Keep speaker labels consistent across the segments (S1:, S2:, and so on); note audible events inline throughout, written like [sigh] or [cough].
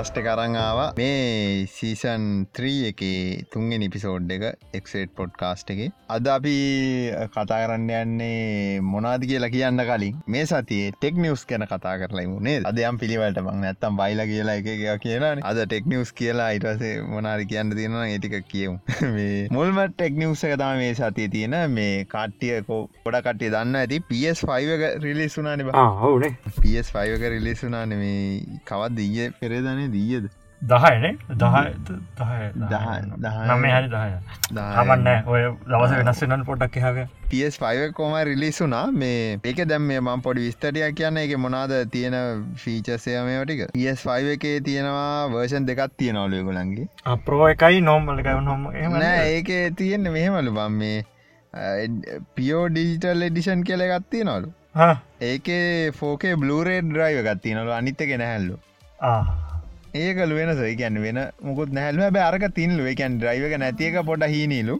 S1: Podcast කරංආව මේ season 3 එක තුන්ගෙන නිපිසෝඩ් එක එක්සේට් පොඩ්කාස්ට් එක. අද අපි කතා කරන්න යන්නේ මොනාද කියලා කියන්න කලින් මේ සතියේ ටෙක් නිවස් ගැන කතා කරලා මුණේ අදයම් පිළිවලට මං ඇත්තම් බයිල කියලා එක කියලා අද ටෙක් නිවස් කියලා ඉටසේ මොනාරි කියන්න තියෙන ඒටික කියවු [laughs] මුල්ම ටෙක් නිවස එක තම මේ සතිය තියෙන මේ කාට්ටියකෝ පොඩ කට්ටිය දන්න ඇති. PS5 එක රිලිස්සුනාන
S2: හවනේ
S1: PS5 එක රිලිස්සුනාන මේ කවත් දීය පෙරේදනේ දීයද?
S2: දහයනේ දහ නම හරි දහය. හමන්න ඔය දවස වෙනස්සෙනන් පොටක් හව
S1: PS5 කොම රිලිසුනා මේ ඒක දැම් මේ මම් පොඩි විස්තටිය කියන්න එක මොනාද තියෙන ෆීචසය මේටික PS5 එකේ තියෙනවා වර්ෂන් දෙකත් තියෙනවලු ගොලන්ගේ
S2: අප්‍රෝ එකයි නෝමල්ලක නොම
S1: ඒක තියෙන්න මෙහෙමලු බම් මේ පියෝ ඩිජිටල් එඩිෂන් කියල ගත්තිය නොලු ඒකේ ෆෝකේ බ්ලරේ ඩ්‍රයිව ගත්ති නොල අනිත්තක නැහැල්ලු ඒකල වෙන සයිකැන් වෙන මුකුත් නැහල්ව බ අරක තින්ලුව එකැන් ඩ්‍රයිවක නැතික පොඩ හිනීලු.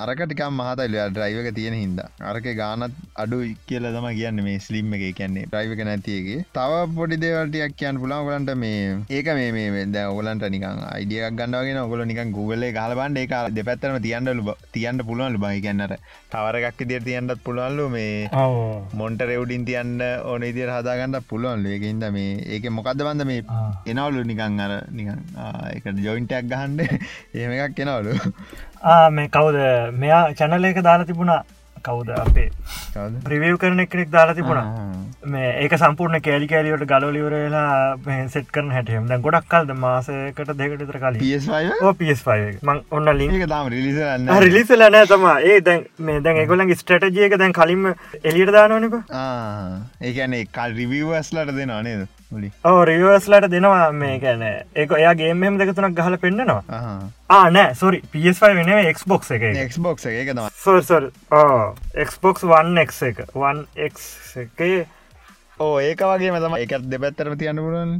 S1: අරකටිකම් මහතයිල ඩ්‍රයිවක තියෙන හිද අරක ගානත් අඩු කියල තම කියන්න මේ ස්ලිම් එක. කියන්නේ ්‍රයිවක නැතියගේ තව පොඩි දේවල්ටයක් කියන්න පුලාගලන්ට මේ ඒක මේ වෙද ඔගලන්ට නිකන් අයිඩියක් ගන්නවගෙන ඔගොල නිකන් ගුගල ගලබන්ඩ එක දෙපැත්තරම තියන්ඩලු තියන්ට පුළුවන්ලු බයි කියන්නට තවරගක් දිර තියන්ටත් පුළුවන්ලු මේ මොන්ට රෙවඩින් තියන්න ඕන ඉදිර හදාගන්නට පුළුවන්ලු. ඒකහිද මේ ඒක මොකක්ද බන්ද මේ එනවලු නිකං අර එකට ජොයින්ටක් ගහන්ඩ ඒම එකක් [laughs] කෙනවලු
S2: මේ කවුද? මෙයා චැනල එක දාලා තිබුණා කවුද අපේ ප්‍රවියව් කරන එකෙක් දාලා තිබුණා. මේ ඒක සම්පූර්ණ කෑලි කෑලියට ගලලිවරලා සෙට් කරන හැටම දැ ගොඩක් කල්ද? මාසකට දෙකට කල PS5 මං ඔන්න ලික
S1: තාම රිලිසන්න
S2: රිලිසල නෑ තම ඒ දැන් මේ දැන් එකොලගේ ස්ටටජියක දැන් කලින්ම එලියට දානවනක
S1: ඒකන කල් රිවවස්ලට දෙනවා නේද?
S2: ඕ රිවස්ලට දෙනවා. මේ කැන එක එයාගේමෙම දෙකතුනක් ගහල පෙන්න්නනවා ආනෑ සොරි PS5 වෙන එක්බොක් එක
S1: එක්බොක් එක
S2: සොල්සොල් එක්බොක් 1ක් එක. 1ක් එකේ
S1: ඕ ඒක වගේ තම එකත් දෙපැත්තරම තියන්න පුරුවන්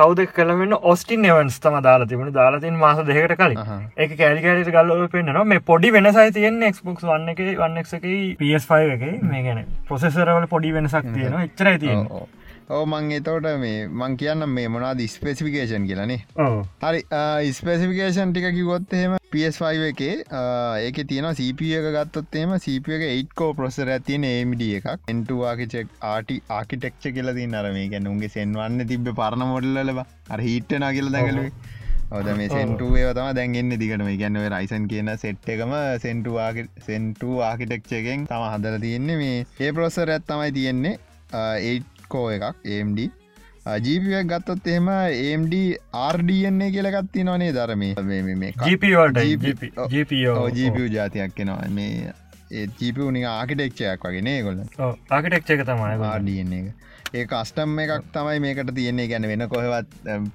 S2: කවද කලවෙන්න ඔස්ටින් එවන්ස් තම දාලා තිබුණ. දාලාතින් මාස දෙකට කලින්. එක කෑලිකෑලට ගල්ල පෙන්න්නවා. මේ පොඩි වෙනසයි තියෙන් එක්බොක් වන්න එක වන්න එක PS5 එක. මේ ගැන පොසෙසරවල පොඩි වෙනසක් තියෙන එච්චරයි තියෙනවා
S1: ඕ මං එතෝට මේ මං කියන්න මේ මොනාද ස්පෙසිෆිකේෂන් කියලනේ හරි ස්පෙසිෆිකේෂන් ටික කිවොත් එහෙම PS5 එකේ ඒක තියෙන CP එක ගත්තොත්තේම CP එක 8කෝ ප්‍රොසර ඇතින AMD එකක්. එන්ටවාකිචෙක් ආටි ආකිටෙක්ච කියල ති නරම ගැන උන්ගේ සෙන්වන්න තිබ පරණ මොඩල්ලබ අර හිට්ටන කියල දැකලුවේ ඔද මේ සෙන්ටුවේ තම දැන්ගන්න දිගටම. ගැන්නව රයිසන් කියන සෙට් එකම සෙන්ටුවාගේ සෙන්ටු ආකිටෙක්චගෙන් තම හදර තියෙන්නේ මේ. ඒ ප්‍රොසර ඇත් තමයි තියෙන්නේ 8 කෝ එකක් AMD ජීපයක් ගත්තොත් එහෙම AMD RDන්නේ කියලගත්ති නොනේ ධරමේ ජීප ජාතියක් කෙනවා මේ ජීප නි ආකිටෙක්ෂයක් වගේ නේ කොල
S2: ආකිටෙක්ෂ එක තමයි
S1: RDන්නේ එක ඒ කස්ටම් එකක් තමයි මේකට තියන්නේ. ගැන වෙන කොහෙවත්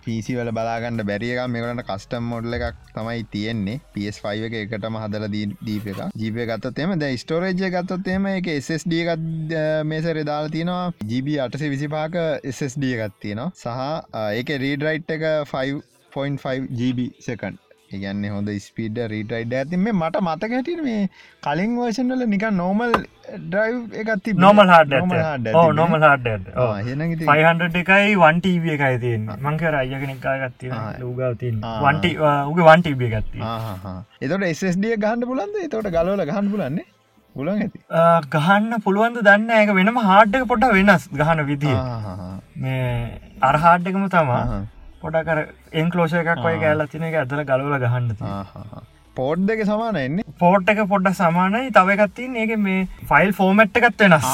S1: පිසිවල බලාගන්න බැරියක මේකට කස්ටම් මොඩ්ල එකක් තමයි තියෙන්නේ. PS5 එක එකටම හදල දීප එක. ජීපය ගත්තතෙම ද ස්ටෝරේජය ගත්තොත්තේම එක SSD එකත් මේසර දාලා තියෙනවා. ජීබ අටසේ විසිපාක SSD එකත් තියෙනවා. සහ ඒක රීඩරයිට් එක 5.5 GB සකන් ඒගන්න හොඳ ස්පීඩ රීටයිඩ ඇති මේ මට මතක හැටින මේ කලින් වර්ෂන්වල නික නෝමල් ඩ්‍රයි් එකත්
S2: නොමල් හඩ නොමල් හඩ පයිහන්ඩ එකයි වන්ටීබිය එකයි තියෙන් මංකර අයගෙනෙක් ගත්ති ලූගව තින් වන්ට උගේ වන්ටීබිය ගත්ති
S1: එතට එස්ඩිය ගහන්ඩ පුලන්ද තොට ගලවල ගහන් පුලන්නේ පුලන් ඇති.
S2: ගහන්න පුළුවන්ද දන්න එක වෙනම හාඩ්ඩක පොට වෙනස් ගහන විදිිය. මේ අරහාඩ්ඩකම තමා පොඩකර එන්කලෝෂ එකක් වයි කෑල්ල තින එක ඇතර ගලවල ගහන්න
S1: පෝඩ් දෙක සමානන්නේ
S2: පෝට් එක පොඩ්ඩ සමානයි. තවකත්තින් ඒක මේ ෆයිල් ෆෝමට් එකත් වෙනස්.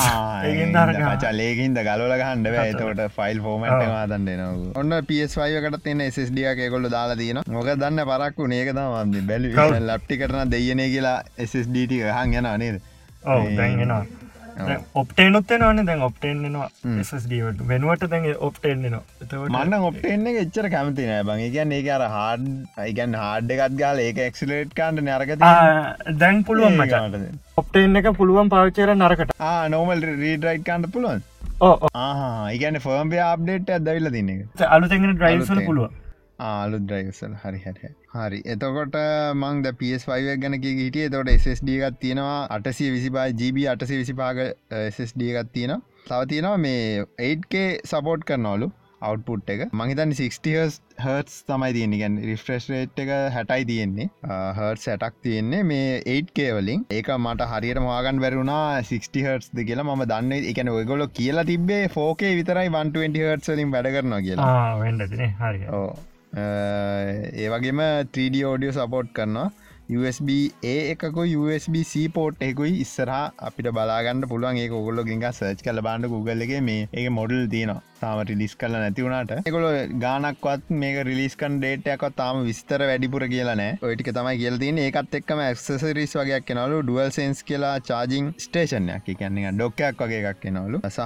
S1: චලේකින්ද ගලල ගහන්ඩ තවට ෆයිල් ෆෝමට් මාතන් දෙනවා ඔන්න පිස්වයකට තින SSඩිය කොල්ල දාලා තියන මොක දන්න පරක්කු නේක තම බැලි ලප්ටි කරන දෙයනේ කියලා SSDට හන් යන නේද?
S2: ඔව දැන්ගෙනවා ඔප්ටේනුත් න දැන් ඔප්ටේන්නවා ස්ඩට වෙනුවට දැන් ඔප්ටේන්නවා
S1: මන්න ඔප්ටේන්න එච්චර කැමති නෑ බං. ගැන් ඒ අර හාඩ් අයිගන් හාඩ් එකත් ගාල ඒක එක්ලේට් කාන්ට නරක
S2: දැන් පුළුවන් මචාට ඔප්ටේන් එක පුළුවන් පවිච්චර නරකට.
S1: නෝමල් රීඩරයිට් කාන්ට පුළුවන්? ඒගැන ෆර්ම්බේ අප්ඩේට් ඇදවිල්ල දින්න
S2: අලුතෙගෙන ඩ්‍රයිසල පුළුවන්
S1: ආලු ද්‍රයිසල් හරි හැට හරි. එතකොට මං ද PS5 ගැන හිටිය. තොට SSD එකත් තියෙනවා. අටසිය විසිපා GB අටසි විසිපාග SSD එකත් තියෙන තව තියෙනවා මේ 8K සපෝට් කරනවලු අවට්පුට් එක. මහිතන් 60හස් හර්ස් තමයි තියෙන ගැන් රිෆ්‍රෙස් රේට් එක හැටයි තියෙන්නේ. හර්ස් සැටක් තියෙන්නේ මේ 8කේ වලින්. ඒක මට හරියට මවාගන් වැරුණා 60 හර්ස්ද කියලා. ම දන්න එකන ඔයගොල කියලා තිබේ ෆෝකේ විතරයි 120 හර්ස් වලින් වැඩ කරනවා කියලා.
S2: හරි
S1: ඒවගේම 3D ෝඩියෝ සපෝට් කරනවා. USB ඒ එකක USBC පෝට් එකකුයි ඉස්සරහා අපිට බලාගන්න පුළුවන්. ඒ ඔගොල්ලො ගින්ග සර්ච් කල බාන්න Google එක මේ ඒ මොඩල් තියනවා. තාම රිලිස් කල නැතිවුණට එකොල ගානක්වත් මේක රිලිස්කන් ඩේටයක්ත් තාම විස්තර වැඩිපුර කියලනෑ ඔයටික තමයි කියල තින ඒකත් එක්කම ඇක්සරිස් වගේ කෙනලු ඩුවල් සන්ස් කියලා චාජිං ස්ටේෂනයක් කියන්නේ ඩොක්කයක් වගේ එකක් කෙනවලු සහ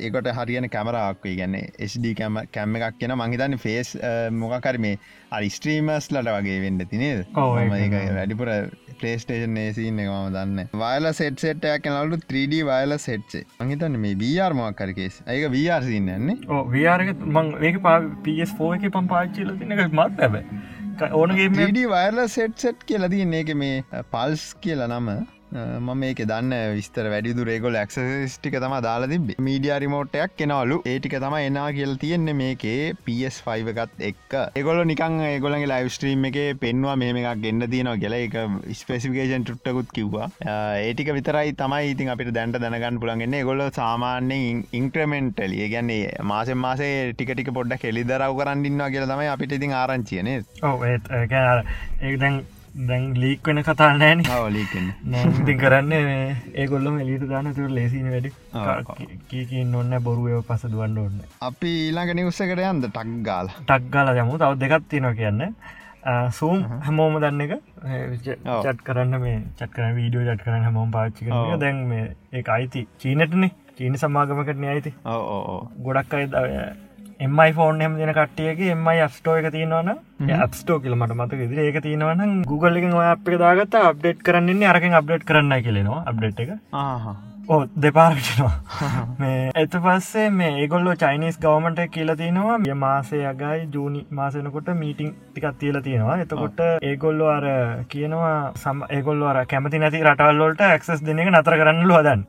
S1: ඒකට හරියන කැමරාක්වයි ගැන්නේ SD කැම කැම්ම එකක් කියෙන මහිතන්න ෆේස් මොකකර මේ අරිස්ට්‍රීමස් ලට වගේ වෙන්න ඒක වැඩිපුර පලේස්ටේෂන් ඒසින්න එකම දන්න වයල සෙට් සෙට්ටයක් කෙනලු 3D වයල සෙට්සේ අහිතන්න මේ බියාර් මොක්කරකේස් ඒක වියාර් සින්නන්නේ
S2: වයාරක මං ඒක පා පෝ එක පම් පාච්චිල එක මත් ඇබ ඕනගේ
S1: ඩ වයර්ල සෙට් සෙට් කියලද ඒක මේ පල්ස් කියලා නම මම මේක දන්න විස්තර වැඩිදුර ඒගොල ක්ස්ටික තම දාලා තිබ මීඩිය රිමෝට්ටයක් කෙනවලු ඒටික තම එනා කියල් තියෙන්නේ මේකේ PS5 එකත් එක් ඒගොල නිකං ඒගොලගේ ලයිස්ට්‍රීම් එක පෙන්වා මේම එකක් ගන්න තියනවා කියලා. එක ස්පෙසිිකේෂන් ටුට්ටකුත් කිව්වා. ඒටික විතරයි තමයි ඉතින් අපිට දැන්ට දැනගන්න පුළන්ගන්න ගොල සාමාන්‍යෙන් ඉන්ක්‍රමෙන්ටල ඒගැන්නේ මාසෙන් මාසේ ටිකටික පොඩ්ඩ කෙලි දරව කරන්නන්නවා කියලා තමයි අපිට ඉතින් ආරංචියනේ
S2: ඔ ඒ දැන් දැන් ලීක් වෙන කතා නෑන
S1: ලීකෙන්
S2: ඉති කරන්න ඒගොල්ලොම එලිට දාන තුර ලේසින වැඩි. කීකින් ඔන්න බොරුවය පස දුවන්න ඔන්න
S1: අපි ඊලාග නිවස්සකට යන්ද ටක් ගාල.
S2: ටක් ගාල යමු. තව දෙකත් තිනවා කියන්න. සූම් හැමෝම දන්න එක. චට් කරන්න මේ චත් කරන වීඩියෝ ජට් කරන්න හැමෝම් පාච්චි කරන දැන් මේ ඒ අයිති. චීනටනේ. චීන සමාගමකටන අයිති. ගොඩක් අයි එමයි ෆෝන් එම දෙන කට්ටියගේ එමයි අප්ස්ටෝ එක තියෙනවන අප්ස්ටෝ කියල මට මත ඉදිරි ඒක තියෙනවන Google එක ඔය අප දාගත අප්ඩේට් කරන්නේ අරකින් අප්ඩේට් කරන්න කියලෙනවා අප්ඩේට් එක ඕ දෙපාරටනවා මේ ඇත පස්සේ මේ ඒගොල්ලෝ චයිනිස් ගවමට කියල තියෙනවා. ය මාසේ අගයි ජූනි මාසනකොට මීටිං ටිකත් තියල තියෙනවා. එතකොට ඒගොල්ලෝ අර කියනවා සම ඒගොල්ල අර කැමති නැති රටවල්ලට ක්සස් දෙන එක නතර කරන්න ලොදන්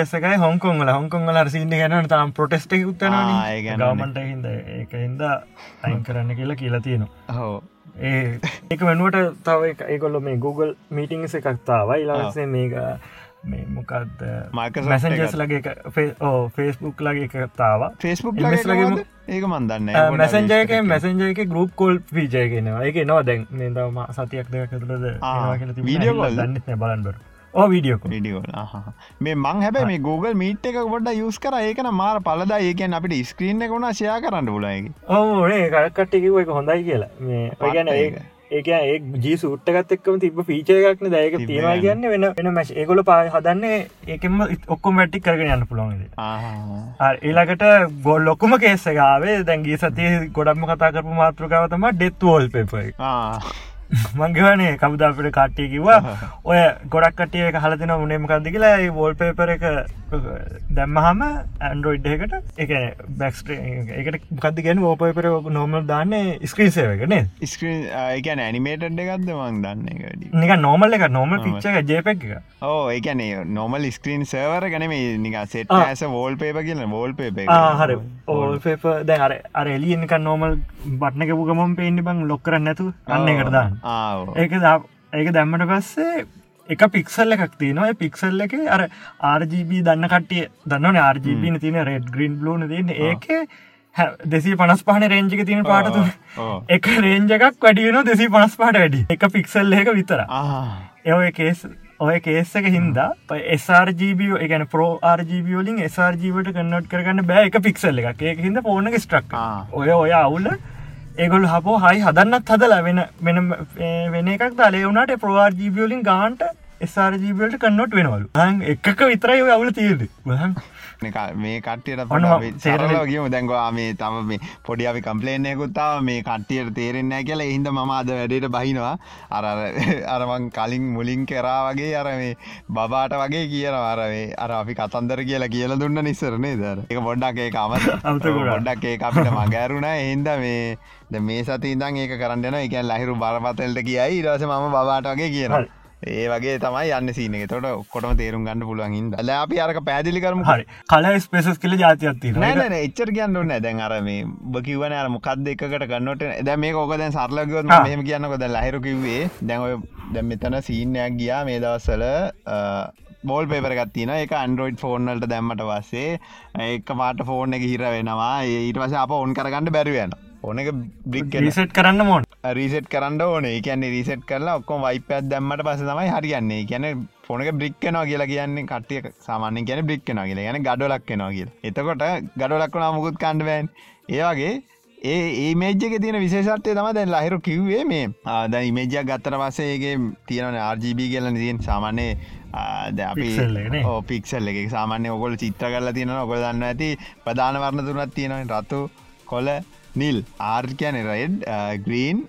S2: ඒස් එකයි හොංකොංගල හොංකොංගල සින්න ගැන තාම් ප්‍රොටෙස්ට උත්තන ගවමට හිද ඒක හින්ද අයින් කරන්න කියලා කියලා තියෙනවා. හෝ ඒ ඒක වෙනුවට තව ඒකොල්ල මේ Google මීටිංස එකක්තාවයි ඉලාසේ මේක මේ මොකක්ද මක මැසන්ජස් ලගේ ෆේස්බුක් ලගේ එකතාව
S1: ෆේස්බුක් ලගේ ඒක මන්දන්න
S2: මැසන්ජයක මැසන්ජයක ගරුප් කොල් පිජයගෙනවා එක නවා දැන්. දම සතියක් දෙක කරලද වීඩියෝ දන්න බලන්බර වීඩියෝ
S1: විඩියෝ මේ මං හැබ මේ Google මීට් එක ගොඩ යස් කර. ඒකන මාර පලදා ඒකන් අපිට ස්ක්‍රීන් එක වුණා ෂයා කරන්න පුලයිගේ
S2: ඕ ඒ කරකට්ටිකිව එක හොඳයි කියලා. මේ ඔයගැන ඒ ඒක ඒ ජී සුට්ටකත් එක්කම තිබ ෆීචයක්න දැයක තියෙනවා කියන්න වෙන වෙන මැශ් ඒගොල පා හදන්නේ ඒකෙම ඔක්කොම වැට්ටි කරගෙන යන්න පුළුවන්ද ඒලාකට ගොල් ලොකුම කේස්සගාවේ දැන්ගේ සතිය ගොඩක්ම කතා කරපු මාතෘකාවතම ඩෙත්වෝල් පෙපයි [laughs] මංගවනේ කවුද අපට කට්ටිය කිවා ඔය ගොඩක් කටිය එක හලතින උනේමකක්ද කියලා. වෝල් පේපර එක දැම්මහම ඇන්ඩරෝයිඩ් එකට එක. බැක්ස්ට එකට කද ගැන ෝපපර නොමල් දාන්න ස්ක්‍රීන්සේවකන
S1: ස්ක්‍රීන් එකන ඇනිමේට් එකක්ද මං දන්න
S2: නික නොමල් එක නොමල් පිච්චක ජේපක් එක
S1: ඕ එකන නොමල් ස්ක්‍රීන් සවර ගැනීම නික සෙට ඇස වෝල් පේප කියන වෝල් පේප
S2: හර. ඕල් පේප දැ අර අර එලියනික නෝමල් බට්නක පුගමම් පේන්ඩි බං ලොක්කර නැතු අන්න එකටදාන්න ඒක ඒක දැම්මට පස්සේ එක පික්සල්ල එකක් තියනවා. පික්සල් එක අර RGB දන්න කට්ටිය දන්නන RGB තින රෙඩ් ග්‍රීන් ලෝන තියන්න. ඒක දෙසි පනස් පහන රේංජික තියෙන පාටතු එක රේන්ජ එකක් වැඩියන දෙසි පනස් පාට වැඩි. එක පික්සල් එක විතර ඒ කේස් ඔය කේස්සක හින්දා SRGB එකන පෝ RGBලින් SRGවට කන්නට කරගන්න බෑ එක පික්සල් එක ඒක හිද පෝනක ස්ට්‍රක් ඔය ඔය අවුල්ල ඒගොල් හපෝ හයි හදන්නත් හදලා වෙන වෙන වෙන එකක් දලේ. වුණට ප්‍රවාර්ජීබියලින් ගාන්ට එස්රජීබියලට කන්නොට වෙනවලු. එකක විතරයි අවුල තියෙද
S1: මේ කට්ටියට සරලගේම දැන්වා මේ තම මේ පොඩි අපි කම්පලේනයකුත්තාව මේ කට්ටියට තේරෙන්න කියලා. හිද ම අද වැඩට බහිනවා. අර අරමං කලින් මුලින් කරා වගේ අර මේ බබාට වගේ කියන අරවේ අර අපි කතන්දර කියලා කියලා දුන්න නිස්සරනේ දර එක පොඩ්ඩක් ඒ අම ගොඩක් ඒ අපිට මගෑරුණ එහින්ද මේ මේ සති ඉදන් ඒක කරන්න එක ලහිරු බරපතල්ට කියයි. රස ම බාට වගේ කියන ඒ වගේ තමයි යන්න සීන තොට ඔක්කොටම තේරුම් ගන්න පුළුවන් ඉද ල අපි අරක පැදිලි කරම
S2: හරි. කල ස්පේසස් කල ජාතියත්ති
S1: නන එච්චර කියන්න ඕන්න දැන් අරම බකිවන අර මොකක්ද එකකට ගන්නට දැ මේ ඕක දැන් සරලගොත් මෙහම කියන්නකොද ලහිරු කිව්වේ දැන් දැම් මෙතන සීනයක් ගියා. මේ දවස්සල බෝල් පේපරගත්තින එක අන්ඩරෝයිඩ් ෆෝර්නල්ට දැම්මට පස්සේ එක පාට ෆෝර්න එක හිර වෙනවා. ඊට පස අප ඔන් කරගන්න බැරිවෙන ඕන එක බ්‍රික්
S2: රිසට් කරන්න මොන්
S1: රිසට් කරන්න ඕන. කියන්න රිසට් කරලා ඔක්කොම වයිපත් දැම්මට පස තමයි හරියන්නේ. කියැන ෆොනක බ්‍රික්කනවා කියලා කියන්නේ කටිය සාමාන්‍ය කියන බ්‍රික්කනවා කියලා. ගැන ගඩොලක් කෙනවා කියල. එතකොට ගඩොලක්වනා මුකුත් කණ්ඩවෑන් ඒවාගේ ඒ ඒමේජ්ක තියෙන විශේෂත්වය තම දැන් ලහිරු කිව්වේ මේ. ආද ඉමේජයක් ගත්තර පස්සේගේ තියෙනන RGB කියලන තියෙන් සාමාන්‍ය අපි පික්සල් එක සාමාන්‍ය ඔකොල චිත්‍ර කරලා තියෙන ඔකොල දන්න ඇති ප්‍රධාන වර්ණ තුනත් තියෙනව රතු කොල නිල්. ආර් කියන රයිඩ් ග්‍රීන්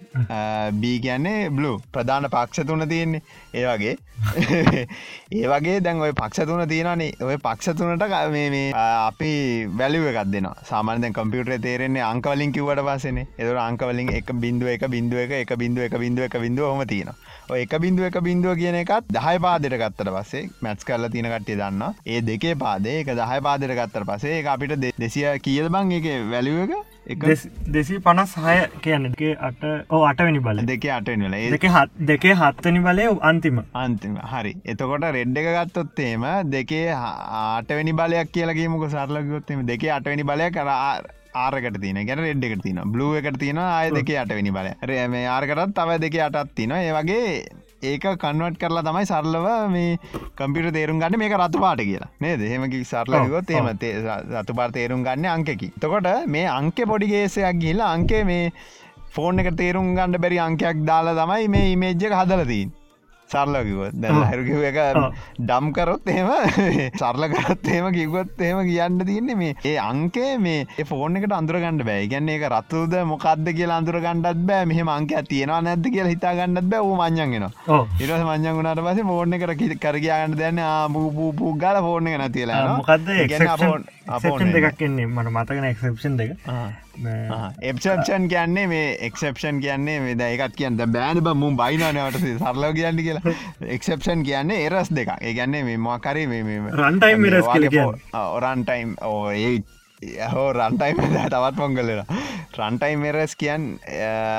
S1: බී කියන්නේ බ්ලු uh, uh, ප්‍රධාන පක්ෂ තුන තියෙන්නේ. ඒ වගේ. [laughs] ඒ වගේ දැන් ඔය පක්ෂ තුන තියෙනනේ ඔය පක්ෂ තුනට මේ uh, අපි වැලිුව එකක් දෙෙන සාමාන්‍යෙන් කම්පියුටර තේරෙන්නේ අංකවලින් කිවට පසන එදර අංකවලින් එක බිඳුව එක බිඳුව එක එක බිඳුව එක බිඳුව එක බිඳුව හම තියෙන එක බිඳුව එක බිඳුව කියන එකත් දහය පාදයට ගත්තට පස්සේ මැත්ස් කරල තින කට්ටිය දන්න ඒ දෙකේ පාදේ එක දහය පාදයට ගත්තර පසේ අපිට දෙසිය කියද බං එක වැලිුව එක?
S2: දෙසී පනස් හය කියන්නගේ අට ඕ අටවැනි බල
S1: දෙක අටවල
S2: දෙක හත් දෙකේ හත්තනි බලය අන්තිම.
S1: අන්තිම. හරි. එතකොට රෙඩ්ඩ එක ගත්තොත්තේම දෙකේ ආටවැනි බලයක් කියලගේමක සරලගොත්තම දෙකේ අටවැනි බලය කර ආරකට තින ගැන රෙඩ් එකට තින බ්ලුව එකට තියෙන ආය දෙක අටවැනි බල රේම ආර්කටත් තව දෙක අටත් තින ඒ වගේ ඒක කන්වට කරලා තමයි සරලව මේ කම්පිට තේරුම් ගන්න මේක රතු පාට කියලා. නේ දෙහෙමකි සරලගොත් එම රතු පාර තේරුම් ගන්න අංකකි. තකොට මේ අංක පොඩිගේසයක් ගිල්ලා අංකේ මේ ෆෝන් එක තේරුම් ගණඩ බැරි අංකයක් දාලා තමයි මේ ඉමේජ්ජක හදලතින් සරලකිව දැ හැරුකිව එක ඩම් කරොත් එහෙම [laughs] සරල කරත් එහෙම කිවොත් එහෙම කියන්න තියන්නේ මේ ඒ අංකේ මේ ෆෝන් එකට අඳුරගන්නඩ බෑ. ගැන්නේ එක රත්තුද මොකක්ද කියලා අඳුර ගණඩත් බෑ. මෙහම අංක තියෙනවා නැද්ද කියලා හිතා ගන්නත් බෑ ූ. මංජන්ගෙන ඉරස මංජන් වුණට පස ෆෝර්න කර කරගයාගන්න දැන්න ආපූපූ ගල ෆෝර්න එක නැතිලා
S2: මොකක්ද දෙකක් එන්නේ. මට මතකන එක්ෂන් දෙක
S1: එප්ෂන් කියන්නේ මේ එක්ෂප්ෂන් කියන්නේ මේ දයකත් කියන්න. බෑන බ මුම් බයිනනවට සරලව කියන්න කියලා. එක්ෂප්ෂන් කියන්නේ එරස් දෙක ඒ ගැන්නේ මේ මොකරේ
S2: රන්ටයිම්
S1: ඔරන්ටයිම් ඕ ඒ හෝ රන්ටයිම් [laughs] තවත් පොංගලෙන රන්ටයිම් මෙරස් කියන්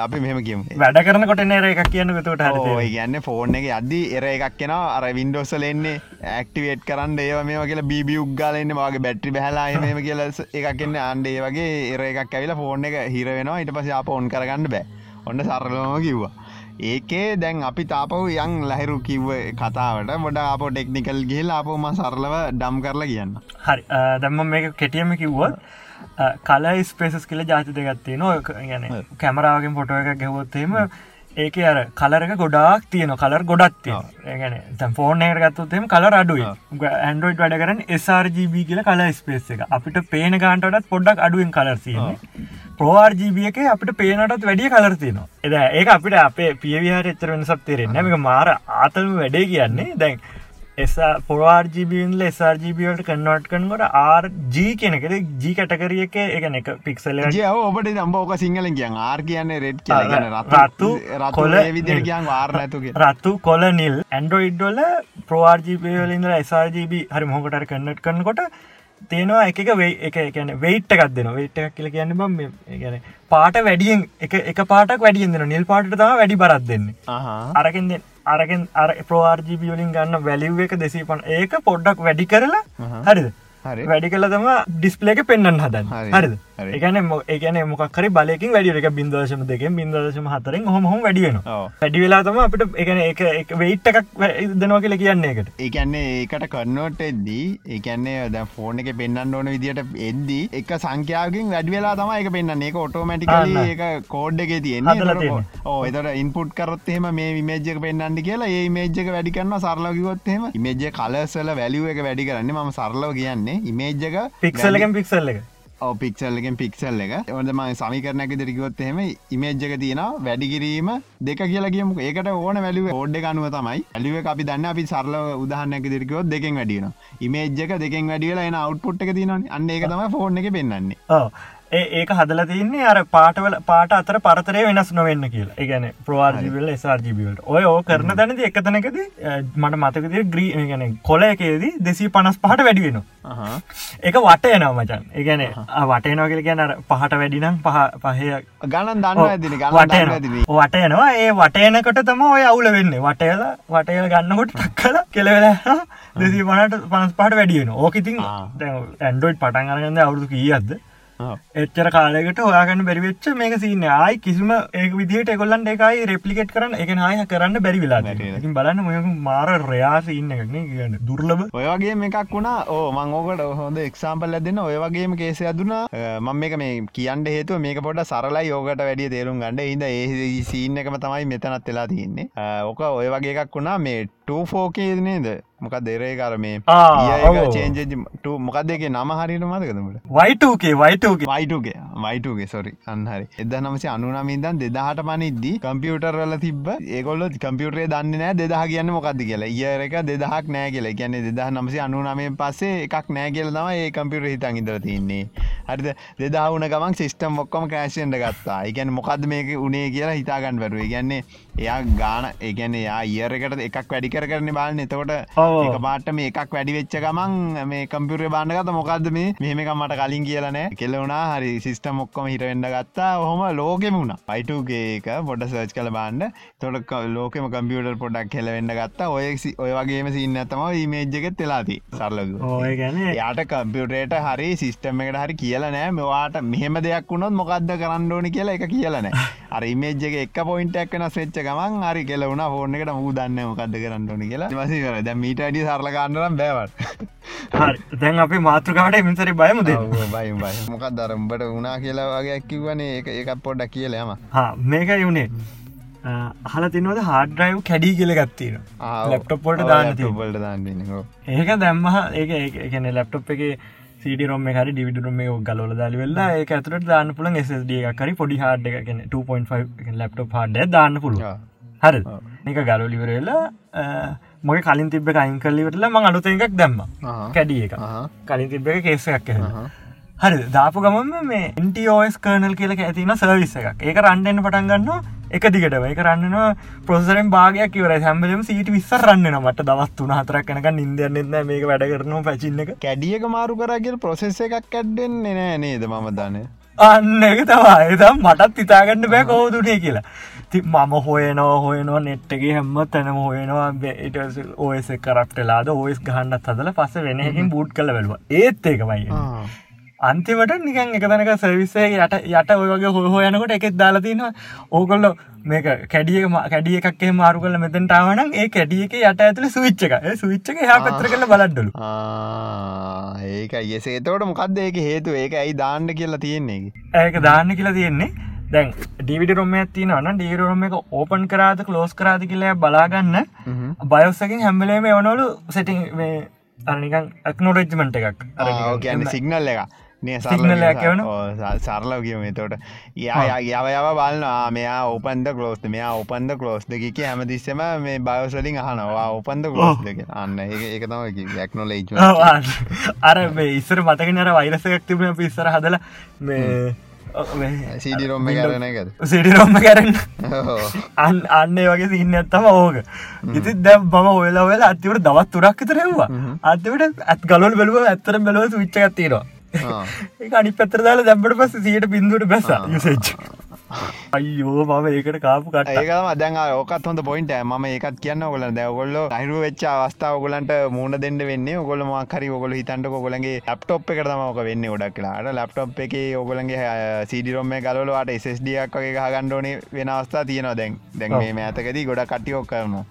S1: අපි මෙහම කියම.
S2: වැඩ කරන කොට නර එකක් කියන්න තුට
S1: හ ගන්න ෆෝර්න එක අද්දි එර එකක් කෙන අර වින්ඩෝසලෙන්නේ ඇක්ටිවේට් කරන්න ඒව මේ කියලා බිබි උක්ගලන්න වගේ බැට්‍රි බැහලා මෙම කියල එකක්න්න අන්ඩේ වගේ එර එකක් ඇවිලා ෆෝර්න එක හිරවෙනවා ඉට පස අප ඔන් කරගන්න බෑ. ඔන්න සරලම කිව්වා ඒකේ දැන් අපි තාපව යං ලහිරු කිව්ව කතාවට මොඩ අප ටෙක්නිකල් ගේල් අපෝම සරලව ඩම් කරලා කියන්න.
S2: හරි. දැම්ම මේක කෙටියම කිව්වොත් කල ස්පේසස් කියල ජාති දෙගත්තේ නො ගැන කැමරාවගෙන් පොටෝ එක ගැවොත්තේම ඒක අර කලරක ගොඩක් තියන කලර් ගොඩක් තිය ගැන තැ ෆෝර්න ගත්තුත්තෙම කලර අඩුව ඇන්ඩරෝයිඩ් වැඩ කරන SRGB කියල කල ස්පේස් එක. අපිට පේන ගාන්ටටත් පොඩ්ඩක් අඩුවෙන් කලර්සිය පෝRGB එක අපිට පේනටත් වැඩිය කලර්තියනවා එද ඒක අපිට අපේ පියවිහාර එච්චර වෙනසක් තේරෙන්න එක මාර ආතල්ම වැඩේ කියන්නේ. දැන් පොරජිබියන්ල SRGBට කන්නවට් කනකොට RG කෙනෙක ජී කටකරිය එක. එකන එක පික්සල
S1: ඔබට දම්බ ඕක සිංහල කියන්. ආර් කියන්නේ රෙඩ්
S2: රත්තු
S1: කොල විදිර කියන් වාර්නඇතුගේ
S2: රත්තු කොල නිල්. ඇන්ඩරෝයිඩ්ඩොල ප්‍රෝර්ජිපයලින්ද SRGB හරි මොකට කන්නට් කන්නකොට තියෙනවා එක වේ එක ගැන වෙයිට් එකක් දෙන වෙයිට් එකක් කියල කියන්න බම් ගැන පාට වැඩියෙන් එක පාටක් වැඩියෙන් දෙන නිල් පාට තම වැඩි බරත් දෙන්නේ. අරකින් අරගෙන් අර ප්‍රෝර්ජිබියලින් ගන්න වැලිව් එක දෙසී පන ඒක පොඩ්ඩක් වැඩි කරලා හරිද? වැඩි කල තම ඩිස්පලේක පෙන්න්න හදන්න. හරිද ඒගන ඒගන මොකර බලකින් වැඩිය එක බින්දශම දෙක බින්දශම හතරෙන් හොම හොම වැඩියෙන වැඩි වෙලා තම අපට එකන එක වෙයිට් එකක් දෙනවා කියල කියන්නේ එකට
S1: ඒකන්නේ ඒකට කරන්නෝට එද්දී ඒකන්නේ ද ෆෝන එක පෙන්න්න ඕන විදිට එද්දී එක සංඛ්‍යාවකින් වැඩි වෙලා තම එක පෙන්න්න ඒක ඔටෝමටිකල එක කෝඩ් එක තියෙන්නේ. ඕ එතට ඉන්පුට් කරොත්තේම මේ විමේජ්ක පෙන්න්න කියලා ඒ මේජ්ක වැඩි කරන්න සරලකිවොත්තේම ඉමේජ කලසල වැලිුව එක වැඩි කරන්න ම සරලව කියන්නේ ඉමේජ්ජක
S2: පික්සල්ලකෙන් පික්සල්ල එක
S1: පික්සල්ලකෙන් පික්සල් එක. ඔොදම සමිකරනක දිරිකොත් එහෙම ඉමේජ්ජක තියෙන වැඩිකිරීම දෙක කියලා කියමු ඒකට ඕන වැලුව ෝඩ් අනුව තමයි. ඇලිුව අපි දන්න අපි සරල උදහන්නක දිරිකොත් දෙකෙන් වැඩියන ඉමේජ්ජක දෙකෙන් වැඩියලා එන අවට්පුට් එක තියන අන්න ඒක තම ෆෝර්න එක පෙන්න්නේ
S2: ඒක හදල තින්නේ අර පාටවල පාට අතර පරතරය වෙනස් නොවෙන්න කියලා. ඒගැන ප්‍රවාර්ජිවල ස්රජිබිවලට ඔය ඕ කරන දැනද එකතනකද මට මතකද ග්‍රී ගැන කොල එකේදී දෙසී පනස් පහට වැඩි වෙන එක වටයනවා මචන්. ඒගැන වටයනෝකල ගැන පහට වැඩිනම් පහ පහය
S1: ගණන් දන්න
S2: වටයන වටයනවා ඒ වටයනකොට තම ඔය අවුල වෙන්න. වටයල වටයල ගන්නකොට ටක්කල කෙලවෙල දෙසී පනට පනස් පහට වැඩියෙන ඕකඉතින් ඇන්ඩෝයිඩ් පටන් අරගන්න අවුදු කියීත්ද එච්චර කාලෙකට ඔයාගන්න බැරිවෙච්ච මේක සින්න ආයි කිසිම ඒ විදිට එකොල්ලන් එකයි රෙපලිකෙට් කරන්න එක නාය කරන්න බැරි වෙලා බලන්න මොයක මාර රයාස ඉන්න එකන කියන්න දුර්ලබ
S1: ඔයගේ එකක් වුණා. ඕ මං ඕකට හොඳ එක්සාම්පල් ඇදන්න. ඔයවගේම කේසය අදුනා මං මේක මේ කියන්න හේතුව මේක පොට සරලයි යෝකට වැඩිය තේරුම් ගන්නඩ ඉද ඒ සීන්න එකම තමයි මෙතනත් වෙලා තියන්නේ. ඕක ඔය වගේ එකක් වුණා. මේ 2ෆෝකේ නේද මොක දෙරේ කර මේ චේන්ජ මොකක්දගේ නම හරිට මතකදමට
S2: වයිටගේ වයිටගේ
S1: වයිටගේ වයිටගේ සොරි අන්හරි එද නමසේ අනුනමින්දන් දෙදහට පනිද්දි කම්පියුටර් වල තිබ ඒගොල්ල කම්පියුටරේ දන්න නෑ දෙදහ කියන්න මොකක්ද කියලා. ඒරක දෙදහක් නෑ කියලා. ගැන්නේ දෙදහ නමසේ අනුනමය පස්සේ එකක් නෑ කියල තම ඒ කම්පියුට හිතන් ඉදර තින්නේ. හරිද? දෙදා වුන ගමන් සිිස්ටම් ඔක්කොම කෑශයෙන්ට ගත්තා. එකැන මොකක්ද මේක උනේ කියලා හිතාගන්න බැරුව. ගැන්නේ එයා ගාන ඒගැන යා ඉයරකට එකක් වැඩි කර කරන බාලන එතකොට එක පාට මේ එකක් වැඩි වෙච්ච ගමන් මේ කම්පියුරේ බාන්නගත මොකක්ද මේ? මෙහමක මට කලින් කියලනෑ කෙලවුණා හරි සිිස්ටම් ඔක්කොම හිටවෙන්න ගත්තා. හොම ලෝකෙම වුණ. පයිටුගේක පොඩ සර්ච් කළ බාන්න තොට ලෝකෙම කම්පියුටර් පොඩක් කෙලවෙන්න ගත්තා. ඔය ඔය වගේම සින්න ඇතම මේජ්ජගෙත් වෙලාති සරලග යාට කම්පියුටේට හරි සිිස්ටම් එකට හරි කියල නෑ. මෙවාට මෙහෙම දෙයක් වුණොත් මොකක්ද කරන්න ඕනි කියලා [laughs] එක කියලන අර ඉමේජ්ජක එක පොයින්ටක් වෙන ස්වෙච්ච ගමන් හරි කෙලවුණ ෆෝර්න එකට මූ දන්න මොකක්ද කරන්න ඕනි කියලා. වසි කර දැ මීට අඩි සරල කාන්නරම් බෑවට
S2: දැන් අපි මාතෘකාවට මිසරි බයම ද
S1: බයි බයි මොකක් දරම්බට වුණා කියලා වගේ ඇක්කිවනේ ඒ එකක් පොඩ්ඩක් කියලයම
S2: මේක යුනේ හල තිනවද හාඩරයිව් කැඩී කියල ගත්තින ලප්ටොප්පොට දාන්න
S1: තිබලට දාන්න
S2: ඒක දැම්මහ ඒකන ලැප්ටොප් එක සිඩි රොම හරි ඩිවිඩරුම ගලල දලි වෙල්ලා ඒ ඇතුරට දාන්න පුළන් SSD එකරි පොඩි හාඩ එක 2.5 ලප්ටොප් හාඩ දාන්න පුළුව හරි එක ගලොලිවරවෙලා මොක කලින් තිබ අයින් කල්ලිවරලා මං අලුත එකක් දැම්ම. කැඩිය එක. කලින් තිබ එක කේසයක් හරි දාපු ගමම මේ ඉන්ටෝස් කර්නල් කියලක ඇතින සර්විස එකක්. ඒක රන්ඩෙන් පටන් ගන්නවා එක දිගටව එක රන්නවා ප්‍රසරෙන් භාගයක් වර හැම්බලම සීට විස්ස රන්න මට දවත් තුන හතරක් කනක ඉන්දරනෙත් මේක වැඩ කරනවා පැචින්න එක.
S1: කැඩියක මාරු කරගල් ප්‍රසෙස් එකක් කැඩ්ඩෙන්නේ නෑ නේද මම දන්න?
S2: අන්න එක තවා එතම් මටත් ඉතාගන්න බෑ කෝදුනේ කියලා. ති මම හොයනවා හොයනවා නෙට්ටගේ හැම්ම තැනම හොයනවා. බට ඔයස කරප්ටලාද ඔයස් ගහන්නත් හදල පස වෙනකින් බූට් කල බැලවා. ඒත් ඒකමයි අන්තිමට නිකන් එක තැනක සර්විස්සේ යට යට ඔය වගේ හොහ යනකොට එකෙත් දාලතිනවා ඕකොල්ල මේක කැඩිය කැඩිය එකක් මාරු කල මෙතැන්ටාවනම් ඒ කැඩියක යට ඇතුළ සවිච්චක සවිච්චක හ පත්‍ර කල බලඩ්ඩලු
S1: ඒක ඒසේ තවට මොකක්ද ඒක හේතු ඒක ඇයි දාන්න කියලා තියෙන්නේ
S2: ඒක? දාන්න කියලා තියෙන්නේ. දැන් ඩිවිඩ රොම ඇතින න ඩීරොම එක ඕපන් කරාද ලෝස් කරාද කියලය බලාගන්න. බයස්සකින් හැම්බලේම එවනොලු සෙටිං අනිකන් ඇක්නෝරෙජ්මට එකක්.
S1: සිගනල් එක [laughs] සරලව කියම තොට යා යව බලන්නවා මෙයා ඔපන්ද කලෝස්ද මෙයා ඔපන්ද කලෝස් දෙක හැමතිස්සම මේ බයෝසලින් අහනවා. ඔපන්ද කලෝස් දෙක අන්න ඒක තම ක්නොලේජ
S2: අර ඉස්සර මතකනර වෛරසයක් තිබුණ පිස්සර හදල මේ
S1: සිඩිරොම්ම කරන එක
S2: සිඩිරොම්ම කරන්න අන්න අන්නේ වගේ සින්න ඇත්තම ඕක. ඉති දැ බම ඔයලා වෙලා අතිවට දවත් තුරක් තරෙවවා අතවට ඇත් ගලොල් බැලුව ඇත්තර බැලව විච්චගත්තිනවා ඒ අනි පැතර දාලා දැම්බට පස්ස සියට බිඳුවට බැස යුසෙච් අයියෝ මම ඒකට කාපු කට
S1: ඒකම දැන් ඕකත් හොඳ පොයින්ට ම ඒකත් කියන්න ඔගල දැවගොල්ල අහිරු වෙච්ච අවස්ථාව ගොලන්ට මූුණ දෙන්න වෙන්න. ඔගොල මක්හරි ඔගොල හිතන්ට කොලගේ ලප්ටොප් එක තමක වෙන්න ොඩක් කියලාට ලප්ටොප් එක ඔගොලගේ සිඩිරොම්ම ගලවාට ස්ඩියක් වගේ ගණ්ඩෝන වෙන අවස්ථා තියෙනවා දැන්. දැන් මේ ඇතකදී ගොඩ කටියෝක් කරනවා.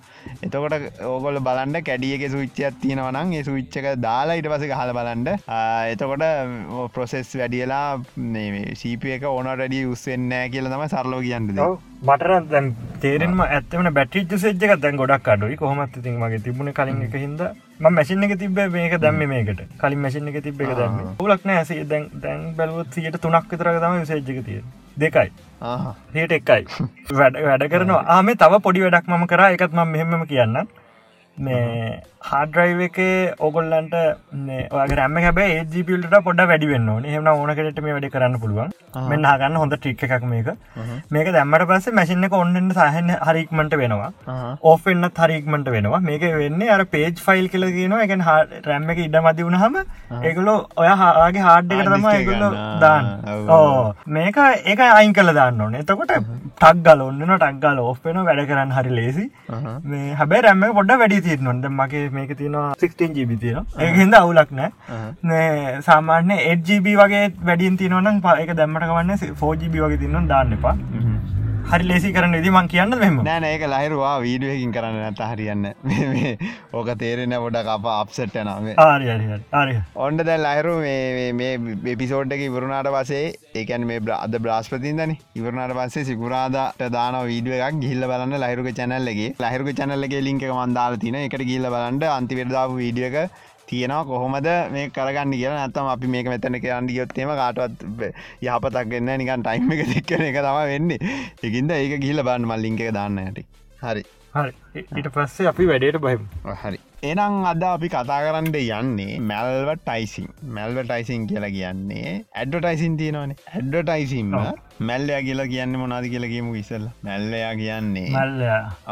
S1: එතකොට ඕගොල බලන්න කැඩියක සුවිච්චයක් තියෙනවනම් ඒ සුවිච්චක දාලා ඉට පස හල බලන්ඩ එතකොට ප්‍රොසෙස් වැඩියලා සීප එක ඕනට වැඩිය උස්සෙන්නෑ කියල තම සරලෝ කියන්නද
S2: මටර දැන් තේරෙන්ම ඇත්තවන බැටිච් සේජ්ක දැන් ගොඩක් අඩුයි. කොහමත් තින් මගේ තිබුණ කලින් එක හිද ම මැසින් එක තිබ මේක දැම්ම මේකට. කලින් මැසින් එක තිබ එක දැම ලක් නෑසේ දැන් දැන් බැලුවත් සියට තුනක් විතර තම සේජ්ක තිය දෙකයි. හට එකයි. [laughs] වැඩ වැඩ කරනවා. ආම තව පොඩි වැඩක් මම කර. එකත් ම මෙහෙම කියන්න මේ හාඩරයිව එක ඔගොල්ලන්ට ඔගේ රැම හැබයි ජිපිල්ට පොඩ වැඩි වෙන්න හෙම ඕනකට මේ වැඩි කරන්න පුළුවන්. මෙන්න හගන්න හොඳ ටික් එකක් මේක. මේක දැම්මට පස්ස මැසින්න එක ඔන්නන්න සහන හරික්මට වෙනවා. ඕෆෙන්න්න හරික්මට වෙනවා. මේක වෙන්නේ අර පේජ් ෆයිල් කියල ගෙන එක රැම්ම එක ඉඩ මති වුණහම ඒගුලෝ ඔය හාගේ හාඩ්ඩකට තම ඒගුල්ල දාන්න. ඕ. මේක ඒක අයින් කල දාන්න ඕන. එතකොට ටක් ගල ඔන්නන ටක්ගල ඕෆෙන වැඩ කරන්න හරි ලේසි මේ හැබැ රැම්ම පොඩ වැඩි තිරනොන්ද මගේ මේක තියෙනවා 16 ජීබි තියෙන ඒහින්ද අවුලක් නෑ. සාමාන්‍ය 8ජීබ වගේ වැඩින් තියනවනම් පාක දැම්මට කවන්න 4ජීබි වගේ තින්න දාන්න එපා හරි ලේසි කරන්න දි මං කියන්න මෙම
S1: නෑන ඒක ලහිරවා. වීඩුවකින් කරන්න නැත හරියන්න ඕක තේරෙන පොඩ කප අප්සට් නම ඔන්ඩ දැල් අහිරු මේ බිපිසෝඩ්ඩක ඉවරුණාට පසේ ඒකැන මේ අද බ්‍රස්පතින්දන. ඉවරණට පස්සේ සිකුරාදට දාන වීඩුව එකක් ගිල්ල බලන්න ලහිරුක චැනල්ලගේ ලහිරුක චැනල්ලගේ ලින්ක මන්දාල තින එකට ගිල්ල බලන්ට අන්තිවෙරදාපු වීඩියක තියෙනවා කොහොමද මේ කරගන්න කියලා. නැත්තම අපි මේක මෙතන කරන්න ගියොත්තේම කාටවත් යහපතක් වෙන්න නිකන් ටයිම් එක දෙක්කන එක තම වෙන්නේ. එකන්ද ඒක ගිහිල බන්න මල්ලිංක එක දාන්න ඇති හරි.
S2: හරි. ඊට පස්සේ අපි වැඩේට බහිම.
S1: හරි එනම් අද අපි කතා කරන්න යන්නේ මැල්ව ටයිසින් මැල්ව ටයිසින් කියලා කියන්නේ ඇඩ්ඩටයිසින් තියෙනවනේ. ඇඩ්ඩටයිසිම්ම මැල්ලයා කියලා කියන්න මොනාද කියලා කියමු ඉසල්ල මැල්ලයා කියන්නේ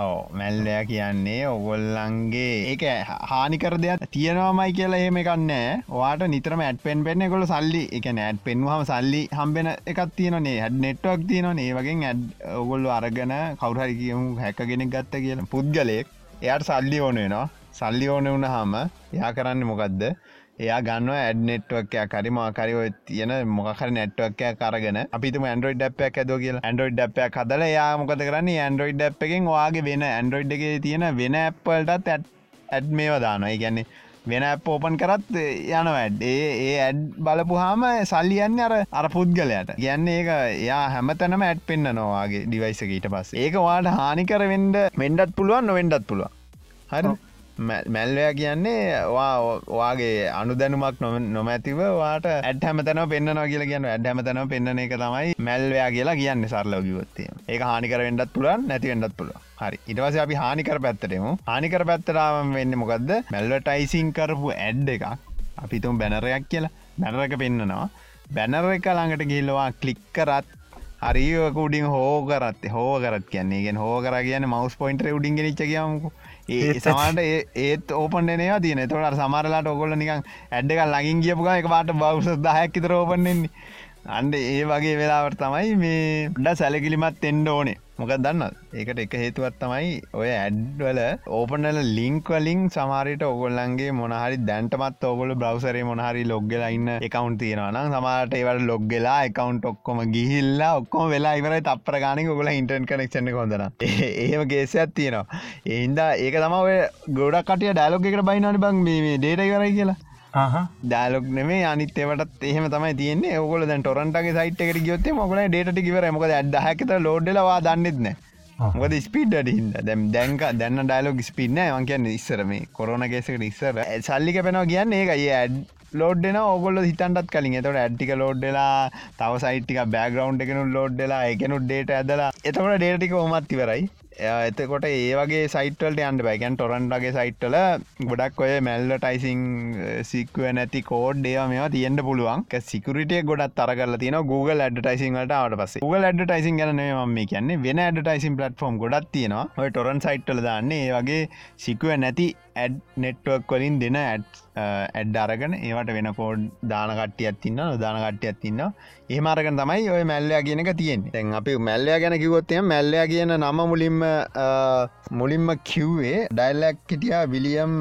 S1: ඕ මැල්ලයා කියන්නේ ඔගොල්ලන්ගේ ඒක හානිකර දෙයක් තියෙනවාමයි කියලා එහෙම එකන්නෑ වාට නිතරම ඇඩ් පෙන් පෙන්න්න කොල සල්ලි එක නෑඩ් පෙන්වාම සල්ලි හම්බෙන එකක් තියනේ හැඩ නෙට්වක් තියනනේ ඒවගේ ඇඩ් ඔගොල්ලු අරගෙන කවුරහරි කියමු හැකගෙනෙක් ගත්ත කියලා. පුද්ගලයෙක්. එයට සල්ලි ඕනේනවා සල්ලි ඕන වුණ හම එයා කරන්න මොකක්ද එයා ගන්න ඇඩනෙට්වක් කරි මකරි ඔය තියෙන මොකර නැට්වක් කරගෙන අපිතු ඇන්ඩරෝයිඩ් ඩප්යක් ඇද කියල. ඇන්ඩරෝයිඩ් ඩප්යක් හදල යා මොකද කරන්න? ඇන්ඩරෝයිඩ් ඩප් එකෙන් වාගේ වෙන ඇන්ඩරෝයිඩ් එක තියෙන වෙන ඇප්පල්ටත් ඇඩ් ඇඩ් මේවා දානවා. ගැන්නේ වෙන පෝපන් කරත් යන වැඩ් ඒ ඒ ඇඩ් බලපුහාම සල්ලියන්න අර අර පුද්ගලයට. ගැන්න ඒක යා හැමතැනම ඇඩ් පෙන්න්න නොවාගේ ඩිවයිසක ඊට පස් ඒක වාට හානිකර වෙන්ඩ වෙන්ඩත් පුළුවන් නොවෙන්ඩත් පුළුව හරි මැල්වයා කියන්නේ වාගේ අනු දැනුමක් නො නොමැතිව වාට ඇඩ හැමතන පෙන්න්න කියල කියන්න ඇඩ හැමතන පෙන්න්න එක තමයි මැල්වයා කියලා කියන්න සරලෝගිවත්තේ ඒ හානිකර වෙන්ඩත් පුළන් නැතිවෙන්ඩත් පුළුව හරි. ඉටවස අපි හානිකර පැත්තරෙමු හානිකර පැත්තරාම වෙන්න මොකක්ද මැල්ව ටයිසින් කරපු ඇඩ් එකක්. අපිතුම් බැනරයක් කියලා. බැනරක පෙන්න්නනවා බැනර එක ළඟට ගිල්ලවා කලික් කරත් හරිකුඩින් හෝකරත් හෝ කරත්. කියන්නේ. ගෙන් හෝ කර කියන මවස් පොයින්ට උඩින් නිච්ච කියමුකු ඒ සමට ඒත් ඕපන්නවා තියන තොට සමරලාට ඔකොල්ල නිකන් ඇඩ්ඩක ලඟින් කියපුග එක පාට බවස දහයක් තර ඕපන්නෙන්නේ අන්ඩ ඒ වගේ වෙලාවට තමයි මේ ඩ සැලකිලිමත් එෙන්ඩ ඕනේ මොක දන්න ඒකට එක හේතුවත් තමයි ඔය ඇඩ්වල ඕපනල ලිංක්වලින් සමාරයට ඔගොල්ලන්ගේ මොනහරි දැන්ටමත් ඔගොල බ්‍රවසරේ මොනහරි ලොග්ගල ඉන්න එකකවන්් තියෙනවන සමාට ඒවට ලොග්ගෙලා එකකවන්් ඔක්කොම ගිහිල්ලා ඔක්කොම වෙලා ඉවර තප්‍ර ගානක ගොල ඉන්ටන් කනෙක්ෂණ කොඳන ඒම ගේසයක් තියෙනවා. ඒන්ද ඒක තම ගොඩක් කටිය ඩයිලොග් එකට බයිනට බං මේ ඩේට කරයි කියලා. දාලොක් නෙේ අනිතවට එහෙම තමයි තියන්නේ. ඔගොල දැන් ටොරන්ටගේ සයිට් එකට ගියොත්තේ මොකල ඩේට කිවර මොක ඇදහකත ලෝඩ්ඩලවා දන්නෙත්න මොකද ස්පීඩ්ඩ හිද දැම් දැන්ක දැන්න ඩයිලොග ස්පින්න වන්කයන්න ඉස්සර මේ කොරන ගෙසකට ඉස්සර. සල්ලික පෙනවා කියන්න ඒක ඇඩ් ලෝඩ්න ඔගොල හිතන්ටත් කලින්. එතට ඇඩ්ටික ලෝඩ්ඩලා තව සයිට්ටික බෑග්‍රවන්් එකනු ලෝඩ්ඩලා එකනු ඩේට ඇදලා. එතකට ඩේටික ඔමත් ඉවරයි එතකොට ඒ වගේ සයිටල්ට අන්ඩ බැගැන් ටොරන්ටගේ සයිට්ටල ගොඩක් ඔය මැල්ල ටයිසිං සික්ව නැති කෝඩ් ඒවා මෙවා තියෙන්ට පුළුවන්. සිකරටිය ගොඩත් තරගල තින Google ඇඩටයිසිංට ආට පස Google ඇඩටයිසින් ගන ම කියන්නේ. වෙන ඇඩටයිසින් පලටෆෝම් ගොඩත් තියෙනවා. ඔය ටොරන් සයිට්ටල දාන්නේ ඒ වගේ සිකුව නැති ඇඩ් නෙට්වක් කොලින් දෙන ඇඩ් ඇඩ් අරගෙන ඒවට වෙන කෝඩ් දානකට්ටියත් තින්න දානකට්ටියත් තින්න ඒමරගන තමයි ඔය මැල්ලයා කියනක තියෙන් තැන් අපි මැල්ලයා ගැන කිවොත්තය මැල්ලයා කියන නම මුලින්ම මුලින්ම කිව්වේ ඩයිල්ලක් හිටිය විලියම්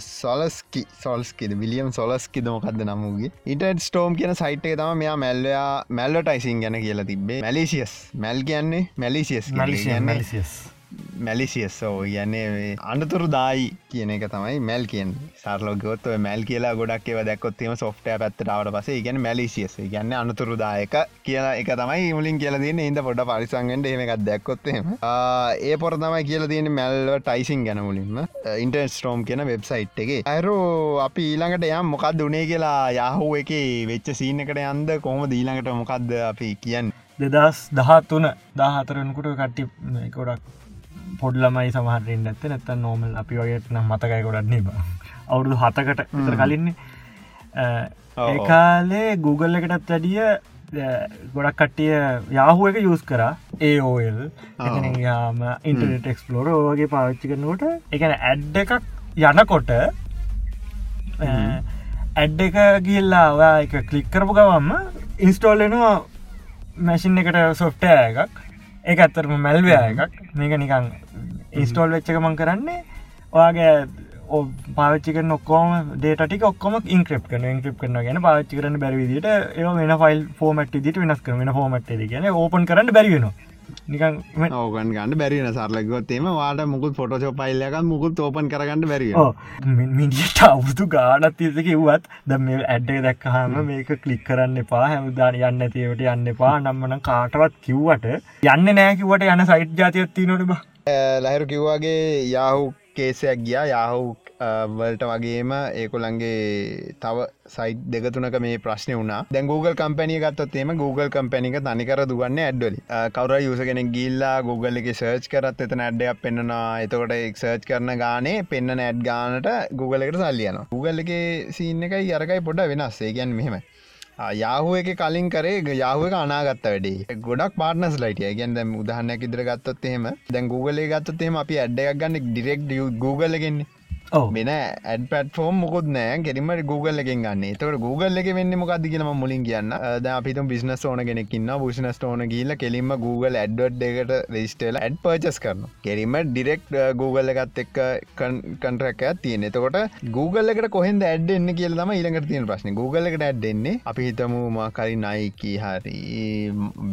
S1: සොලස්කි සොල්ස්කිද? විලියම් සොලස්කි දමකක්ද නමුගේ ඉට ස්ටෝම් කියන සයිට්ේ තම මෙයා මැල්ලයා මැල්ලටයිසින් ගැන කියලා තිබේ මැලිසිියස් මැල් කියන්නේ මැලිසිියස් මැලිසිියස් මැලිසියස්සෝ යන්නේ අනතුරු දායි කියන එක තමයි මැල් කියෙන් සරලෝගොත් මැල් කියලා ගොඩක් ඒව දැක්කොත්ම සොෆ්ටය පැත්තටාවට පසේ ගැන මැලිසියස්. ගැන්න අනතුරුදායක කියලා එක තමයි මුලින් කියල තින්න ඉද පොඩ පරිසංගෙන්ට එම එකක් දැක්කොත්තේම ඒ පොර තමයි කියල තියෙන මැල්ව ටයිසින් ගැන මුලින්ම. ඉන්ටර්ස් ටෝම් කියන වෙබ්සයිට් එක. අයරෝ අපි ඊළඟට යම් මොකක්ද දුනේ කියලා යහෝ එක වෙච්ච සීනකට යන්ද? කොහොම දීළඟට මොකක්ද අපි කියන්න?
S2: දෙදස් දහත් තුන දාහතරනකුට කට්ටි කොඩක් පොඩ්ලමයි සමහරින් ඇත්ත නැත්ත නෝමල් අපි වගේට නම් මතකයි ගොඩන්නේ බ. අවුරුදු හතකට විතර කලින්නේ. ඒකාලේ Google එකටත් වැඩිය ගොඩක් කට්ටිය යාහුව එක යස් කර. ඒෝල් යාම ඉන්ටනෙට එක්ස්පලෝර වගේ පාවිච්චි කරනකොට එකන ඇඩ් එකක් යනකොට ඇඩ් එක ගිල්ලා ඔයා එක කලික් කරපු ගවම්ම ඉන්ස්ටෝල්ලනවා මැසින් එකට සොෆ්ටය එකක් ඒ ඇත්තරම මැල්වය එකක්. මේක නිකං ඉන්ස්ටෝල් වෙච්චක මං කරන්නේ. ඔයාගේ පාච්චික නොක්කෝම ඩේටික ඔක්කොම ඉන්ක්‍රප් කන ඉන්ක්‍රප් කරන ගැන පාච්චි කරන බැරිවිදිට ඒ වෙන ෆයිල් ෆෝමට් දිට වෙනස් කරන ෆෝමට් කියන ඕපන් කරන්න බැරිවෙන නිකන්
S1: ඕගන් ගන්න බැරින සරලගොත්තේම වාට මුකුත් ෆොටෝ පයිල්ලක මුකුත් ඕපන් කරගන්න බැරි
S2: මිනිට අවුතු ගාඩත් තිසක වුවත් ද මේ ඇඩ්ඩ දැක්කහම මේක කලික් කරන්න එපා. හැමදාන යන්න තිවට යන්න එපා. නම්මන කාටවත් කිව්වට යන්න නෑකිවට යන සයිට් ජාතියත්ති නොට බ.
S1: ලහිරු කිව්වාගේ යාහු කේසයක් ගියා. යාහු වලට වගේම ඒකොළන්ගේ තව සයිට් දෙකතුනක මේ ප්‍රශ්න වුණා. දැ Google කම්පැනිය ගත්තොත්තේම Google කම්පැනික තනිකර දුගන්න ඇඩ්වලි කවර යුස කෙනෙක් ගිල්ලා Google එක සර්ච් කරත් එතන ඇඩ්ඩයක් පෙන්න්නවා. එතකොට එක් සර්ච් කරන ගානේ පෙන්න්න ඇඩ් ගානට Google එකට සල්ලියන Google එක සීන්න එකයි අරකයි පොඩ වෙනස්. ඒ ගැන් මෙහෙම. යාහුව එක කලින් කරේ යාහුව එක අනාගත්ත වැඩේ. ගොඩක් පාටනස් ලයිටිය ගැන් දැම් උදහන්නයක් ඉදිර ගත්තොත් එහෙම. දැන් Google ගත්තොත් එහෙම අපි ඇඩ්ඩයක් ගන්න ඩිරෙක්් Google ගෙන්නේ මෙන ඇඩ පටෆෝම් මොකුත් නෑ. කෙරීමට Google එකෙන් ගන්න. තවට Google එක වෙන්න මොකක්ද කියලම මුලින් කියන්න. අපිතු බිස්නස් ඕන කෙනෙක්කින්න බුෂනස් ඕන කියල කෙලින්ම Google ඇඩ්ඩ එකට රෙස්ටේල ඇඩ් පර්චස් කරන කෙරීම ඩිරෙක්් Google එකත් එක්ක කන්ටරක් තියන එතකොට Google එකට කොහෙද ඇඩ් එන්න කියල ම ඊළඟට තියෙන ප්‍රශ්න. Google එකට ඇඩ්ඩෙන්නේ අපි හිතමු මාකරි නයිකී හරි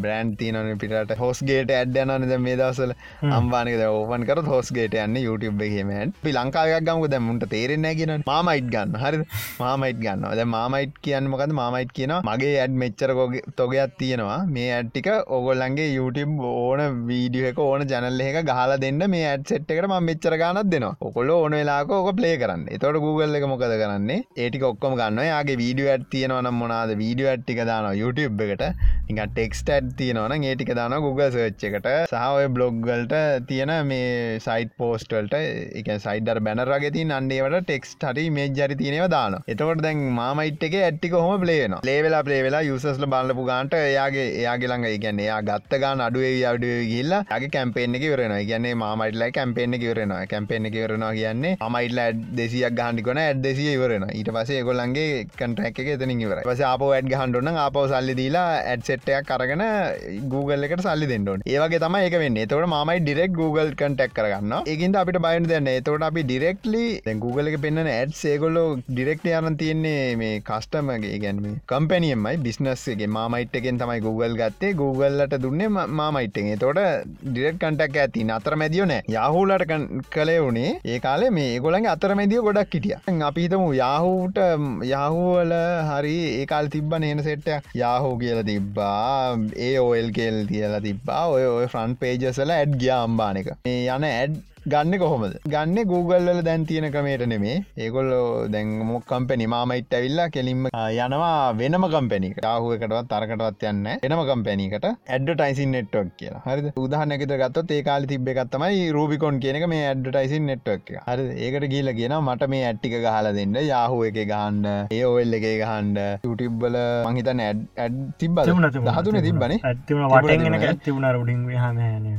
S1: බ්‍රන්් තියනන පිට හෝස්ගේට ඇඩ්ඩනද මේ දවසල අම්බානක ඕපන් කර හෝස්ගේට යන්න YouTube එකේමට පි ලංකාවක් ගම දැ මුන්ට තේරෙන්න ගෙන මාමයිට් ගන්න හරි මාමයිට් ගන්න ද මාමයිට් කියන්න මොකද මාමයිට් කියන මගේ ඇඩ් මෙච්චරකෝගේ තොගයක් තියෙනවා. මේ ඇට්ටික ඔගොල්ලන්ගේ YouTube ඕන වීඩිය එක ඕන ජනල්ල එක ගහලා දෙන්න මේ ඇඩ් සෙට් එකට ම මෙච්චර ගන්නත් දෙනවා. ඔකොල්ල ඕන වෙලාක ඕක ප්ලේ කරන්න. එතොට Google එක මොකද කරන්නේ? ඒටික ඔක්කොම ගන්න යාගේ වීඩිය ඇත් තියෙනවා නම් මොනාද වීඩිය ඇට්ටික දාන YouTube එකට. ඉ ටෙක්ස්ට ඇඩ් තියෙනවන ඒටික දාන Google සර්ච් එකට. සහය බ්ලොග්ගල්ට තියෙන මේ සයිට පෝස්ටල්ට එක සයිඩර් බැනරගේ තින් අන්ඩේවට ටෙක්ස් හරි මේ ජරි තියනව දාන එතකොට දැන් මාමයිට් එක ඇට්ටික හොම පලේන ලේවෙලා පලේවෙලා යුසස්ල බලපු ගන්ට එයාගේ එයාගේළඟ ගැන්න එයා ගත්ත ගාන අඩුවේ අඩුව ගිල්ල ගේ කැම්පේෙන් එක වරන ගැන්නේ මාමයිටලා කැම්පේෙන් එක වරනවා කැම්පේෙන් එක වරනවා කියන්නේ මයිටල ඇඩ් දෙසියක් ගහන්ඩිකොන ඇඩ් දෙසිය ඉවරන ඊට පසේ ගොල්ලන්ගේ කටරක් එක එතනින් ඉවර පස අප ඇඩ් හන්ඩුන්න අපව සල්ලි දීලා ඇඩ් සෙට්ටයක් කරගෙන Google එකට සල්ලි දෙන්නඩ ඒවගේ තම එක වෙන්න. තොට මයි ඩිරෙක් Google කටක් කරගන්න ඒකින්ට අපිට බයන දෙන්න තොට අපි ඩිරෙක්ලි දැන් Google එක පෙන්න්න ඇඩ් සේගොල්ලෝ ඩිරෙක්ට යන තියෙන්නේ මේ කස්ටමගේ ගැන්ම කම්පැනියමයි බිස්නස්ගේ මාමයිට් එකෙන් තමයි Google ගත්තේ. Googleලට දුන්නේ මාමයිට්ගේ තොට ඩිරෙක් කටක් ඇති අතර මැදියෝ නෑ. යහුලට කළේ වුණේ ඒ කාලේ මේ ගොලන් අතර මැදිය ගොඩක් හිටිය. අපිතමු යාහූට යහුවල හරි ඒකාල් තිබ්බ නේන සෙට්ට යාහෝ කියල තිබ්බා ඒ ඕල් කෙල් තියලා තිබ්බා. ඔය ඔය ෆ්‍රන්් පේජසල ඇඩ් ගියා අම්බානක මේ යන ඇඩ් ගන්න කොහොමද? ගන්න Googleල දැන් තියෙන ක්‍රමේට නෙමේ. ඒගොල්ලෝ දැන් මොක් කම්පැනි මාමයිට් ඇවිල්ලා කෙලින්ම යනවා වෙනම කම්පැනි රාහුවකටවත් තරකටවත් යන්න එනම කම්පැනිකට ඇඩ්ටයිසින් නෙට්වක් කියලා. හරි උදාහනැකත ගත්ත ඒකාල තිබ්බ එකත්තමයි රූබිකොන් කියනක මේ ඇඩ්ටයිසින් නෙට්වක් හරි ඒකට කියල කියන මට මේ ඇට්ටික ගහලා දෙන්න යාහුව එක ගහන්ඩ ඒ ඔල් එක ගහන්ඩ යුටිබ්බල මහිතන ඇඩ් තිබ හතුන තිබන
S2: ඇතිවුණ රුඩින්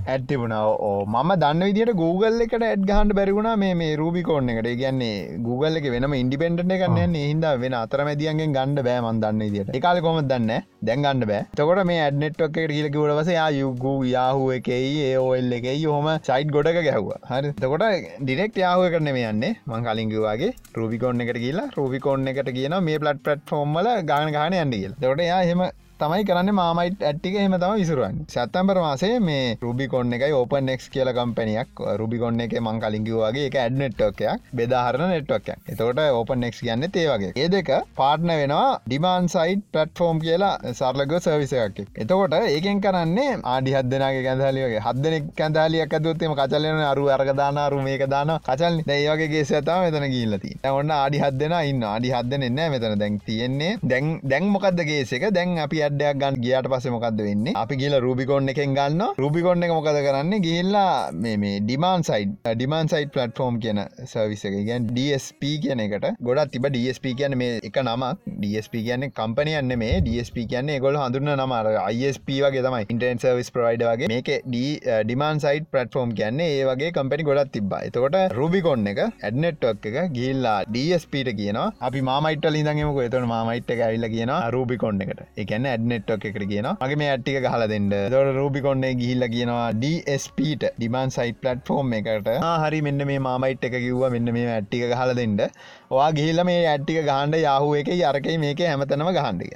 S1: ඇත්තිබුණ ඕ මම දන්න විදිට Google Google එකට ඇඩ් ගහන්ඩ බැරිගුණා මේ රූබිකෝන්න එකට. ගැන්නේ Google එක වෙනම ඉන්ඩිපෙන්ට් එකන්න හිද වෙන අතරමැදියන්ගෙන් ගණඩ බෑ මන්දන්න දිට එකකාල කොම දන්න දැන්ගන්න බෑ. තකොට මේ ඇඩ්නෙට්ක් එකට කියලකිවටවස යුගු යාහුව එකයි ඒෝල් එකයි හොම සයිට් ගොඩක ගැහ්ව. හරි. තකොට ඩිනෙක්් යාහුව කරන මේ යන්නේ. මං කලින්ගවාගේ රූබිකෝන්න එකට කියලා රූබිකෝන්න එකට කියන මේ පලට් පට් ෆෝම්මල ගාන ගාන යන්ඩියල් තොට යා හෙම තමයි කරන්න මාමයිට් ඇට්ටික හෙම තම විසරුවන් සැත්තම්බර මාසේ මේ රුබිකොන්න එකයි ඕපන් නෙක්ස් කියල කම්පනයක් රුබිකොන්න එක මං කලින්කිවගේ එක ඇඩ් නෙට්ටෝකයක් බෙදාහරන නෙට්වක් එතකොට ඕපන් නෙක්ස් කියන්න ඒවගේ ඒ දෙක පාට්න වෙනවා ඩිමාන් සයිට් පටෆෝම් කියලා සර්ලග සර්විසයක් එතකොට ඒකෙන් කරන්නේ ආඩි හදනගේ කැඳලියගේ හදනෙක් කැඳලියක් ඇතුත්තම කචලන අරු අරගදානරු මේක දාන කචල් ඒවගේ සතම මෙතන ගිල්ලති ඔන්න ආඩි හදන ඉන්න ආඩි හදන එන්න මෙතන. දැන් තියෙන්නේ දැන් දැන් මොකක්දගේ එක? දැන් අපි ඇඩ්ඩයක් ගන්න ගියට පස මොකක්ද වෙන්නේ? අපි කියල රූබිකොන්න එකෙන් ගන්න රූබිකොන්න එක මොකද කරන්න? ගිල්ලා මේ demand side demand side platform කියන සර්විස එක. ගැන් DSP කියන එකට. ගොඩත් තිබ DSP කියන මේ එක නමක්. DSP කියන්න කම්පනයන්න මේ DSP කියන්නේ ගොල හඳුන්න නමර ISP වගේ තමයි. ඉන්ටන් සර්විස් ප්‍රයිඩ වගේ. මේක ඩිමාන් සයිඩ් පටෆෝර්ම් කියන්නේ ඒ වගේ කම්පනි ගොඩත් තිබා එතකොට රූබිකොන්න එක ඇඩ්නෙට්ක් එක ගිල්ලා DSPට කියනවා. අපි මාමයිට ලිඳගේමක එතන මාමයිට් එක ඇල්ල කියන රූබිකොන්න එකට. එකන්න ඇඩ්නෙට්ක් එකට කියන මගේ මේ ඇට්ටික හල දෙන්න. දොට රූබිකොන්නේ ගිහිල්ල කියනවා DSPට ඩිමාන් සයිට පලට්ෆෝර්ම් එකට. හරි මෙන්න මේ මාමයිට් එක කිව්ව. මෙන්න මේ ඇට්ටික හල දෙන්න. වා ගිහිල්ල මේ ඇට්ටික ගහන්ඩ යාහුව එක යරකයි මේක හැමතනම ගහන්ඩික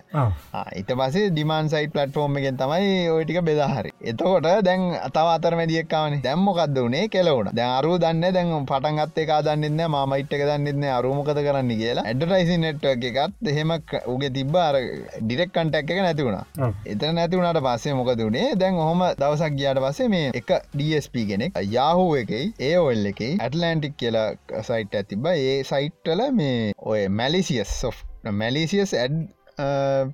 S1: ඉත පසේ ඩිමාන් සයිට පලට්ෆෝර්ම් එකෙන් තමයි ඔයටික බෙදාහරි එතකොට දැන් අතව අතර මැදියක්කාවන දැම්මොකක්ද වනේ කෙලවුණ. දැරු දන්න දැන් පටන්ගත් එක දන්නන්න මාමයිට් එක දන්නන්න අරුමකත කරන්න කියලා. ඇඩටයිසි නෙට්ව එකත් එහෙම උගේ තිබ අර ඩිරෙක් කන්ටක් එක නැති වුණා එතන නැති වුණට පස්සේ මොකද වුණේ? දැන් හොම දවසක් ගියාට පස්සේ මේ එක DSP කෙනෙක් යාහූ එකයි ඒ ඔල් එකයි ඇටලන්ටික් කියලා සයිට් ඇතිබ ඒ සයිට්ටල මේ ඔය මැලිසිියස් සොෆ් මැලිසිියස් ඇඩ්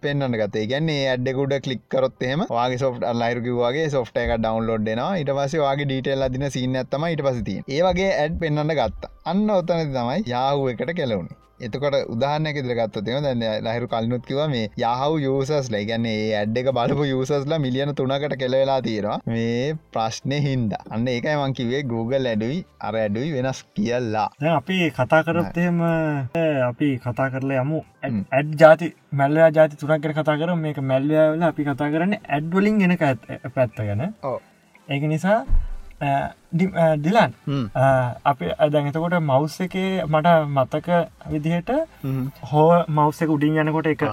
S1: පෙන්න්න ගතේ ගැන්නේ ඇඩ්ඩකුඩ කලික්කරොත් එෙම වගේ සොෆ් ලයිරුකිවගේ සොෆ්ට එක ඩවන්ලෝඩ් ෙන ඉට පස වගේ ඩීටෙල් අදින සින්න ඇත්තම ඉට පසිති ඒවගේ ඇඩ් පෙන්න්න ගත්ත. අන්න ඔතන තමයි යාහුව එකට කෙලවුණේ එතකොට උදාහනක දිරගත්තතම දැන්න ලහිරු කලනුත් කිව මේ යහව යසස් ලයිගන්නේ ඇඩ් එක බලපු යසස්ලා මිලියන තුනකට කෙලවෙලා තියෙනවා. මේ ප්‍රශ්නය හින්ද. අන්න ඒකයි මංකිවේ Google ඇඩුයි අර ඇඩුයි වෙනස් කියල්ලා
S2: අපි කතා කරත්තයම අපි කතා කරලා යමු. ඇඩ් ජාති මැල්ලයා ජාති තුනක්කට කතා කර මේක මැල්ලයාවල අපි කතා කරන්න ඇඩ්වලින් ගෙනක පැත්ත ගැන ඒක නිසා ඩිලන්. අපි අදැතකොට මවස් එකේ මට මතක විදිහට හෝ මවස එක උඩින් යනකොට එක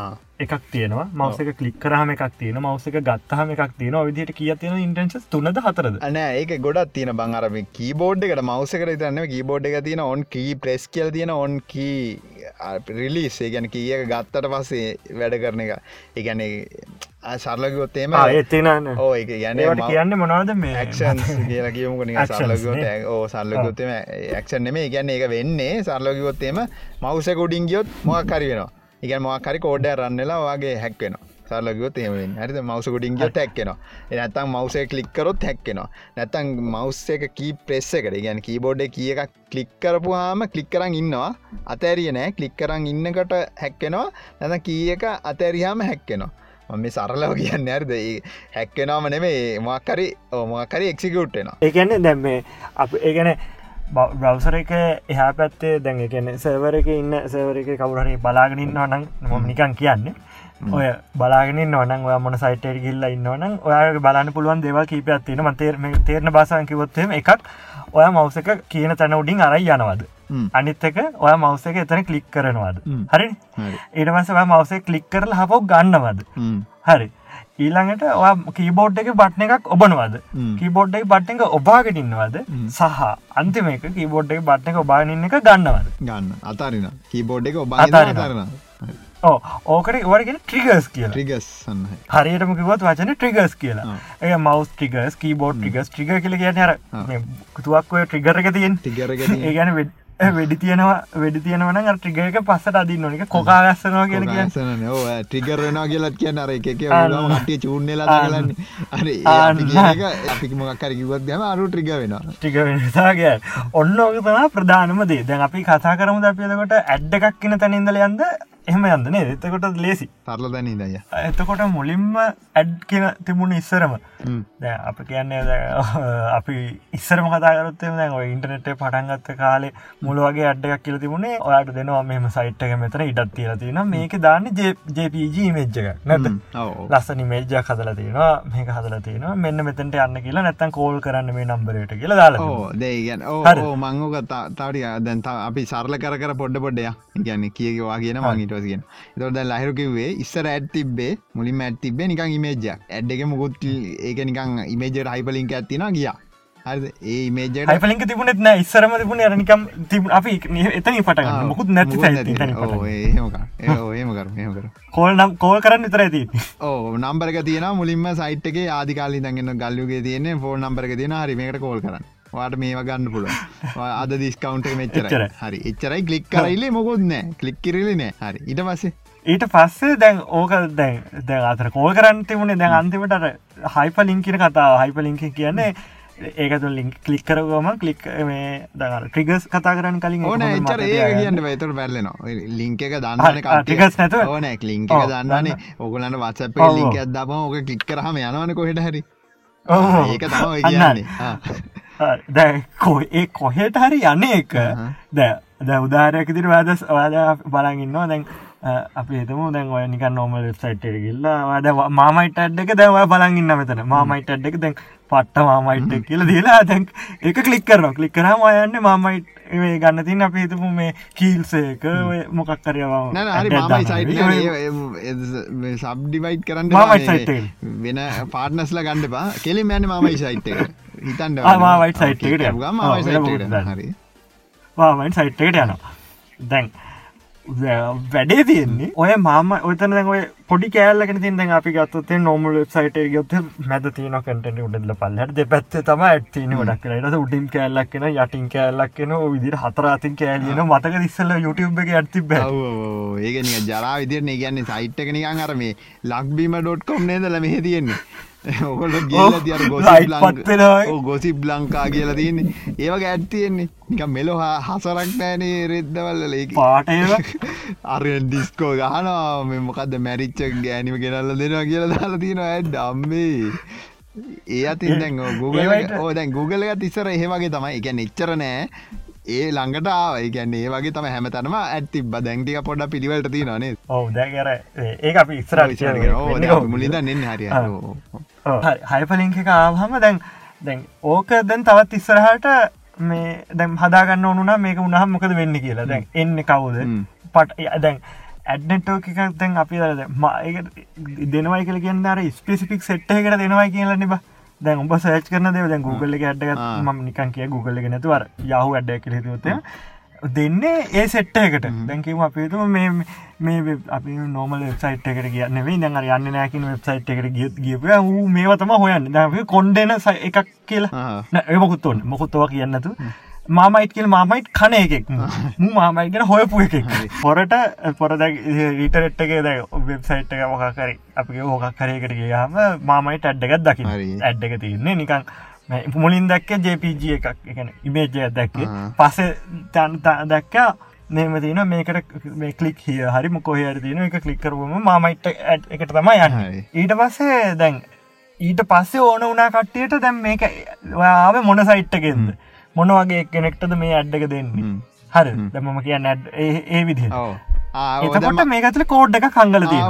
S2: එකක් තියෙනවා. මවසක කලික් කරහම එකක් තියෙන මවස එක ගත්තහම එකක් තියෙන විදිහට කිය තියෙන ඉන්ටන්ස් තුනද හතරද?
S1: න ඒක ගොඩත් තියෙන බංරම කීබෝඩ් එකට මවසක තන්න කීබෝඩ් එක තියෙන ඔන් කී ප්‍රෙස් කියල් තියෙන ඔන් කී පිරිලිස්සේ ගැන කිය ගත්තට පස්සේ වැඩ කරන එක. එකන්නේ සරලගොත්තේම
S2: ඒතිනන්න
S1: ඕ එක ගැන
S2: කියන්න මොනවද මේ?
S1: ක්ෂන් [laughs] කියලා කියමුක සරලගොත ඕ සල්ලගොත්තම ක්ෂන් නෙම ගැන්න එක වෙන්නේ සරලගොත්තේම මවස ගොඩින් ගියොත් මොක් කරි වෙනවා. එක මොක්කරි කෝඩ රන්නලා වගේ හැක්වෙනවා සරලගොත් එම හරි මවස ගොඩින් ගිය හැක්කෙනවා නැතම් මවසේ කලික්කරොත් හැක්කෙනවා නැතන් මවස් එක කී ප්‍රෙස්ස එකට ගැන කීබෝඩ් කිය එකක් කලික්කරපු හාම කලික්කරන් ඉන්නවා. අතෑරිය නෑ. කලික්කරන් ඉන්නකට හැක්කෙනවා නැත කී එක අතෑරියාම හැක්කෙනවා මේ සරලව කියන්න ඇරද හැක්කෙනම නෙමේ මක්කරි ඕමක්කරි එක්සිකවට්ටෙන
S2: ඒගැන්න දැම් මේ අප ඒගැන බ්‍රවසර එක එහා පැත්තේ දැන් එකන සවර එක ඉන්න සවර එක කවුරහරි බලාගෙනන්නවා නම් මොම නිකන් කියන්නේ. ඔය බලාගෙන නොන ඔය මොන සයිට ගිල්ල ඉන්නවන ඔය බලන්න පුළුවන් දේවල් කීපයක් තියෙන මතේර තේරන බාසන් කිවොත්තම එකක් ඔය මවස එක කියන තැන උඩින් අරයි යනවද අනිත් එක ඔය මවස එක එතන කලික් කරනවාද? හරි? ඒටමස මවසේ කලික් කරල හපෝ ගන්නවද? හරි. ඊළඟට කීබෝඩ් එක බට්න එකක් ඔබනවද? කීබෝඩ් එක බට්න එක ඔබාගෙනන්නවද සහ අන්තිම එක කීබෝඩ් එක බට්න එක ඔබාගන්න එක ගන්නවද?
S1: ගන්න. අතාරන කීබෝඩ් එක ඔබා අතාරන
S2: ඕකට වරගෙන ට්‍රිගස් කිය
S1: ටිගස්
S2: හරියටම කිවත් වචන ට්‍රිගස් කියලා. ඒ මවස් ටිගස් කීබෝඩ් ටිගස් ටිග කියල කියන හර කුතුවක්ව ට්‍රිගර එක තියෙන් ටිගර ගැන [laughs] වෙඩි තියෙනවා වැඩි තියෙනවන ට්‍රිගක පස්සට අදී නොනික කොකාගස්සනවා කියන
S1: කියන්න. ටිගරෙනවා කියලත් කියන්න අර එක ට චූන්නලා ගලන්න අර අපි මොක්කර කිවත් ගම අරු ට්‍රිග වෙන
S2: ටික වෙනසාගේ ඔන්න ඕක තම ප්‍රධානම දේ. දැන් අපි කතා කරමු අපියදකොට ඇඩ්ඩ එකක් කියන තැනින්දල යන්ද එහෙම යන්නනේ එතකොට ලේසි.
S1: සරල දැනී දය
S2: එතකොට මුලින්ම ඇඩ් කියන තිබුණ ඉස්සරම. අප කියන්නේ [laughs] අපි ඉස්සරම ඔය ඉන්ටනෙට් පටන්ගත්ත කාලේ මුළුවගේ අඩ්ඩක් කියල තිබුණේ ඔයාට දෙනවා මෙම සයිට්ක මෙතන ඉඩත් තියල තියෙන මේක දාන්න ජපG මේජ්ජක නැත ලස්සනි මේජ්ජ හදල තියෙනවා. මේක හදල තියෙනවා. මෙන්න මෙතට යන්න කියලා නැත්තන් කෝල් කරන්න මේ නම්බරට කියලා දාලා
S1: දේගැන ඕ මංගෝක තාටිය දැන් අපි සරල කර පොඩ්ඩ පොඩ්ඩය ගැන කියවා කියන මංගිට ටස් කියෙන තොට ලහිරකිවේ ඉස්සර ඇත් තිබේ මුලින් ඇත් තිබේ නිකං ඉමේජ ඇඩ් එක මුකුත් ඒක නිකං ඉමේජට හයිපලින්ක ඇත්තින ගියා. ඒ මේජ
S2: හයිපලින්ක තිබුණෙත් නෑ. ඉස්සරම තිබුණ නිකම් තිබ අපි එතන පට මුකුත් නැති කෝල් නම් කෝල් කරන්න විතර ඇති
S1: ඕ නම්බරක තියන මුලින්ම සයිට්ක ආදිකාලි දඟන්න ගල්ලුගේ තියන ෆෝන් නම්බරක තියෙන හරිමකට කෝල් කරන්න වාට මේවා ගන්න පුළුව අද දිස්කවන්ට මෙච්චර හරි. එච්චරයි කලික් කරයිල්ලේ මොකොත් නෑ. කලික් කිරලි නෑ. හරි. ඉට පස්සේ?
S2: ඊට පස්සේ දැන් ඕක දැන් දැ අතර කෝල් කරන්න තිබුණේ දැන් අන්තිමට හයිප ලිංකින කතා හයිප ලිංක කියන්නේ ඒකතු ලින්ක් කලික් කරගම කලික් මේ දර ට්‍රිගස් කතා කරන්න කලින්
S1: ඕන. චර ඒ කියන්න තුර පැල්ලෙන ලිංක එක දන්න
S2: ටිකස් නැත
S1: ඕන. ලිංක දන්නන්නේ ඔගලන්න වත්සප ලින්ක ඇදම ඕක කලික් කරහම යනවන කොහෙට හරි. ඒක තම කියන්නේ
S2: දැ කො ඒ කොහෙට හරි යන්න එක දැ ද උදාරයක් දිර වැදස් වාද බලගන්නවා දැන් අපි එතම දැන් ඔය නික නොම වෙබ්සයිට් ගල්ලා වද මාමයිට අඩ්ඩක දැව බලගන්න මෙතන. මාමයිට අඩ්ඩක දැන් පට්ට මාමයිට් කියල දලා දැන් එක කලික් කරන කලික් කරම අයන්න මාමයිට් ඒ ගන්න තින් අප හිතපු මේ කීල්සේක මොකක් කරයවා
S1: සබ්ඩිවයිට් කරන්න වෙන පාර්නස්ල ගණඩපා කෙලි මෑන මාමයි සයිට් හිතන්ට
S2: මාවයිට සයිට්
S1: හරි.
S2: මාමයින් සයිට්කට යනවා. දැන් වැඩේ තියෙන්නේ. ඔය මාම ඔතන ඔය පොඩි කෑල්ලක තින් අපි ගත්තත නොමල් සයිට ගොත් මැද තියන කට උඩල පල්ලට දෙ පැත්ත තම ඇත්තින ඩක් කරට උඩින් කෑල්ලක්ෙන යටින් කෑල්ලක්ෙන විදිර හතරාතින් කෑලියන මතක දිස්සල YouTube එක ඇති බ
S1: ඒකන ජරා විදිරන්නේ ගැන්නේ සයිට්ක නිකන් අරම ලක්බීම.කොම් නේදල මෙහ තියෙන්නේ ඔකොල ගිල තිර ගොසිබ් ලංකා කියලා තියන්නේ. ඒවගේ ඇත්තියෙන්නේ නික මෙලො හසරක් නෑනේ රෙද්දවල්ල ලේ
S2: පාටය [laughs]
S1: අරෙන් ඩිස්කෝ ගහනවා. මෙ මොකක්ද මැරිච්චක් ගෑනිම ගෙනල්ල දෙනවා කියලා දාලා තියෙනවා ඇඩ් අම්බේ ඒ අතින් දැන් Google ඕ දැන් එක තිස්සර එහෙවගේ තමයි. එක එච්චර නෑ. ඒ ළඟට ආවයි ගැන්නේ ඒ වගේ තම හැමතනම ඇත්ති බදැංටික පොඩ පිළිවලට තිය නේ
S2: ඔව දැකර ඒ අපි ඉස්ර
S1: මුලින්ද නෙන්න හරි
S2: හයිපලිංක එක ආහම දැන් දැන් ඕක දැන් තවත් ඉස්සරහට මේ දැම් හදාගන්න ඕනුනා මේක උනහම් මොකද වෙන්න කියලා. දැන් එන්න කවුද? පට දැන් ඇඩ්නටෝක එකක් දැන් අපි දරද දෙනවයි කල කියන්න අර ස්පිසිපික් සෙට්ට එකට දෙනවයි කියලා නිබා දැන් උඹ සෑච් කරන දෙව දැන් Google එක ඇඩ්ඩ ම නිකන් කිය Google එක නැතුවර යහු ඇඩ්ඩ කලෙතුවතය දෙන්නේ ඒ සෙට්ට එකට දැකිම අපිතුම මේ මේ අපි නොමල වෙබ්සයිට් එකට කියන්න වේ දැන් යන්න නෑකින වෙබ්සයිට් එකට ගියත් ගියප වූ මේවතම හොයන්න. ද කොන්්ඩන එකක් කියලා. ඒමකුත්තුවන්න මොකුත්තව කියන්නතු මාමයිට් කියල මාමයිට් කන එකෙක්. මු මාමයිට ගෙන හොයපු එකෙක්. පොරට පොරද රීටරෙට්ටගේ ද වෙබ්සයිට් එක මොකකරි අපි හෝකක් කරයකට ගයාම මාමයිට ඇඩ්ඩගත් දකි ඇඩ්ඩක තියන්නේ නිකං මුලින් දැක්ක ජපG එකක්. එකන ඉමේජය දැක්ක. පස තන් දැක්කා නේම තින මේකට මේ කලික් හිය හරි මොකොහර තියන එක කලික්කරුවම මාමයිට් එකට තමයි යන්න. ඊට පස්සේ දැන් ඊට පස්සේ ඕන වනා කට්ටියට දැම් මේක ආව මොන සයිට්ටගෙන්ද මොන වගේ කෙනෙක්ටද මේ අඩ්ඩක දෙන්නේ? හරි. දැමම කියන්න ඒ විදි එතකොට මේකතල කෝඩ් එක කංගල
S1: තිය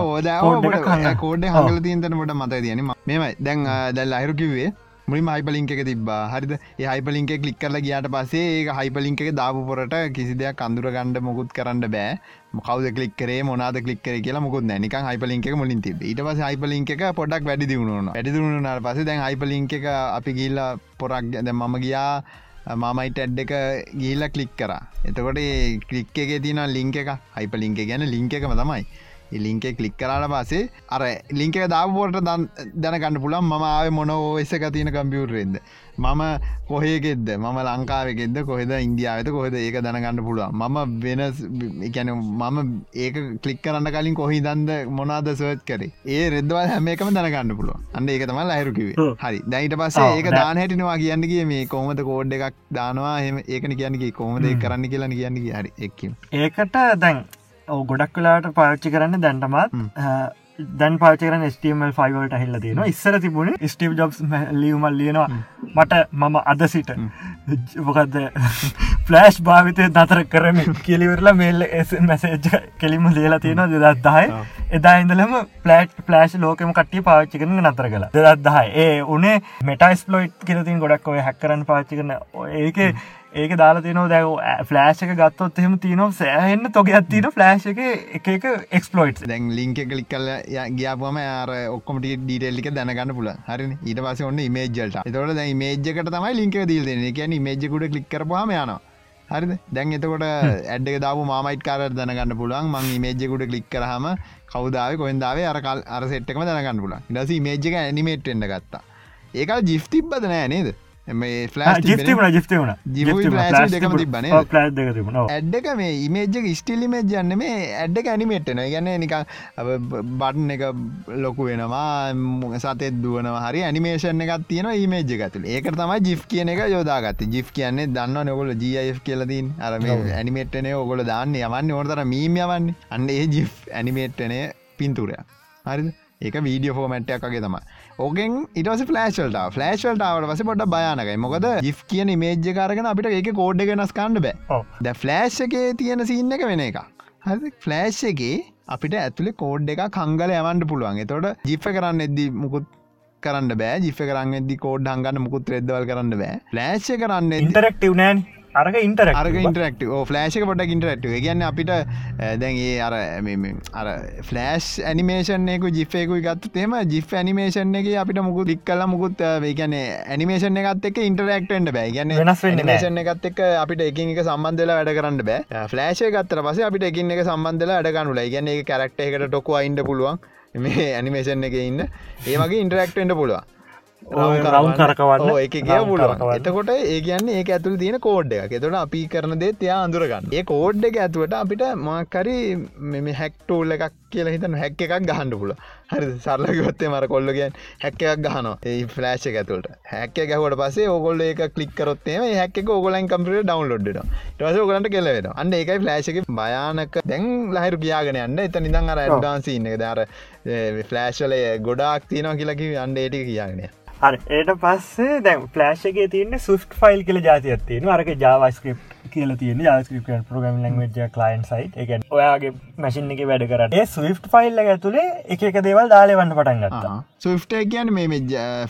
S1: කෝඩ් හඟල තියන්තනට මත තියන මෙම දැන් දැල් අහිරු කිවේ මුලින් හයිපලින්ක එක තිබා හරිද? ඒ හයිපලින්ක කලික් කරලා ගියාට පසේ ඒ හයිපලින්ක එක දාපු පොරට කිසි දෙයක් අඳුර ගණඩ මොකුත් කරන්න බෑ. මොකවද කලික්කරේ මොනාද කලික්කර කියලා මුකුත් නික හයිපලින්ක මුලින් තිබ ඊට පස හයිපලින්ක එක පොඩක් වැඩි දියුණුන වැඩිදුුණුනාට පස දැන් හයිපලින්ක එක අපි ගිල්ලා පොරක් දැ මම ගියා මමයිට ඇඩ් එක ගිල්ල කලික් කර. එතකොට කලික් එක තින ලිංක එක හයිප ලිංක ගැන ලිංක එකම තමයි. ලිංක කලික් කරාට පසේ අර ලිංක දාපුපොට දැනකන්න පුළන් ම ආව මොන ඕස එක තියන කම්පියුටරෙන්ද මම කොහේගෙද මම ලංකාවගෙද කොහෙද? ඉන්දියාවත කොහෙද? ඒක දැනගන්න පුළුව මම වෙන එකැන මම ඒක කලික් කරන්න කලින් කොහි දන්ද මොනාද සර්ච් කරේ? ඒ රෙදවල් හැම එකම දැනගන්න පුළුව අන්න ඒක තමයි අයරුකිවේ හරි. දැයිට පස්සේ ඒක දාන හැටිනවා කියන්නගේ මේ කොමද කෝඩ් එකක් දානවා? එම ඒකන කියන්නගේ කොමද කරන්න කියලා කියන්න හරි. එක්කම්.
S2: ඒකට දැන් ගොඩක් කලාට පාච්චි කරන්න දැන්ටමත් දැන් පාචකරන ස්ටමල් ෆයිවල්ට හිල්ල තියෙන ඉස්සර තිබුණ ස්ටීව් ජොබ්ස් ලියවමල් ලියනවා. මට මම අද සිට. මොකක්ද ෆලෑෂ් [laughs] භාවිතය දතර කරම කිලිවරලා මේල්ල මැසේජ් කෙලිම ලියලා තියෙන දෙදත් දහයි. එදා ඉඳලම පලට් ෆලෑශ් ලෝකම කට්ටිය පාච්චි කරන නතර කලා දෙදත් දහයි. ඒ උනේ මෙටයිස් ලොයිට් කියලතින් ගොඩක් ඔය හැකරන්න පාච්චි කරන ඒක ඒක දාලා තියනෝ දැව ෆලෑශක ගත්තොත් එහෙම තියනවා. සෑහෙන්න තොගයක් තින ෆලෑශ එක එක එක්ස්පලෝයිට්
S1: දැන් ලිංක කලික් කල ගියාපුම අර ඔක්කොමට ඩීටෙල්ලික දැනගන්න පුල හරි ඊට පස ඔන්න මේජල්ට තොට දැ මේජකට තමයි ලින්ක දීල් දෙන කියන මේජකුට කලික් කරපුහම යනවා. හරිද? දැන් එතකොට ඇඩ්ඩක දාපු මාමයිට් කාර දැනගන්න පුළුවන්. මං මේජකුට කලික් කරහම කවදාව කොන්දාවේ අරකල් අර සෙට්කම දැනගන්න පුල ඉදස මේජක ඇනිමේට්ෙන්ඩ ගත්තා. ඒකල් ජිෆ් තිබ්බද නෑ නේද ඇඩ්ඩක මේ ඉමේජ්ජක ස්ටිලිමේජ් යන්න මේ ඇඩ්ඩක ඇනිමේට්න ගන්න නික බටන් එක ලොකු වෙනවා සතෙත් දුවනවා. හරි ඇනිමේෂන් එකක් තියෙන ඉමේජ් ඇතුල ඒක තමයි ජිෆ් කියන එක යෝදාගත්ත. ජිෆ් කියන්නේ දන්න නොකොල ජF කියලතින් අර ඇනිමේට්න ඔගොල දාන්න යවන්න ඕනතර මීම යවන්න. අන්න ඒ ජිෆ් ඇනිමේට්නය පින්තුරය හරිද? ඒක වීඩියෝ ෆෝමට්යක් වගේ තමයි ඕගෙන් ඉටස ෆලෑශල්ට ෆලෑශල්ටාවට පස පොට භයානකයි. මොකද ජි් කියන මේජ්‍ය කාරගෙන අපිට එක කෝඩ් ගෙනස් කණ්ඩ බෑ. ද ෆලෑශ් එකේ තියෙන සින්න එක වෙන එක ෆලෑශ් එකේ අපිට ඇතුළේ කෝඩ් එක කංගල යවන්ට පුළුවන්. තොට ජිප්ප කරන්න එද්දි මුකුත් කරන්න බෑ. ජිප කරන්න එදදි කෝඩ් හංගන්න මුකුත් රෙද්දවල් කරන්න බෑ. ෆලෑශ් කරන්න
S2: ඉන්ටරක්ටව නෑන් අරක ඉන්ටර
S1: අරක ඉන්ටරක්ට ෆලෑශක පොට ඉන්ටරක්ට ගන්න අපිට දැන්ඒ අර අර ෆලෑස් ඇනිමේෂන්යකු ජිෆයකු ගත් තෙම ජිෆ් ඇනිමේෂන් එක අපිට මුකු දික් කල මුකුත් වේගන ඇනිමේෂන් එකත් එක් ඉන්ටරක්ටෙන්ට බෑ. ගන්න වෙනස් නිමේෂන් එකත් එක් අපිට එකින් එක සම්බන්ධල වැඩ කරන්න බෑ. ෆලෑශය ගත්තර පස අපිට එකින් එක සම්බන්ධල අඩගන්නු ලයි ගන්න එක කරක්ට එකට ටොකු අයින්ට පුළුවන්. මේ ඇනිමේෂන් එක ඉන්න. ඒ වගේ ඉන්ටරක්ටෙන්ට පුළුවන්
S2: රවුන් කරකවන්න.
S1: එක කිය පුළුවන්. එතකොට ඒ කියන්නේ ඒ ඇතුළ තියෙන කෝඩ් එක එතොට අපි කරන දේ තියා අඳුරගන්න ඒ කෝඩ් එක ඇතුවට අපිට මාකරි මෙම හැක්ටෝල් එකක් කියලා හිතන හැක් එකක් ගහන්ඩ පුල හරි සරලගොත්තේ මර කොල්ලගෙන් හැක් එකක් ගහන ඒ ෆලෑශ ඇතුළට. හැක්ක ගැහවට පසේ ඔගොල්ල එක කලික්කරොත්තේ හැක් ඔගොලන් කම්පිට ඩවන්ලෝඩ් ටස ඔගලන්ට කෙලවෙන අන්න ඒකයි ෆලෑශක භයානක. දැන් ලහිරු කියාගෙන යන්න. එත නිදන් අර ඇඩ්ඩාන්සින්න දර ෆලෑශලය ගොඩාක් තියනවා කියලකි අන්ඩ ඒටි
S2: හරි. ඒට පස්සේ දැන් ෆලෑශ්ගේ තියන්නේ සුස්් ෆයිල් කියල ජාතියත්තියෙන අරක ජාවස්ක්‍රප් කියල තියන ජාස්ක්‍රප ප්‍රගම ලංවෙජ කලයින් සයි් එක ඔයාගේ මැසින් එක වැඩ කරට ස්විෆ් ෆයිල්ල ඇතුළේ එක දේවල් දාලවන්න පටන් ගත්තා.
S1: සුෆ්ට කියන්න මේ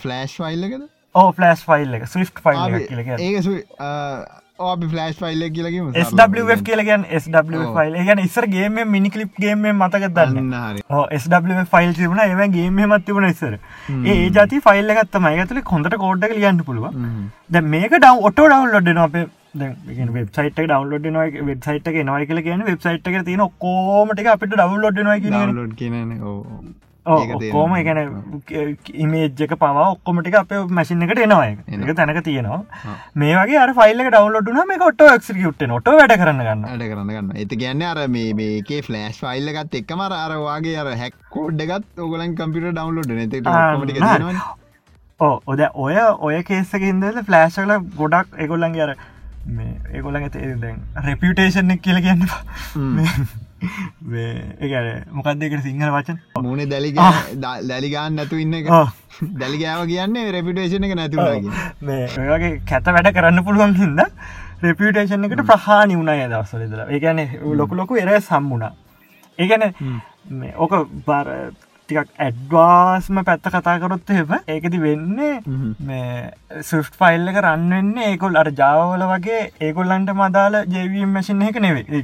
S1: ෆලෑශ් ෆයිල්ලකද
S2: ඕ ෆලස් ෆයිල් එක. ස්විෆ් ෆයිල්
S1: ඒ අපි ෆලස් ෆයිල්ල කියලකිම
S2: SWF කියලගන් SW ෆයිල් ගැන ඉස්සර ගේම මිනි කලිප් ගේම මතක දන්න? SW ෆයිල් තිබුණ. ඒව ගේම මත් තිබුණ ඉස්සර. ඒ ජති ෆයිල්ල ගත්තම ඇතුල කොඳට කෝඩ්ඩ ලියන්න පුළුව ද මේක ඩව ඔටෝ ඩවන්ලොඩ් අපේ වෙබ්සයිට ඩවන්ලෝඩ් නොයි වෙබ්සයිට නොයි කියල කියන වෙබ්සයිට් එක තියෙන කෝමට අපිට ඩවන්ලෝඩ් නොයි කියන ඔක්කෝම ගැන ඉමේජ්ක පවා ඔක්කොමටික අප මැසින් එකට එනවා එක තැනක තියෙනවා. මේ වගේ අර ෆයිල්ල ඩවන්ලෝඩ්න මේ ොට ක්සිකුට් නොට වැඩ කරන්න ගන්න
S1: වැඩ කරන්න ගන්න ඇති ගැන්න අර මේකේ ෆලෑස් ෆයිල්ලගත් එක්කම අර වගේ අර හැක්කෝඩ්ඩගත් ඔගලන් කම්පිට ඩවන්ලෝඩ් නත
S2: ඕ ඔද ඔය ඔය කේසකින්දල ෆලෑශල ගොඩක් එකොල්ලන්ගේ අර ඒගොල්ලන් ඇත දැන් රෙපියටේෂන් එක් කියල කියන්න [laughs] ඒගැන මොකක්දකට සිංහල වචන්?
S1: මුණ දැලි දැලිගාන් නැතු ඉන්න එක. දැලිගාව කියන්නේ රෙපිටේෂන එක නැතුව
S2: මේගේ කැත වැඩ කරන්න පුළුවන් හිද රෙපියටේෂන් එකට ප්‍රහානි වුණය දවසලදල ඒගැන ලොකු ලොකු එර සම්මුණ ඒගැන ඕක බර ටිකක් ඇඩ්වාස්ම පැත්ත කතා කරොත් එම ඒකති වෙන්නේ මේ සුෆ් ෆයිල් එක රන්වෙන්නේ ඒකොල් අර ජාවල වගේ ඒකොල්ලන්ට මදාල ජවම් මැසින් එක නෙවේ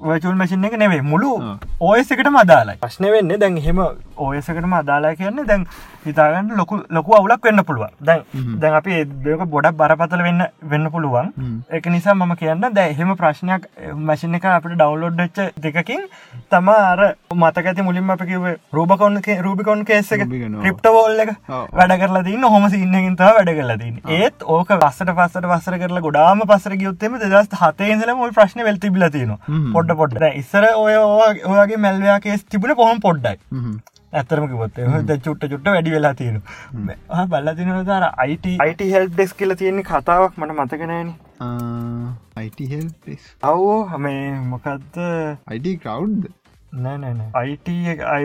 S2: වචුල් මසින් එක නෙවේ මුළු ඕයස එකට මදාලා ප්‍රශ්න වෙන්න දැන් හෙම ඕයසකටම අදාලා කියන්නේ දැන් හිතාගන්න ලොකු ලොකු අවුලක් වෙන්න පුළුවන්. දැන් දැන් අපි දෙක ගොඩක් බරපතල වෙන්න වෙන්න පුළුවන්. එක නිසා මම කියන්න දැ එහෙම ප්‍රශ්නයක් මැසින් එක අපට ඩවන්ලෝඩ් ච්ච දෙකකින් තම අර මතකඇති මුලින්ම අපි කිව රූබකොන්න රූබිකොන් කේස එක ක්‍රිප්ටවෝල් එක වැඩ කරලා තින්න හොම සින්නකින්ත වැඩ කරලා තින් ඒත් ඕක වස්සට පස්සට වස්සර කරලා ගොඩාම පසර ගයුත්තෙම දෙදස් හතේ ඉදල මොල් ප්‍රශ්න වෙල්තිබිල තින පොඩ්ඩ පොඩ්ඩ. ඉස්සර ඔය ඔයාගේ මැල්වයා කේස් තිබුණ පොහොම පොඩ්ඩයි? ඇතරම ද චුට්ට චුට්ට වැඩි වෙලා තියෙන බල්ල තින තර අයිට අයිට හෙල් ඩෙස් කියල තියෙන්නේ කතාවක් මට මතකනෑන අවෝ හමේ මොකක්ද
S1: අයිට කවුඩ්
S2: නෑනෑ අයිට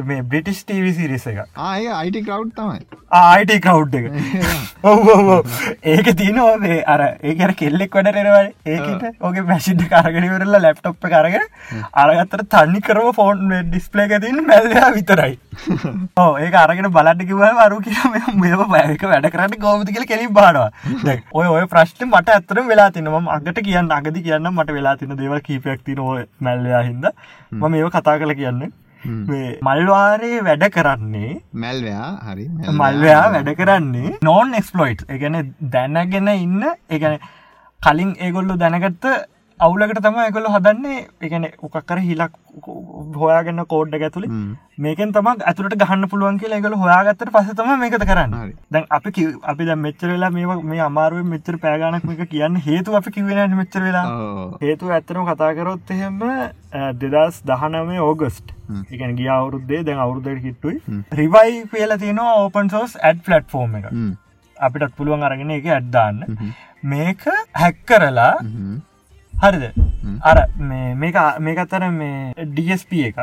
S2: මේ බ්‍රිටිස් ටීවි සිරිස එක
S1: ආය අයිට කව් තමයි.
S2: ආයිට කව් එක. ඔ ඒක තියනවා මේ අර ඒකර කෙල්ලෙක් වැඩරෙනවයි ඒකට ඕගේ මැසිිට කරගෙනවරලා ලැප්ටොප් කරගෙන අරගත්තර තන්නි කරව ෆෝන් ඩිස්පලේ තින් මැල්ලයා විතරයි. [laughs] ඕ ඒ අරගෙන බලට කිව අරු කිය මේ පයක වැඩ කරන්න ගෝමති කියල කෙලින් බානවා. ඔය ඔය ප්‍රශ්ට මට ඇතර වෙලා තිනම අගට කියන්න අගදි කියන්න මට වෙලා තින දේව කීපයක් තින ඔය මැල්ලයා හිද ම මේ කතා කළ කියන්න. මල්වාරයේ වැඩ කරන්නේ
S1: මැල්වයා හරි
S2: මල්වයා. වැඩ කරන්නේ නෝන් එක්ස්පලොයිට් එකන දැනගෙන ඉන්න එකන කලින් ඒගොල්ලු දැනගත්ත අවුලකට තම ඇකොල හදන්නේ. එකන උකක්කර හිලක් හොයාගන්න කෝඩ්ඩ ඇතුළි මේකෙන් තම ඇතුට ගහන්න පුළුවන් කියලා එකල හොයාගත්තට පසතම මේකත කරන්න. දැන් අපි අපි ද මෙච්චරලා මේ මේ අමාරුව මෙච්චර පෑගනක් මේක කියන්න හේතු අපි කිවෙන මෙච්චර වෙලා. හේතු ඇත්තනම කතාකරොත් එහෙම දෙදස් දහනවේ ඕගස්ට්. එකන ගිය අවුරුද්දේ දැන් අවුරුද්දට කිට්ටුයි. රිවයි කියලා තියෙනවා ඕපන් සෝස් ඇඩ් ෆලට්ෆෝර්ම් එක. අපිටත් පුළුවන් අරගෙන එක ඇඩ්දාන්න මේක හැක් කරලා හරිද? අර මේක මේක අත්තර මේ ඩස්ප එකක්.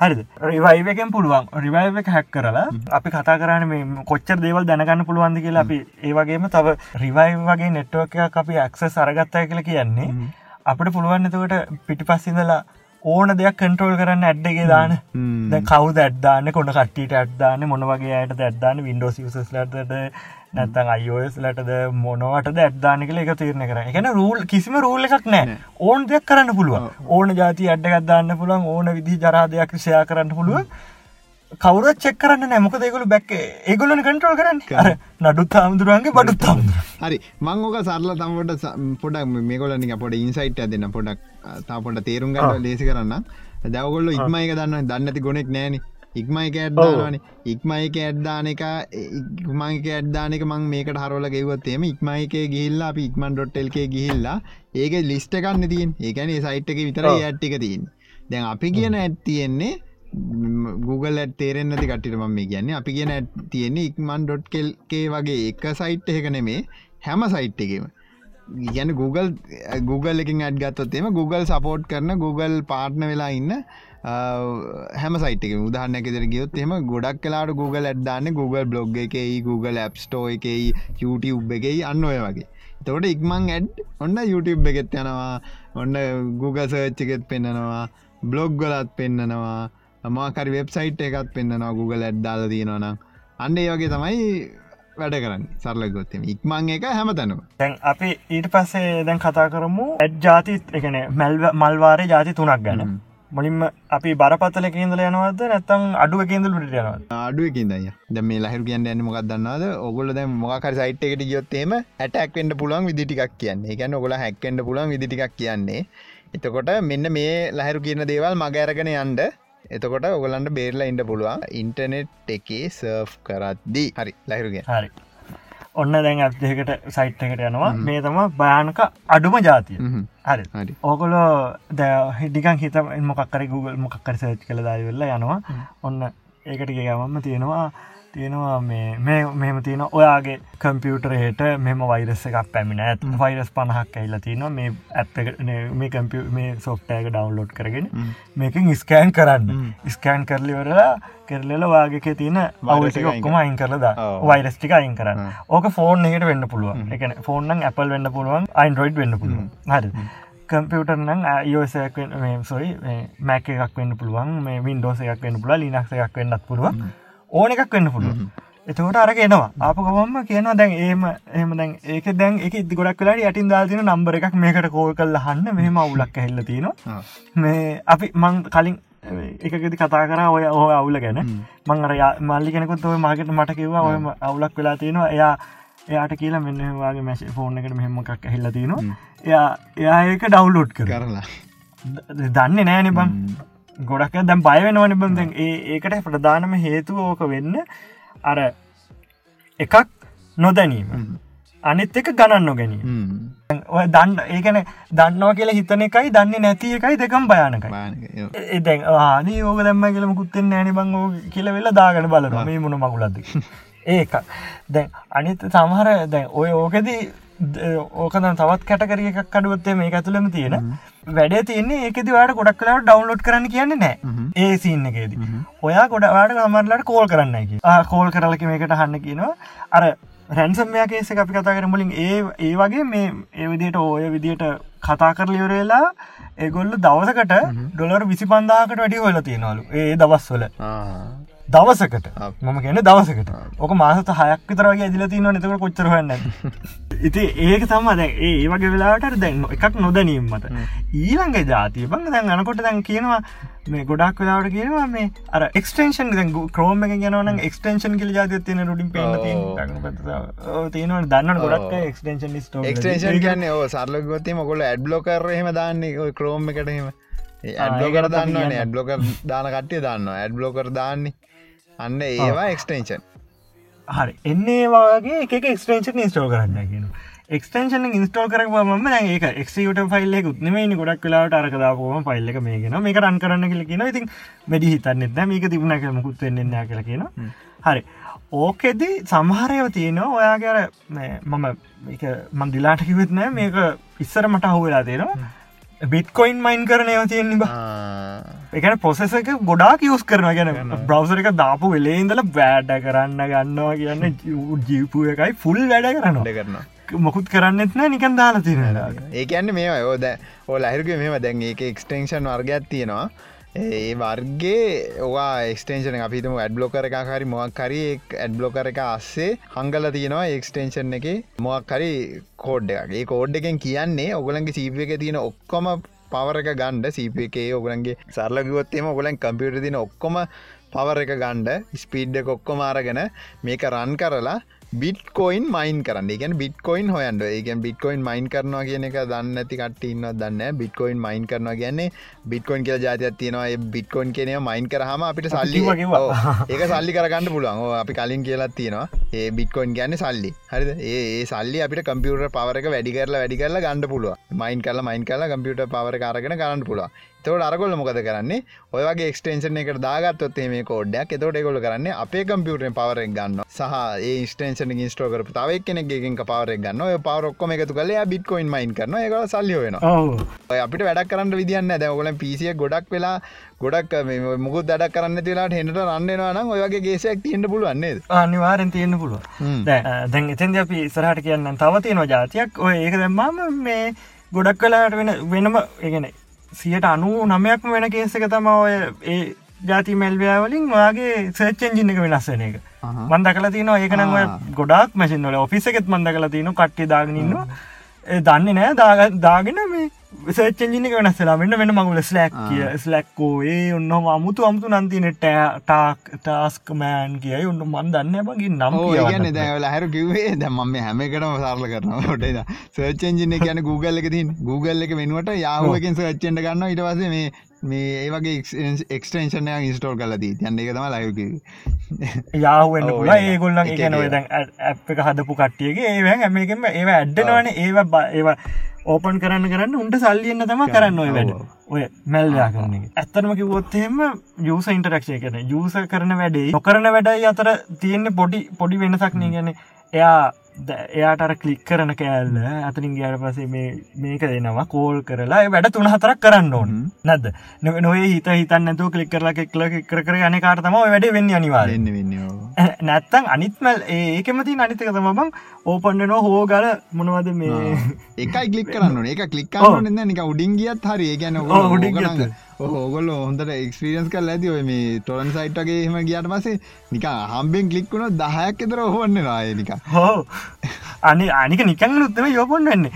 S2: හරිද? රිවයිවකෙන් පුළුවන්. රිවයිව එක හැක් කරලා අපි කතා කරන්න මේ කොච්චර දේවල් දැනගන්න පුළුවන්ද කියලා අපි ඒවගේම තව රිවයි වගේ නෙට්ුවක් එක අපි ඇක්ස සරගත්තය කියලා කියන්නේ අපට පුළුවන් එතකට පිටි පස්සිඳලා ඕන දෙයක් කන්ට්‍රෝල් කරන්න ඇඩ්ඩගේ දාන කවු ඇඩ්දාන්න කොඩ කට්ටිට ඇඩ්දාන්න මොන වගේ අයට ඇඩ්දාන්න වින්ඩෝස් ලට නැත්තන් අයෝස් ලටද මොනවට ඇත්දාන කල එක තීරණ කර එකන රූල් කිසිම රූල් එකක් නෑ. ඕන් දෙයක් කරන්න පුළුව ඕන ජාති අඩ්ඩගත්දාන්න පුළුවන් ඕන විදි ජරාදයක් ෂයා කරන්න පුළුව කවර චෙක් කරන්න නෑමක දෙකුළු බැක් ඒගොලන කටරල් කරන්න. නඩුත් හාමුදුරුවන්ගේ බඩුත් හාමුදුර
S1: හරි. මංගෝක සරල තමට පොඩක් මේගොලනික පොඩ ඉන්සයිට් දෙන්න පොඩක් තාපොට තේරුම් ගන්න ලේසි කරන්න දැවගොල්ල ඉක්මයික දන්න දන්නති ගොනෙක් නෑනේ ඉක්මයික ඇඩ්දානන ඉක්මයික ඇඩ්දාන එක ඉක්මයික ඇඩ්දානක මං මේකට හරෝල ගෙවත්තේම ඉක්මයික ගිල්ලා අපි ඉක්මන් ඩොට්ටල්කේ ගිහිල්ලා ඒක ලිස්ට කන්න තින් ඒකන සයිට් එක විතර ඇට්ටික තින් දැන් අපි කියන ඇත් තියෙන්නේ Google ඇත් තේරෙන් ඇති කටිට මම මේ කියන්නේ. අපි කියන තියෙන්නේ ඉක්මන් ඩොට්කෙල්කේ වගේ එක සයිට් එක නෙමේ හැම සයිට් එකම. ගැන Google Google එකින් ඇඩ්ගත්තොත්තේම Google සපෝට් කරන Google පාට්න වෙලා ඉන්න හැම සයිටක උදාහන්නක දෙර ගියොත් එම ගොඩක් කලාට Google ඇඩ්දාන්න Google බ්ලොග් එකයි Google ඇප් ස්ටෝ එකයි YouTube එකයි අන්න ඔය වගේ. තොට ඉක්මං ඇඩ් ඔන්න YouTube එකෙත් යනවා ඔන්න Google සර්ච් එකෙත් පෙන්න්නනවා බ්ලොග් ගලත් පෙන්න්නනවා මාකරි වෙබ්සයිට් එකත් පෙන්න්නවා Google ඇඩ්දාල තියෙනවනම් අන්න ඒ වගේ තමයි වැඩ කරන්න. සරලගොත්තම ඉක්මං එක හැම තැනවා
S2: තැන් අපි ඊට පස්සේ දැන් කතා කරමු ඇඩ් ජාතිත් එකන මැල්ව මල්වාරය ජාති තුනක් ගැන මුලින්ම අපි බරපතල කේන්දල යනවද නැත්තම් අඩුව කේන්දල ට යනවා
S1: අඩුවකින්දය ද මේ ලහිරු කියන්න යන්න මොකක් දන්නද ඔගොල දැ මොකර සයිට් එකට ගියොත්තේම ඇටක්ෙන්ට පුලන් විදිටිකක් කියන්නේ. ගැන ඔගොල හැක්කෙන්ට පුලන් විදිටිකක් කියන්නේ. එතකොට මෙන්න මේ ලහිරු කියන දේවල් මගඇරගෙන යන්ඩ එතකොට ඔගලන්ට බේරලා ඉන්න පුළුවන්. ඉන්ටනෙට් එකේ සර්ෆ් කරද්දී. හරි ලහිරුගේ
S2: හරි ඔන්න දැන් ඇ්දකට සයිට් එකට යනවා. මේ තම භයානක අඩුම ජාතිය. හරි. ඕකොලෝ ද හිඩිකන් හිත මොකක්කර Google මොකක්කර සච් කළ දායි වෙල්ලා යනවා. ඔන්න ඒකට ගමම තියෙනවා තියෙනවා මේ මෙම තියෙන ඔයාගේ කම්පියුටරයට මෙම වෛරස එකක් පැමිණ ඇත්. වෛරස් පණහක් ඇල්ල තියෙන මේ ඇප් මේ කම්පිය මේ සොෆ්ටෑක ඩවන්ලෝඩ් කරගෙන මේකින් ස්කෑන් කරන්න. ස්කෑන් කරලිවරලා කරලල වාගේක තියෙන අවුලටික ඔක්කොම අයින් කරලද වෛරස්ටික අයින් කරන්න. ඕක ෆෝන් එකට වෙන්න පුළුවන්. එක ෆෝන්නන් ඇපල් වෙන්න පුළුවන් අයින්ඩරෝයිඩ් වෙන්න පුළුවන්. හරි. කම්පියටර්නම් අයෝසයක් සොයි මැක එකක් වෙන්න පුළුවන් මේ වින්ඩෝස එකක් වෙන්න පුල ලිනක්ස එකක් වෙන්නත් පුළුවන් ඕන එකක් වෙන්න පුළුව එතකොට අරක එනවා. ආපකවම්ම කියනවා දැන් ඒම එහම දැන් ඒක දැන් එක ගොඩක් වෙලාට යටින් දාතින නම්බර එකක් මේකට කෝල් කල් හන්න මෙහම අවුලක් ඇහෙල්ල තියෙනවා. මේ අපි මං කලින් එකගෙදි කතා කර ඔය ඕ අවුල ගැන. මං අර මල්ලි කෙනෙකුත් ඔය මාකට මට කිවවා ඔය අවුලක් වෙලා තියෙනවා. එයා එයාට කියලා මෙන්නවාගේ මැශ ෆෝන් එකට මෙහෙම එකක් ඇහිල්ල තියෙනවා. එයා එයා ඒක ඩව්ලෝඩ් කරලා. දන්න නෑනෙ බං ගොඩක් දැම් බයවෙනවන බඳ ඒකට ප්‍රධානම හේතුව ඕක වෙන්න අර එකක් නොදැනීම. අනිත් එක ගණන් නොගැනීම. ඔය දන්න ඒකන දන්නවා කියලා හිතන එකයි දන්නේ නැති එකයි දෙකම් භයානකයි. එදැන් ආදී ඕක දැම්ම කියලම කුත්තෙන් නෑන බංගෝ කියල වෙලා දාගන බලන මේ මුණ මගුලද ඒක දැන් අනිත් සමහර දැන් ඔය ඕකෙදී ඕකන තවත් කැටකරිය එකක් අඩුවත්තේ මේ ඇතුළම තියෙන. වැඩ තියන්නේ ඒකෙද වාට ගොඩක් කලාට ඩවන්ලෝඩ් කරන්න කියන්න නෑ ඒ සින්න එකේද. ඔයා ගොඩවාට අමරලට කෝල් කරන්න කෝල් කරලක මේකට හන්න කියනවා. අර රැන්සම්මයාකේස අපි කතා කර මුලින් ඒ ඒ වගේ මේ ඒ විදියට ඕය විදියට කතා කරලිවරේලා ඒගොල්ල දවසකට ඩොලර් විසි පන්දාකට වැඩි හොල තියෙනවලු. ඒ දවස්වල දවසකට. මම කියන දවසකට. ඕක මාසත හයක් විතරගේ ඇදිල තින නතක කොච්චරහන්න [laughs] ඉති ඒක තම දැ ඒ වගේ වෙලාට දැන් එකක් නොදැනීම මත. ඊළඟ ජාතිය බංග දැන් අනකොට දැන් කියනවා මේ ගොඩක් වෙලාට කියනවා මේ අර එක්ස්ටේෂන් දැ ක්‍රෝම එක යනවන එක්ස්ටේෂන් කිල ජාතිය තියෙන රුඩින් පේ තියෙනවා දන්න ගොඩක් එක්ස්ටේෂන්
S1: එක්ස්ටේෂන් කියන්න ඕ සරලගොත්තේ මොකොල ඇඩ්ලෝකරහෙම දාන්නේ ක්‍රෝම එකටහෙම ඇඩ්ලෝකර දන්න ඇඩ්ලෝකර් දාන කට්ටිය දන්න ඇඩ්ලෝකර් දාන්නේ අන්න ඒවා එක්ස්ටේෂන්
S2: හරි. එන්නේ වගේ එක එක්ස්ටේෂන් ඉස්ටෝ කරන්න කියන එක්ස්ටේෂන් ඉස්ටෝ කර ම ඒක එක්ට ෆයිල්ල ුත්නම ගොඩක් වෙලාට අරකදාපුම ෆයිල්ල එක මේගෙන මේක රන් කරන්න කියල කියන ඉතින් මැඩි හිතන්නෙත් මේක තිබුණ කර මුකුත් වෙන්න කියල කියන හරි. ඕකෙද සමහරයව තියෙනවා. ඔයාගර මම මන්දිලාට කිවෙත්නෑ මේක ඉස්සර මට අහුවෙලා තියෙනවා බිට්කොයින් මයින් කරනය තියෙන්නේ බ. එකන පොසෙස එක ගොඩාක් යස් කරන ගැන බ්‍රවසර එක දාපු වෙලේ ඉඳල බෑඩ කරන්න ගන්නවා කියන්න ජීපු එකයි ෆුල් වැඩ කරන්න කරන්න මොකුත් කරන්නෙත්න නිකන් දාලා තිරෙන
S1: ඒකන්න මේ යෝද ඕ අහිරක මෙම දැන් ඒක එක්ස්ටේෂන් වර්ගයක් තියෙනවා ඒ වර්ගේ ඕවා එක්ස්ටේෂන අපිතම ඇඩ්බලෝකර එක හරි මොක්කරි ඇඩ්බලෝකර එක අස්සේ හංගල තියෙනවා එක්ස්ටේෂන් එක මොක්කරි කෝඩ් එකගේ කෝඩ් එකෙන් කියන්නේ ඔගලන්ගේ සීප එක තියෙන ඔක්කොම පවරක ගණ්ඩ සීපේ ඔගලන්ගේ සරලගවත්තේම ඔගලන් කම්පියට තින ඔක්කොම පවර එක ගණ්ඩ ස්පීඩ් එක ඔක්කොම අරගෙන මේක රන් කරලා බිට්කොයින් මයින් කරන්න. ගැන බිට්කොයින් හොයන්ට ඒගන් බිට්කොයින් මයින් කරනවා කියන එක දන්න ඇති කටඉන්න දන්න බිට්කොයින් මයින් කරනවා කියන්නේ බිට්කොයින් කියල ජාතියක් තියෙනවා. බිට්කොයින් කියනය මයින් කරහම අපිට සල්ලි ඒක සල්ලි කරගන්න පුළුවන්. අපි කලින් කියලත් තියෙනවා. ඒ බිට්කොයින් ගැන්න සල්ලි. හරි ඒ සල්ලි අපිට කම්පියුට පවරක වැඩි කරලා වැඩි කරලා ගන්න පුළුව මයින් කරලා මයින් කරලා කම්පියට පවර කාරගෙන කරන්න පුළුව තවට අරගොල්ල මොකද කරන්නේ? ඔයගේ එක්ස්ටේෂන් එකට දාගත්තොත්තේ මේ කෝඩ්ඩයක් එතවට එකොල කරන්න අපේ කම්පියුටෙන් පවරෙක් ගන්න සහ ස්ටේෂන ඉස්ටෝ කර තාවක් කෙනෙක්ගෙන් පවරක් ගන්න ඔය පවරොක්කොම එකතු කලේ බිට්කොයින් මයින් කරන එක සල්ලි වෙන ඔය අපිට වැඩක් කරන්න විදින්න දැවගල පිසිය ගොඩක් වෙලා ගොඩක් මුකුත් දඩක් කරන්න තිලාට හෙට රන්නවා නම් ඔයගේ ගේසයක් තියන්න පුළුවන්නේ
S2: අනිවාරෙන් තියන්න පුළුව දැන් එතන්ද අපි සරහට කියන්න තව තියෙනවා ජාතියක් ඔය ඒක දැම්මාම මේ ගොඩක් කලාට වෙන වෙනම ඒගෙන සියට අනු නමයක්ම වෙන කේසක තම ඔය ඒ ජාති මැල්වයාවලින් වාගේ සර්ච්චෙන්ජින්න එක වෙනස්සන එක. මන්ද කල තින ඒකනව ගොඩක් මැසින්වල ඔෆිස එකෙත් මන්ද කල තින කට්ටි දාගනින්නවා දන්නේ නෑ දාගෙන මේ සච්චෙන්ජිනක වෙනස්සලා වෙන්න වෙන මගුල ස්ලැක් කිය. ස්ලැක්කෝ ඒ ඔන්න අමුතු අමුතු නන්තිනට ටාක් ටාස්ක මෑන් කියයි ඔන්න මන් දන්න මගේ නම්
S1: කියන්න දැවල හැර කිවේ දැ ම හැමකටම සාර්ල කරනට සර්චෙන්ජින කියන Google එක තින් Google එක වෙනුවට යාහුවකින් සච්චෙන්ට ගන්න ඉටවස මේ මේ ඒවගේ එක්ස්ටේෂනය ඉස්ටෝල් කලදී යන්න එක තම ලයක
S2: යාහුවෙන්න්න පුලා ඒගොල්ලන් එකන ඇප් එක හදපු කට්ටියගේ ඒව හැමකම ඒව ඇඩ්ඩනවන ඒව ඒවා ඕපන් කරන්න කරන්න උන්ට සල්ලියන්න තම කරන්න ඔය වැඩ. ඔය මැල්යා කරන ඇත්තරම කිවොත්තෙම යස ඉන්ටරක්ෂය කන යස කරන වැඩේ නොකරන වැඩයි අතර තියෙන්නේ පොඩි පොඩි වෙනසක් නේ ගැන එයා එයාට කලික් කරන කෑල්ල අතරින් ගයාට පසේ මේක දෙනවා කෝල් කරලා වැඩ තුන හතරක් කරන්න ඕන. නැද නොේ හිත හිතන්න ඇතු කලික් කරලා කෙක්ල කර කර යන කාරතම වැඩ වෙන්න අනිවාරන්න නැත්තං අනිත්මල් ඒකමති අනිතක තම බං ඕපන්ඩනෝ හෝගල මොනවද මේ?
S1: එකයි කලික් කරන්න එක කලික් කරන්න නික උඩින් ගියත් හරි. ගැන උඩින් ඕගොල්ල හොඳට එක්ස්පිරියන්ස් කල් ඇති. ඔය මේ ටොරන් සයිට්ගේ එහම ගියට පසේ නික හම්බෙන් කලික්ුණ දහයක් එතර ඔහොන්න රාය නික
S2: හෝ අනි අනික නිකන් නුත්තම යොපොන් වෙන්න.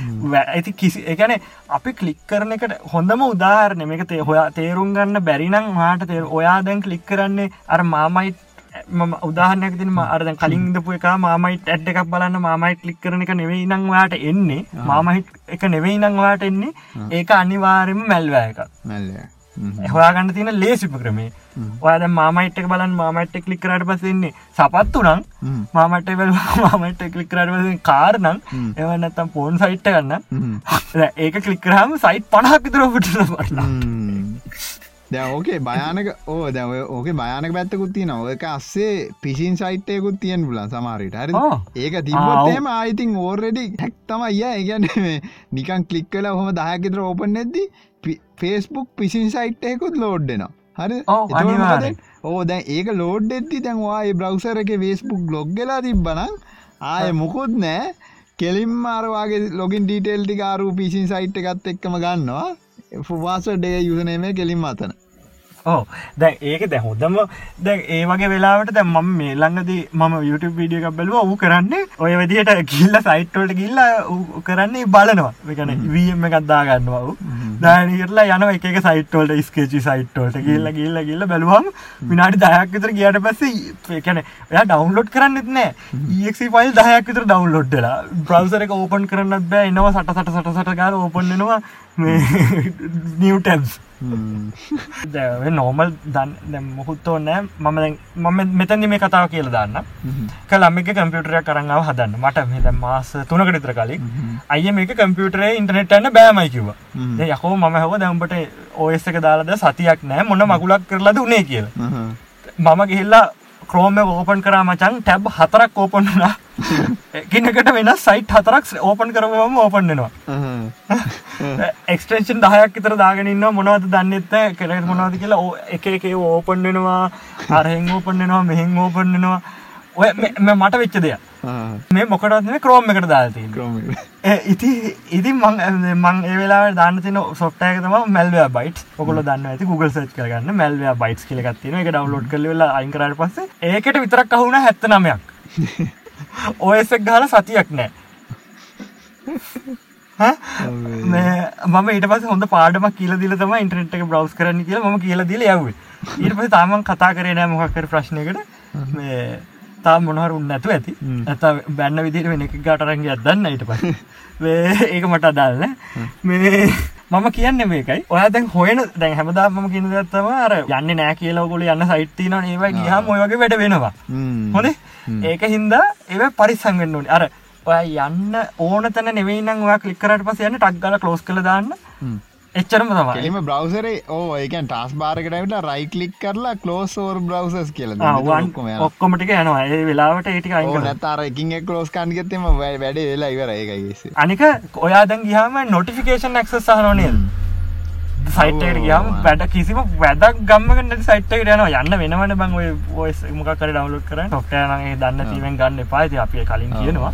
S2: ඇති කිසි එකන අපි කලික් කරන එකට හොඳම උදාහරණ මේක තේ හොයා තේරුම් ගන්න බැරිනම් හට තේ ඔයා දැන් කලික් කරන්නේ අර මාමයිට් මම උදාහනයක් තින අරද කලින් දපු එක මාමයිට ඇඩ් එකක් බලන්න මාමයිට් ලික් කරන එක නෙවෙයි නංවාට එන්නේ. මාමහිට් එක නෙවෙයි නංවාට එන්නේ. ඒක අනිවාරෙම මැල්වෑ එක මැල්ලෑ හොයාගන්න තියෙන ලේසිප ක්‍රමේ ඔයාද මාමයිට් එක බලන් මාමයිට් එක් ලික්කරට පසෙන්නේ සපත්තු නං මාමට මාමට කලික්කරට පස කාරනං එවන්නත්තම් පෝන් සයිට්ට ගන්න. [laughs] ඒක කලික්කරහම සයිට් පණහක් විතරපට පටලා
S1: දැ ඕකේ භයානක ඕ දැව ඕක භයානක පැත්තකුත් තියන ඔක අස්සේ පිසින් සයිට්යකුත් තියෙන් පුලන් සමාරයට හරි ඒක තිබත්තේම ආයිතින් ඕර්රෙඩි හැක්තම අය ඒගැන නිකන් කලික් කල හොම දහකිතර ඕපන් නැද්දි ෆේස්බුක් පිසින් සයිට්යකුත් ලෝඩ්ඩෙනවා හරි ඕ දැන් ඒක ලෝඩ් එද්දි දැන්වා බ්‍රවසර එක වේස්බුක් ලොග් ගලා තිබ්බන ආය මුකුත් නෑ. කෙලින් මාරවාගේ ලොගින් ඩීටේල් ටිකාරු පිසින් සයිට් එකත් එක්කම ගන්නවා ෆවාස ඩේ යුසනේම කෙලින් අතන.
S2: ඕ දැ ඒක දැ හොදම දැ ඒ වගේ වෙලාවට දැ මම මේ ළඟදී මම YouTube වීඩිය එකක් බැලුව. ඌ කරන්නේ ඔය විදිහට කිල්ල සයිට්වලට ගිල්ල කරන්නේ බලනවා. එකන වීම එකක්දා ගන්නවා වූ දානරලා යන එක සයිටෝල්ට ස්කේචි සයිට්ෝල්ට කියල්ල ගිල්ල ගිල්ල බැලුවම් විනාඩි දයක් විතර ගියට පස්සේ එකන එය ඩවන්ලෝඩ් කරන්නෙත් නෑ. ඒක් ෆයිල් දහයක් විතර ඩවන්ලෝඩ්ලා බ්‍රවසර එක ඕපන් කරන්න බෑ. එනවා සට සට සට සට ගාර ඕපන්නවා [laughs] [laughs] නිවටැබ්ස් නෝමල් දන් මොකුත් ඕනෑ මම මම මෙතැදි මේ කතාව කියල දන්න කළම එක කම්පියුටරය කරංගාව හදන්න. මට මෙද මාස තුනකටිතර කලින් අය මේක කම්පියුටරේ ඉන්ටනෙට්න්න බෑමයි කිව යකෝ මම හව දැම්බට ඔයස එක දාලද සතියක් නෑ මොන්න මකුලක් කරලද උනේ කියල. මම ගිහිල්ලා ක්‍රෝම ඕපන් කරා මචන් ටැබ් හතරක් ඕපන් වනා [laughs] එකනකට වෙන සයිට් හතරක් ඕපන් කරවම ඕපන්නවා එක්ස්ටේෂන් දහයක් විතර දාගෙනන්න මොනවද දන්නෙත්ත කෙර මොනවද කියලා එක එක ඕපන් වෙනවා. අරහෙන් ඕපන් වෙනවා මෙහෙන් ඕපන් වෙනවා. ඔය මට වෙච්ච දෙයක්. මේ මොකටත්න ක්‍රෝම් එකට දාති ඉති ඉති මං මං ඒවෙලා දාන්න තින සොට්ටයක තම මැල්වයා බයිට් ඔකොල දන්න ඇති Google සච් කරගන්න මැල්වයා බයිට් කියලගත්තින එක ඩවලෝඩ් කලවෙලා අයිකරට පස්ස ඒකට විතරක් අහුුණ හැත්ත නමයක් ඔයසක් [laughs] ගහල සතියක් නෑ මම ඊට පස හොඳ පාඩම කියල දිල තම ඉන්ටනෙට් එක බ්‍රවස් කරන්න කියල ම කියල දිල යව ඊට පස තාමන් කතා කරේ නෑ මොකක්කර ප්‍රශ්නයකට. මේ තා මොනහරුන් නැතු ඇති. ඇත බැන්න විදිට වෙන එක ගටරගේ අදන්න ඊට පස [laughs] ඒක මට අදාල්න මේ මම කියන්න මේකයි. ඔය දැන් හොයන දැන් හැමදා මම කියන දත්තම අර යන්න නෑ කියලවගොල යන්න සයිට්තින ඒවා ගහම ඔයගේ වැඩ වෙනවා. හොනේ ඒක හින්දා ඒ පරිසංගෙන්න්න ඕනි. අර ඔය යන්න ඕන තැන නෙවෙයිනම් ඔයා කලික්කරට පස යන්න ටක් ගල කලෝස් කළ දාන්න. එච්චරම තම
S1: එම බ්‍රවසරේ ඕ ඒකන් ටස් බාරකටට රයි කලික් කරලා කලෝස් ෝර් බ්‍රවසස් කියල
S2: ඔක්කොමටික යනවා. ඒ වෙලාවට ඒටික
S1: නතර එකින් කලෝස් කන්ගත්තම වැඩ වෙලා ඉවර ඒකයි
S2: අනික ඔයා දැන් ගහම නොටිෆිකේෂන් ක්සස් සහනෝනය සයිටට ගියම් වැඩ කිසිම වැදක් ගම්මකට සයිට්ට යන යන්න වෙනවන බං ඔය මොකර ඩවලුත් කර ටොක්ටයනගේ දන්න තීවෙන් ගන්න පාති අපිය කලින් කියනවා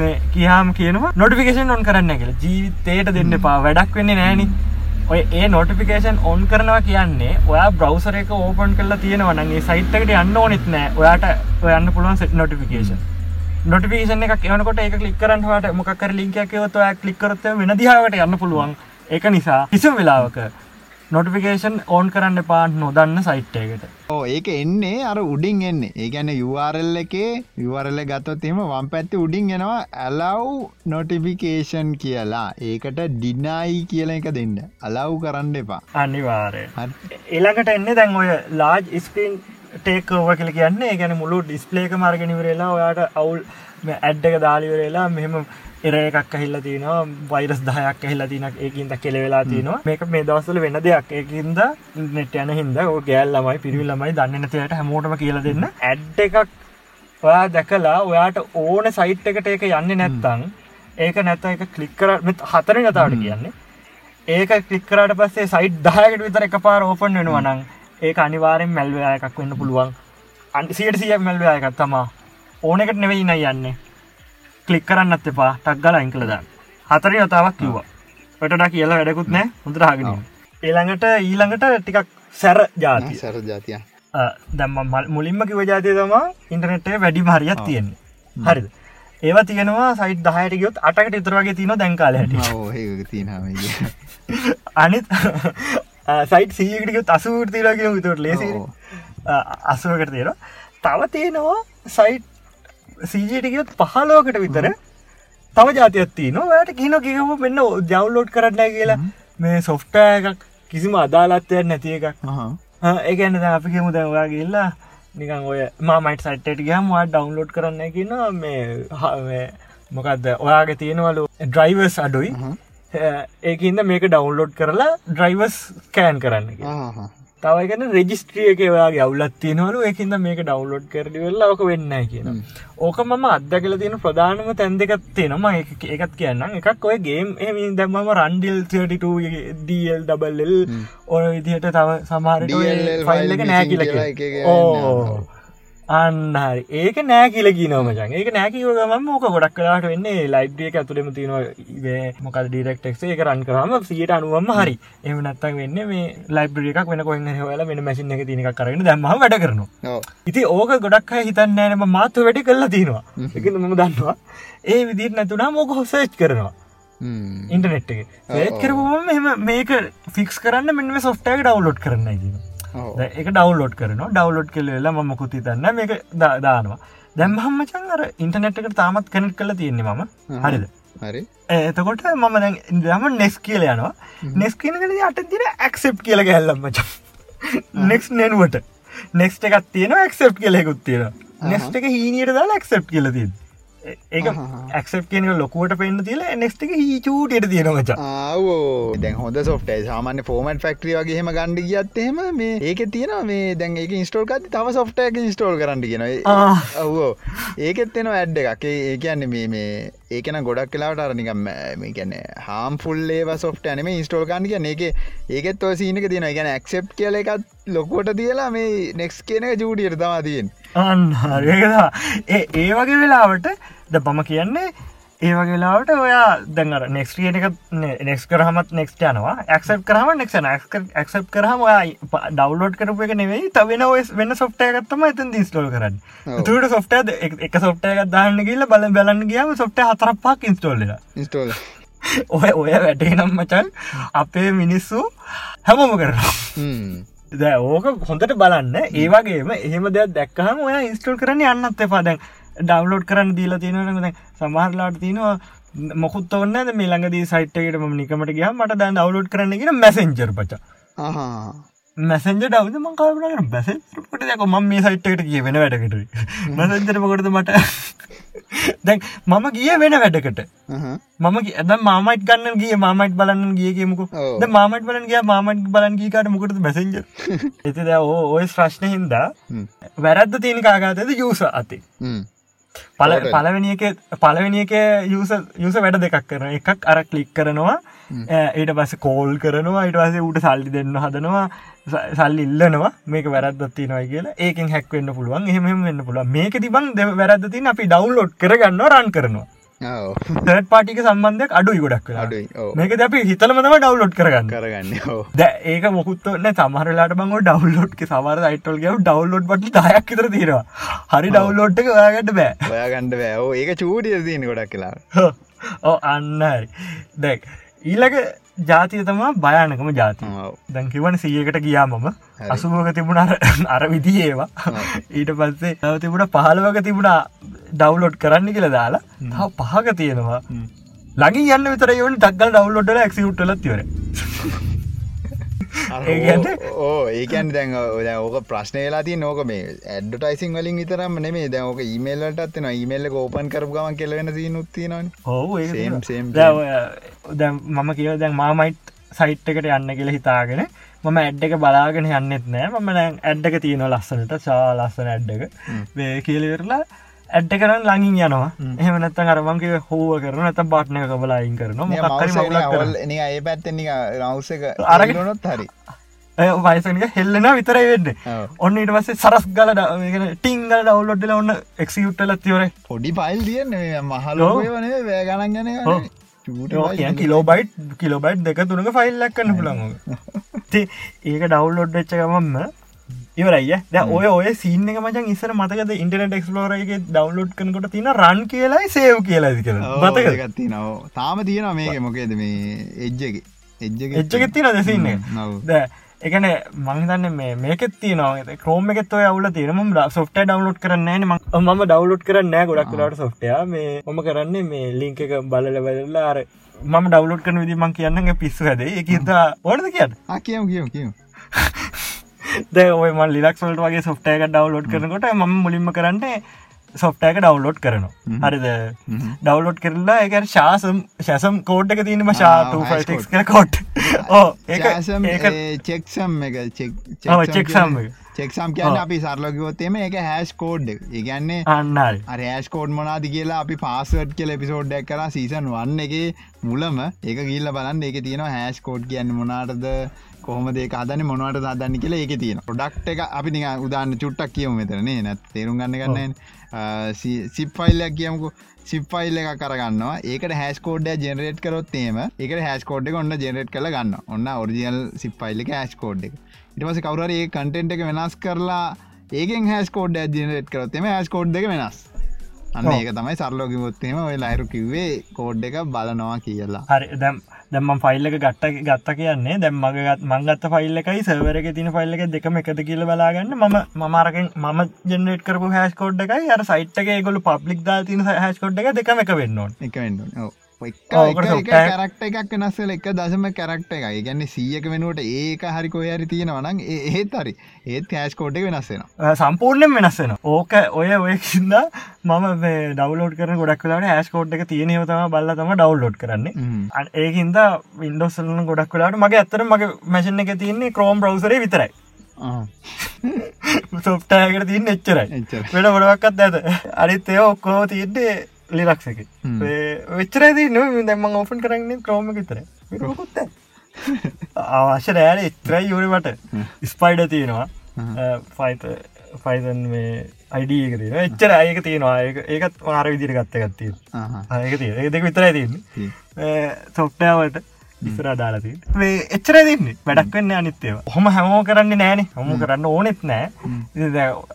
S2: මේ කියහම කියනවා නොටිෆිකේෂන් ඔන් කරන්න කියලා. ජීවිතයට දෙන්න පා වැඩක් වෙන්නේ නෑනිි. ඔය ඒ නොටිෆිකේෂන් ඔන් කරනවා කියන්නේ ඔයා බ්‍රවසර එක ඕපන් කරලා තියෙනවනගේ සයිට්කට යන්න ඕනෙත් නෑ. ඔයාට ඔයන්න පුළුවන් සෙට් නොටිෆිකේෂන් නොටිෆිකේෂන් එක එවනකොට එක කලික් කරන්නට මොකර ලින්කයක් ඔත කලික්කරත වෙන දිහාවට යන්න පුළුවන්. එක නිසා කිසිම වෙලාවක නොටිෆිකේෂන් ඕන් කරන්න පාට නොදන්න සයිට්ටයකට
S1: ඕ ඒක එන්නේ අර උඩින් එන්නේ. ඒගැන URL එකේ URL ගත්තොත්ම වම් පැත්ති උඩින් එනවා ඇලව් නොටිෆිකේෂන් කියලා. ඒකට ඩිනයි කියල එක දෙන්න. අලව් කරන්න එපා.
S2: අනිවාරය එළඟට එන්න දැන් ඔය ලාජ් ස්පීන් ටේකෝව කියල කියන්නේ ගැන මුළු ඩිස්පලේක මාර්ගනිවරලා ඔයාට අවුල් ඇඩ්ඩක දාලිවරලා මෙහෙම එර එකක් ඇහිල්ල තිනවා වයිරස් දහයක් ඇහිල්ල තිනක් ඒකින්ද කෙලවෙලා තිනවා මේක මේ දවසල වෙන දෙයක්. ඒකින්ද නෙට යන හිද ගෑල් ලමයි පිරිල් ලමයි දන්න නැතියට හැමෝටම කියල දෙන්න. ඇඩ් එකක් ඔයා දැකලා ඔයාට ඕන සයිට් එකට ඒක යන්න නැත්තං ඒක නැත එක කලික්කර හතර නතාවට කියන්නේ. ඒක කලික්කරට පස්සේ සයිට් දායකට විතර එක පාර ඕපන් වෙනවනං ඒක අනිවාරෙන් මැල්වයා එකක් වෙන්න පුළුවන්. අන්සිට සිය මැල්වයා එකත් තමා. ඕනකට නෙවෙයි නයි යන්නේ කලික් කරන්නත් එපා. ටක් ගල අංකලදන්න හතර යතාවක් කිව්වා. පටඩා කියලා වැඩකුත් නෑ හොඳට හගෙන ඒළඟට ඊළඟට ටිකක් සැර ජාති
S1: සැර ජාතිය.
S2: දැම්ම මුලින්ම කිව ජාතිය තමා ඉන්ටනෙට්ේ වැඩි මහරියක් තියෙන්නේ. හරිද? ඒවා තියෙනවා සයිට් දහයට ගයොත් අටකට ඉතුරගේ තින දැන්කාල
S1: හැට
S2: අනිත් සයිට් සීකටික අසුට තිරගෙන විතුට ලේසි අසුවකට තියෙන තව තියෙනවා සයිට් සීජටිකත් පහලෝකට විතර තව ජාතියත්ති නොවට කියන කිකම මෙන්න ජවලෝඩ් කරන්න කියලා. මේ සොෆ්ට එකක් කිසිම අදාලත්වයක් නැති එකක්. ඒගන්න අපි කිමු දැවවා ගල්ලා නිකන් ඔය මාමයිට සට්ට ගහම ඩවන්ලෝඩ් කරන්න කියන මේ මොකක්ද ඔයාගේ තියෙනවලු ඩ්‍රයිවර්ස් අඩුයි. ඒකන්ද මේක ඩවන්ලෝඩ් කරලා ඩ්‍රයිවර්ස් කෑන් කරන්න තවයිගන රෙජිස්ට්‍රිය එක වයාගේ අවුලත් තියෙනවලු. එකහිද මේක ඩවලෝඩ් කරඩි වෙල්ලා ඕක වෙන්න කියන ඕක මම අදකල තියෙන ප්‍රධානම තැන් දෙකත් තියෙනම එකත් කියන්න එකක් ඔය ගේම් එම දැම්මම රන්ඩිල් 32 ඩල් ඩබල්ල් ඕන විදිහට තව සමහරට ෆයිල් එක නෑ කියල ඕ අන්නහරි ඒක නෑ කියල කියනවමචන් ඒක නෑකිව ම මොක ගොඩක් කලාට වෙන්නේ ලයිබ්ිය ඇතුළෙම තියෙනවා. මොකල් ඩිරෙක්ටෙක් එක රන් කරම සියට අනුවම හරි. එම නත්තන් වෙන්න මේ ලයිබ්‍රිය එකක් වෙන කොන්න හල වෙන මැසින් එක තිනක කරන දැම වැඩ කරන ඉති ඕක ගොඩක් හිතන්න නෑනම මාත්තු වැඩි කල්ලා තියෙනවා. එක මම දන්නවා. ඒ විදිර නැතුනා මොක හොසේච් කරනවා. ඉන්ටනෙට් එක. ඒත් කරපුම මෙම මේක ෆික්ස් කරන්න මෙම සොෆ්ටෑක ඩවලෝඩ් කරන්න කියනවා එක ඩවලෝඩ් කරන ඩවලෝඩ් කෙලවෙලා ම මුකුති තන්න මේක දානවා. දැම්හම් මචන් අර ඉන්ටනෙට් එකට තාමත් කනෙට් කල තියෙන්නේ මම. හරිද?
S1: හරි.
S2: එතකොට මම දම නෙස් කියල යනවා. නෙස් කියන කල අට දින ඇක්සෙප් කියල ගැල්ලම් මච. නෙක්ස් නෙනුවට. නෙක්ස්ට එකත් තියෙන ඇක්සෙප් කියලෙකුත් තියෙන නෙස්ට එක හීනයට දාලා ඇක්සෙප් කියලතිී ඒක ඇක්සප් කියන ලොකුවට පෙන්න්න තිල නෙක්ට එක චූටට තියෙනමච
S1: ආවෝ. දැන් හොඳ සොෆ්ට සාමාන්‍ය ෆෝමට ෆක්ට්‍රිය වගේම ගණඩ ගත්තේම මේ ඒක තියෙන මේ දැන් ඒක ඉස්ටෝල් කති තම සොෆ්ට එක ඉස්ටෝල් කරන්න කියෙන ඔවෝ ඒකෙත් එෙන ඇඩ්ඩ එකක්. ඒ කියන්න මේ මේ ඒකන ගොඩක් කලාට අරනිකම් මේ ගැන හාම් ෆුල්ලේ සොෆ්ට ඇනම ඉස්ටෝල් කාන්න කියන්න. එක ඒකෙත් ඔය සීනක තියෙන ගැන ඇක්සප් කියල එකත් ලොකුවට තියලා මේ නෙක්ස් කියන එක ජූඩියට තමා තියෙන්
S2: අන්න හරිකදා ඒ ඒ වගේ වෙලාවට ද බම කියන්නේ ඒ වගේලාවට ඔයා දැන්ර නෙක්ස්ටියට එක නෙක්ස් කරහමත් නෙක්ස්ට යනවා. ඇක්සප් කරහම නෙක්න ඇක්සප් කරහම ඩවලෝඩ් කරපු එක නෙවෙයි තවෙන ඔස් වෙන්න සොෆ්ටය ගත්තම ඇතන් දිස්ටෝල් කරන්න. තුට සොෆ්ට එක සොෆ්ටය එකක් දාන්න කියල බල බලන්න ගියාම හතරපක් ඉස්ටෝල්ල
S1: ඉස්ටෝල්
S2: ඔය ඔය වැටේ නම් මචන් අපේ මිනිස්සු හැමෝම කරනවා දැ ඕක හොඳට බලන්න. ඒවගේම එහෙම දෙයක් දැක්කහම ඔය ඉස්ටෝල් කරන්න යන්නත් එපාදැන් ඩවලෝඩ් කරන්න දීලා තියෙනවන සමහරලාට තියෙනවා මොකුත් ඔන්න මේ ළඟදී සයිට්කට ම නිකමට ගිය මට දැන් අවලෝඩ් කරන්න කියෙන මැසෙන්ජර් පච. මැසෙන්ජ ඩවද මංකාවන බැසට දක ම මේ සයිට්කට කිය වෙන වැඩකට? මැසෙන්ජරපකොටද මට? දැන් මම ගිය වෙන වැඩකට. මම ඇද මාමයිට ගන්න ගේ මාමයිට බලන්න ගියකෙමක ද මාමට බලන් ගිය මාමට බලන් ගීකාට මොකට මැසෙන්ජ එති ද ඔය ශ්‍රශ්න හින්දා වැරද්ද තියෙන කාගතද යුස අති පල පලවෙනික පලවෙනික යස යුස වැඩ දෙකක් කරන එකක් අර කලික් කරනවා ඊට පස කෝල් කරනවා පස උට සල්ලි දෙන්න හදනවා සල්ලි ඉල්ලනවා මේක වැරදත්ති නොයි කියලා. ඒකෙන් හැක්වෙන්න පුළුවන් එහෙම වෙන්න පුළුව මේක තිබන් දෙ වැරදතින් අපි ඩවන්ලෝඩ් කරගන්න රන් කරනවා. තර්ට පාටික සම්බන්ධයක් අඩුයි ගොඩක් මේක අපි හිතලම තම ඩවලෝඩ් කරගන්න.
S1: කරගන්න
S2: ද ඒක මොකුත්වන්න සමහරලාට බංග ඩවලෝඩ් සමර අයිටල් ගව ඩවලෝඩ් පට දයක් තර තියෙනවා. හරි ඩවලෝඩ් එක ඔයාගට බෑ.
S1: ඔයාගණඩ බෑ. ඒක චූටිය තියන ගොඩක් කියලා
S2: ඕ [laughs] අන්නරි දැක් ඊලක ජාතිය තමා භයානකම ජාති දැන්කිවන සියකට ගියා මම. අසුභෝක තිබුණ අර [laughs] විදි ඒවා. ඊට පස්සේ නව තිබුණ පහළවක තිබුණා ඩව්ලෝඩ් කරන්න කියල දාලා තව පහක තියෙනවා. ලගින් යන්න විතර යවන දක්ගල් ඩව්ලෝඩ්ල ක්සිට්ටල තිවර
S1: ඕ ඒකන් දැන් ඕක ප්‍රශ්නයලා ති නෝක මේ ඇඩ්ටයිසින් වලින් විතරම නෙමේ දැක ඊමේල්ලටත් න ඊමේල්ල ඕපන් කරපුගම කෙලවෙන දී නුත්තිනන
S2: හෝ දැන් මම කියව දැන් මාමයිට් සයිට් එකට යන්න කියල හිතාගෙන මම ඇඩ් එක බලාගෙන යන්නෙත් නෑ. මම ඇඩ්ඩක තියෙන ලස්සනට සා ලස්සන ඇඩ්ඩක වේ කියලවෙරලා ඇඩ්ඩ කරන්න ලඟින් යනවා. එහමනත්ත අරමන්ගේ හෝව කරන ඇත බාට්නය කබලායින් කරන
S1: ඒ පැත්ත රවස අරගෙනනොත් හරි.
S2: වයිසනික හෙල්ලෙන විතරයි වෙන්න. ඔන්න ඉට පස්සේ සරස් ගල ටිංගල් ඩවලොඩ්ල ඔන්න එක්සියුට්ටල තිවර
S1: පොඩි පයිල් තියන්න මහලෝ වන වෑගණන් ගැන
S2: කිලෝබයිට් කිලෝබයිට් දෙක තුනක ෆයිල්ලක් කන්න පුළන් ඒක ඩවලෝඩ් වෙච්චකමම ඉවරයි ද ඔය ඔය සිීන එක මචන් ඉස්සර මතකද ඉන්ටනෙට එක්ස්ලෝරගේ ඩවන්ලෝඩ් කනකොට තින රන් කියලායි සේව් කියල
S1: මතකගත්ති නව තාම තියෙන මේක. මොකේද මේ එජ්ජගේ එජ්ජ
S2: එච්චගෙත් තින දෙසින්න ද එකන මංහිතන්න මේ මේකෙත් තියනවා. ක්‍රෝම එකත් අවුල තිරම සොෆ්ට ඩවලෝඩ් කරන්න ම ම ඩවලෝඩ් කරන්න ගොඩක් ලට සොෆ්ටය මේ මම කරන්නේ මේ ලිංක එක බලල වෙල්ලා අර මම ඩවලෝඩ් කන විදි මං කියන්න පිස්සු හද එකත ඕනද කියන්න?
S1: කියම් කියම් කියම්
S2: දැ ඔයම ලිලක්ස්වල්ට වගේ සොෆ්ටයක ඩවලෝඩ් කරනකොට ම මුලින්ම කරන්න සොෆ්ටයක ඩවලෝඩ් කරනවා. හරිද? ඩවලෝඩ් කරලා එක ශාසම් ශසම් කෝඩ් එක තියනම කර කොට් ඕ
S1: ඒ චෙක්සම් එක
S2: චෙක්සම්
S1: චෙක්සම් කියන්න අපි සරලකිවොත්තේම එක. හැස් කෝඩ් ඉගන්නේ
S2: අන්න
S1: රෑස් කෝඩ් මොනාද කියලා අපි පාසට් කියල එපිසෝඩ්ඩක් කර සීසන් වන්න එක මුලම ඒක ගිල්ල බලන්න. එක තියෙනවා හැස් කෝඩ් කියන්න මොනාටද කොහොම දේ අදන්න මොනවට දන්න කියලා ඒක තියෙන ොඩක්් එක අපි නික උදාන්න චුට්ටක් කියව මෙතරනේ නැත් තේරුම් ගන්න ගන්න සිප්ෆයිල්ලක් කියමුකු. සිප්ෆයිල් එක කරගන්නවා ඒකට හැස්කෝඩ්ඩ ජෙනරේට් කරොත් ඒම එක හැස්කෝඩ් ඔන්න ජෙනරේට් කළ ගන්න ඔන්න ඔරිජියල් සිප්ෆයිල් එක හැස්කෝඩ් එක. ඉටමස කවර ඒ කටෙන්ට් එක වෙනස් කරලා ඒකෙන් හැස්කෝඩ් ජනරේට් කරොත්තම හැස්කෝඩ් එක වෙනස්. අන්න ඒක තමයි සරලෝකිවොත්තේම ඔය ලයිරු කිව්වේ කෝඩ් එක බලනවා කියලා.
S2: හරි. දැම් දැම්ම ෆයිල්ල එක ගට්ට ගත්ත කියන්නේ දැම් මගත් මංගත්ත ෆයිල්ල එකයි සවරක තින ෆයිල්ල එක දෙකම එකද කියල බලාගන්න. ම මමාරකෙන් මම ජෙනට කරපු හැස්කෝඩ් එකයි. අර සයිට් එක ගොලු පබ්ලික් දා තින හැස්කෝඩ් එක දෙකම එක වෙන්න
S1: එක වෙන්න කරක්ට එකක් වෙනස්සල එක දසම කරක්ට එකයි ගැන්න සියක වෙනුවට ඒක හරි කොහරි තියෙනවනං ඒත් හරි. ඒත් එක වෙනස්සෙන
S2: සම්පූර්ණයෙන් වෙනස්සෙන ඕක ඔය ඔයකින්ද මම ඩවලෝඩ් කරන ගොඩක් වෙලාට හැස්කෝඩ් එක තියෙනව තම බල්ල තම ඩවලෝඩ් කරන්නේ. ඒහින්ද වින්ඩෝසල්න ගොඩක් වෙලාට මගේ ඇත්තර මගේ මැසින එක තියන්නේ ක්‍රෝම් බ්‍රවසරේ විතරයි. සොප්ටයකට [laughs] තියන්න එච්චරයි. වැඩ ගොඩක්ත් ඇත අරිත් ඒ ඔක්කෝ තියන්නේ ලිලක්සක වෙච්චරද න දැම ඔෆන් කරන්න ක්‍රෝම විතර අවශ්‍ය රෑල එත්‍රයි යුරවට ස්පයිඩ තියෙනවා. ෆයිත ෆයිතන් මේ අයිඩක තින එච්චර අයක තියෙනවා. ඒකත් මාර විදිර ගත්ත ගත්තිය ඒක තිය ඒ දෙක විතරයි තියන්නේ. සොප්ටාවට ඉස්සර දාලති මේ එච්චර දෙන්නේ වැඩක් වෙන්න අනිත්තේව හොම හැමෝ කරන්න නෑන හොම. කරන්න ඕනෙත් නෑ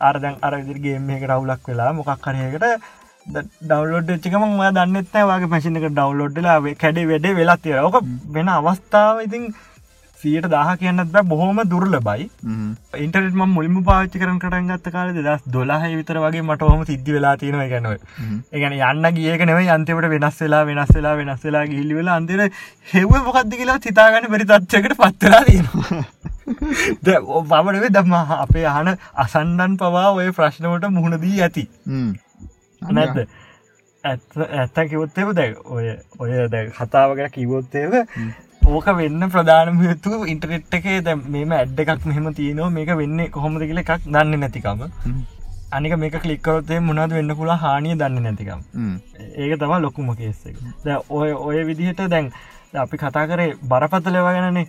S2: අරදන් අර විදිරගේ මේක රවුලක් වෙලා මොකක් කරයකට ඩවලෝඩ් චිකම දන්නත් වගේ පැසින එක ඩවලෝඩ්ලා කැඩේ වැඩ වෙලා තිර ඕක වෙන අවස්ථාව ඉතින් සියට දහ කියන්නත් බෑ. බොහොම දුරල බයි ඉන්ටරට ම මුලිම පාච්චි කරන කටන් ගත්ත කාල දස් දොලාහ විතර වගේ මට හොම සිද්ධ වෙලා තියෙනවා. ගැනව ඒගැන යන්න ගියක නෙව අන්තිවට වෙනස් වෙලා වෙනස් වෙලා වෙනස් වෙලා ගිල්ලි වෙලා අන්තිර හෙව මොකක්ද කියලා සිතාගන්න පරි තත්වකට පත්තරා තියෙනවා. [laughs] බවනවේ දම්ම අපේ අහන අසන්ඩන් පවා ඔය ප්‍රශ්නවට මුහුණදී ඇති නැද්ද ඇත් ඇත්ත කිවොත්තේව දැ ඔය ඔය දැ කතාවගෙන කිවොත්තේව ඕක වෙන්න ප්‍රධානමතු ඉන්ටනෙට් එකේ දැ මෙම ඇඩ් එකක් මෙහෙම තියනවා මේක වෙන්න කොහොමද කියල එකක් දන්න නැතිකම අනික මේක කලික්කරොත්තේ මොනද වෙන්න පුලා හානිය දන්න නැතිකම් ඒක තම ලොකුම කේස්සක ද ඔය ඔය විදිහට දැන් අපි කතා කරේ බරපතලවගෙනනේ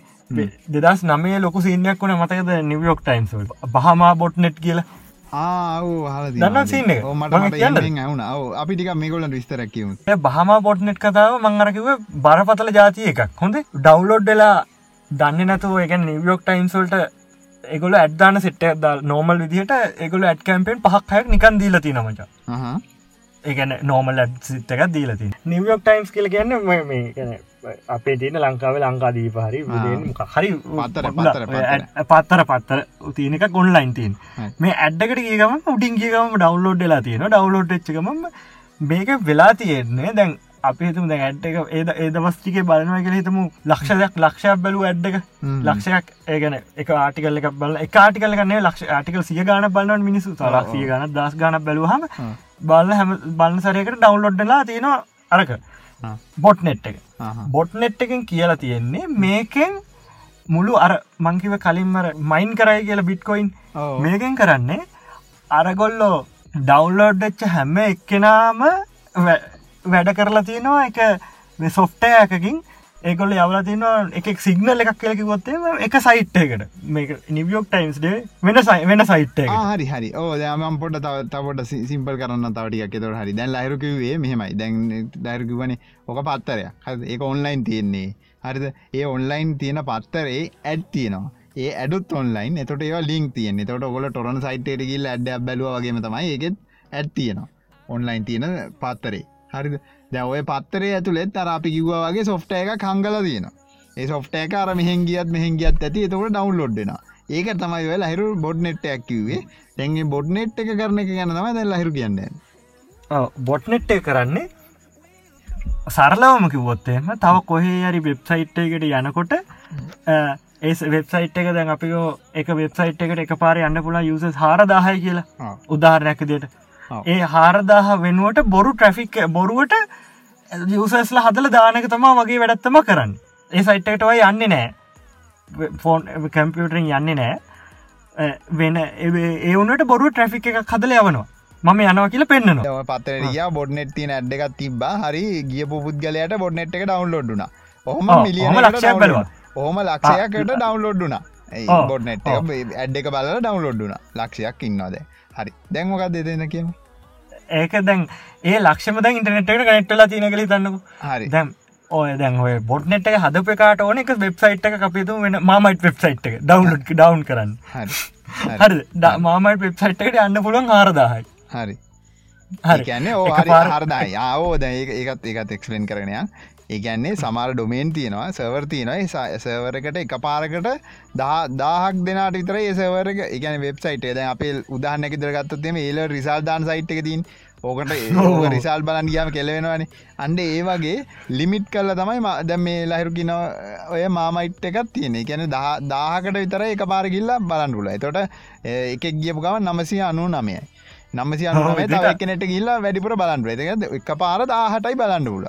S2: දෙදස් නමේ ලොකු සිීනයක් වන මතකද නිවියෝක් ටයිම්ස් බහමා බොට් නෙට් කියලා
S1: දන්න සින්න මට ඇවුන අපි ටික මේකොලට විස්තරැකිව
S2: බහම පොට්නෙට් කතාව මංගරකිව බරපතල ජාතිය එකක්. හොඳ? ඩව්ලෝඩ්ඩලා දන්න නැතුව එක නිවියෝක් ටයින්සල්ට එගොල ඇඩ්දාන සෙට්ට නෝමල් විදිහට එගොල ඇඩ් කැම්පෙන් පහක් හයක් නිකන් දීලති නමච ඒගැන නෝමල් ඇඩ් සිත්තක දීලති නිවියෝක් ටයිම්ස් කියල කියන්න මේ අපේ තියෙන ලංකාව ලංකාදීප හරි හරි පත්තර පත්තර තියනක ගොන්ලයින් තින් මේ ඇඩ්ඩකට ඒකම උඩින් කියකම ඩවන්ලෝඩ් ලා තියෙන ඩවන්ලෝඩ් එච්චකම මේක වෙලා තියෙන්නේ. දැන් අපේතුම දැ ඇඩ් එක ඒද ඒදවස්ටික බලනවා කියල හිතම ලක්ෂයක් ලක්ෂයක් බැලූ ඇඩ් එක. ලක්ෂයක් ඒගන එක ආටිකල්ල එක බල එක ආටිකල කන්නේ ලක්ෂ ආටිකල් සිය ගාන බලන්න මිනිසු ලක්සිය ගන දස් ගන බැලූහම බල්ල හැම. බලන්න සරයකට ඩවන්ලෝඩ්ලා තියෙනවා. අරක බොට් නෙට් එක. බොට් නෙට් එකෙන් කියලා තියෙන්නේ මේකෙන් මුළු අර මංකිව කලින්මර මයින් කරයි කියලා බිට්කොයින් මේකෙන් කරන්නේ අරගොල්ලෝ ඩව්ලෝඩ්ච්ච හැම එක්කෙනාම වැඩ කරලා තියෙනවා. එක සොෆ්ටය එකකින් ඒකොල යවල තින එක සිගනල් එකක් කියලකිවොත්තේ එක සයිට් එකට මේ නිවියෝක් ටයිම්ස් ඩේ වෙන සයි වෙන සයිට්
S1: හරි හරි. ඕ දම පොට තවට සිම්පල් කරන්න තවටියක් එතවට හරි. දැන් ලයිරකිවේ මෙහෙමයි. දැන් දයිරකිවන ඕක පත්තරය ඒ ඔන්ලයින් තියෙන්නේ. හරිද? ඒ ඔන්ලයින් තියෙන පත්තරේ ඇඩ් තියෙනවා. ඒ ඇඩුත් ඔන්ලයින් එතට ඒ ලින්ක් තියන තොට ගොල ටොරන් සයිට් ගිල් ඇඩ බැලුවගේම තමයි ඒකෙත් ඇඩ් තියෙනවා. ඔන්ලයින් තියෙන පත්තරේ. හරිද? දැ ඔය පත්තරේ ඇතුළෙත් අර අපි කිව්වා වගේ සොෆ්ට එක කංගල තියෙන ඒ සොෆ්ට එක අර මෙහෙන් ගියත් මෙහෙන් ගියත් ඇති. එතකට ඩවන්ලෝඩ්න ඒක තමයි වෙලා හිරු බොඩ් නෙට් ඇක්කිවේ තැන්ගේ බොඩ් නෙට් එක කරන එක ගැන තම දැල්ලා හිරු කියන්න.
S2: බොට් නෙට්ටේ කරන්නේ සරලවම කිවොත්තේම තව කොහේ අරි වෙබ්සයිට් එකට යනකොට ඒ වෙබ්සයිට් එක දැන් අපිෝ එක වෙබ්සයිට් එකට එක පාර යන්න පුලා යුස හාරදාහය කියලා උදාහරණැක දෙයට ඒ හාරදාහ වෙනුවට බොරු ට්‍රෆික් බොරුවට යසස්ල හදල දානක තමා වගේ වැඩත්තම කරන්න. ඒ සයිට්ටවයි යන්නේ නෑ. ෆෝන් කැම්පියටරින් යන්නේ නෑ. වෙන ඒවනට බොරු ට්‍රෆික් එක කදල යවනවා. මම යනවා කියල පෙන්න්න
S1: පතරිය බොඩ්නෙට් තින ඇඩ් එකක් තිබා හරි ගිය පුද්ගලයට බොඩ්නෙට් එක ඩවන්ලෝඩ්න ඔහම
S2: මිලියන ලක්ෂයක් බලවා.
S1: ඕම ලක්ෂයකට ඩවන්ලෝඩ්ඩුනා බොඩ්නෙට් ඇඩ් එක බල ඩවන්ලෝඩ්ඩුන ලක්ෂයක් ඉන්නවාද හරි. දැන්මොකක් දෙදන්න කියම
S2: ඒක දැන් ඒ ලක්ෂම දැන් ඉන්ටනෙට්ට කනෙට්ටලා තියන කලි තන්නක හරි. දැම් ඔය දැන් ඔය බොඩ්නෙට් එක හදපකාට ඕන එක වෙබ්සයිට් එක අපිතු වෙන මාමයිට් වෙබ්සයිට් එක. ඩවන්ලෝඩ් ඩවන් කරන්න. හරි. [laughs] මාමයිට වෙබ්සයිට් එකට යන්න පුළුවන් ආරදාහයි
S1: හරි. හරි. කියන්න ඕ හරදායි ආවෝද ඒකත් ඒකත් එක්ස්පලෙන් කරනයක් ඒගැන්නේ සමාර ඩොමේන් තියෙනවා සවර් තියෙනවා. සවරකට එක පාරකට දාහක් දෙනට විතර ඒසවර එකන වෙබ්සයිට ද අපේ උදාහන්නක දරගත්තත්ම ඒල රිසල්දාන් සයිට් එක තින් ඕකට රිසාල් බලන් ගියාම කෙලවෙනවානේ. අන්ඩ ඒ වගේ ලිමිට් කල්ල තමයි දැ මේ ලහිරුකින ඔය මාමයිට් එකත් තියෙන ගැන දාහකට විතර එක පාරකිල්ලා බලන්ඩුල තොට එකක් ගියපු ගම නමසි අනු නමයයි. නමසි අනුනේ තව එකනෙට ගිල්ලා වැඩිපුර බලන්ඩුව එක පාර දාහටයි බලන්ඩුල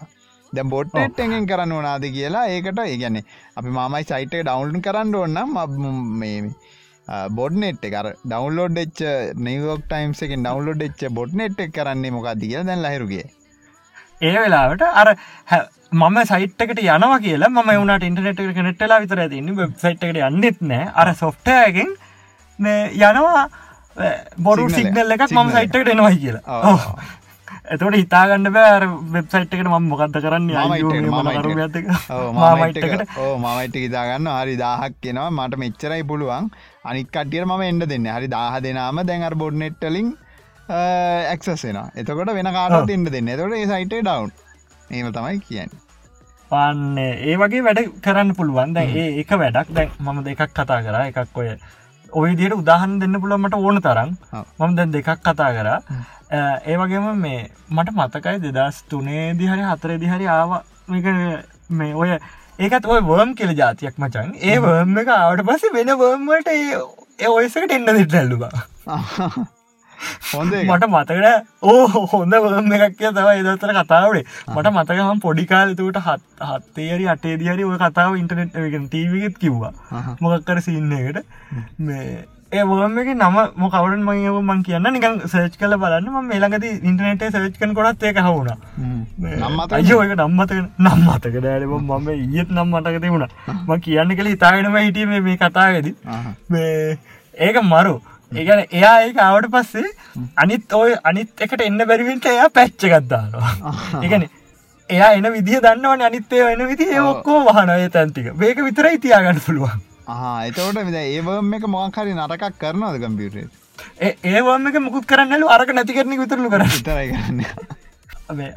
S1: දැ බොට්ටෙට් එගෙන් කරන්න ඕනාද කියලා ඒකට ඒගැන්නේ අපි මාමයි සයිට් ඩවන්් කරන්න ඕන්නම් මේ බොඩ්නෙට් එකර ඩවන්ලෝඩ් එච්ච නිවෝක් ටයිම්ස් එක ඩවන්ලෝඩ් එච්ච බොඩ්නෙට් එක කරන්නේ මොකක්ද කිය දැන් ලහිරුගේ
S2: ඒ වෙලාවට අර මම සයිට්කට යනවා කියලා ම වුණට ඉන්ටනෙට් එක නෙට්ටලා විතර තින්න වෙබ්සයිට් එකට යන්නෙත් නෑ අර සොෆ්ටයගෙන් යනවා බොරු සිගනල් එකක් මම සයිට්කට එනවයි කියලා එතට හිතාගන්න බෑ වෙබ්සයිට් එකට ම මොකක්ද කරන්න?
S1: මාමයිටකට මමයිට හිතාගන්න. හරි දාහක් කෙනවා මට මෙච්චරයි පුළුවන්. අනික් කටියට ම එන්ඩ දෙන්න. හරි දාහ දෙනාම දැන්ර බොඩ්නෙට්ටලින් ඇක්සස්සෙන එතකොට වෙන කාට එන්න දෙන්න තොට ඒ සයිට ඩවන්් ඒම තමයි කියන්න.
S2: පන්න ඒ වගේ වැඩ කරන්න පුළුවන්. දැ ඒ එක වැඩක්. දැන් මම දෙකක් කතා කර. එකක් ඔය ඔය දියට උදාහන් දෙන්න පුළමට ඕන තරම්. මම දැන් දෙකක් කතා කරා. ඒ වගේම මේ මට මතකයි දෙදස් තුනේ දිහරි හතර දිහරි ආව. මේ ඔය ඒකත් ඔය වර්ම් කියල ජාතියක් මචන් ඒ වර්ම් එක ආවට පස වෙන වර්ම්මට ඒ ඔයසකට එන්න දෙට ඇල්ලුවා [laughs] හොඳ මට මතකට ඕ හොඳ වර්ම් එකක් කිය තව එදතර කතාවේ මට මතකම පොඩිකාලතුට හත් හත්තේරි අටේ දිහරි ඔය කතාව ඉන්ටනෙට් ටීවිගත් කිව්වා. මොකක්කර සින්නකට මේ ඒ වර්ම එක නම මොකවරන් මගේ මං කියන්න. නිකන් සර්ච් කල බලන්න. ම මේලඟති ඉන්ටනෙටේ සර්ච් කන කොත් ඒක හවුණ අයෝක නම්මතක නම්මතක දෑලම මම ඒත් නම් මටක තිබුණ ම කියන්න කළ ඉතාගෙනම හිටිය මේ කතාවෙද. මේ ඒක මරු ඒගැන එයා ඒක ආවට පස්සේ අනිත් ඔය අනිත් එකට එන්න බැරිවිට එයා පැච්ච ගත්දානවා ඒගැන එයා එන විදිහ දන්නවන අනිත්තේ එන විදි ඔක්කෝ වහනය තැන්තික මේක විතරයි තියාගන්න පුළුවන්.
S1: එතවට විද ඒවම් එක මොහකරි නරකක් කරනවද කම්පියුටේ
S2: ඒවම එක මුකුත් කරන්නලු අරක නැති කරන විතරලු කර
S1: තරගන්න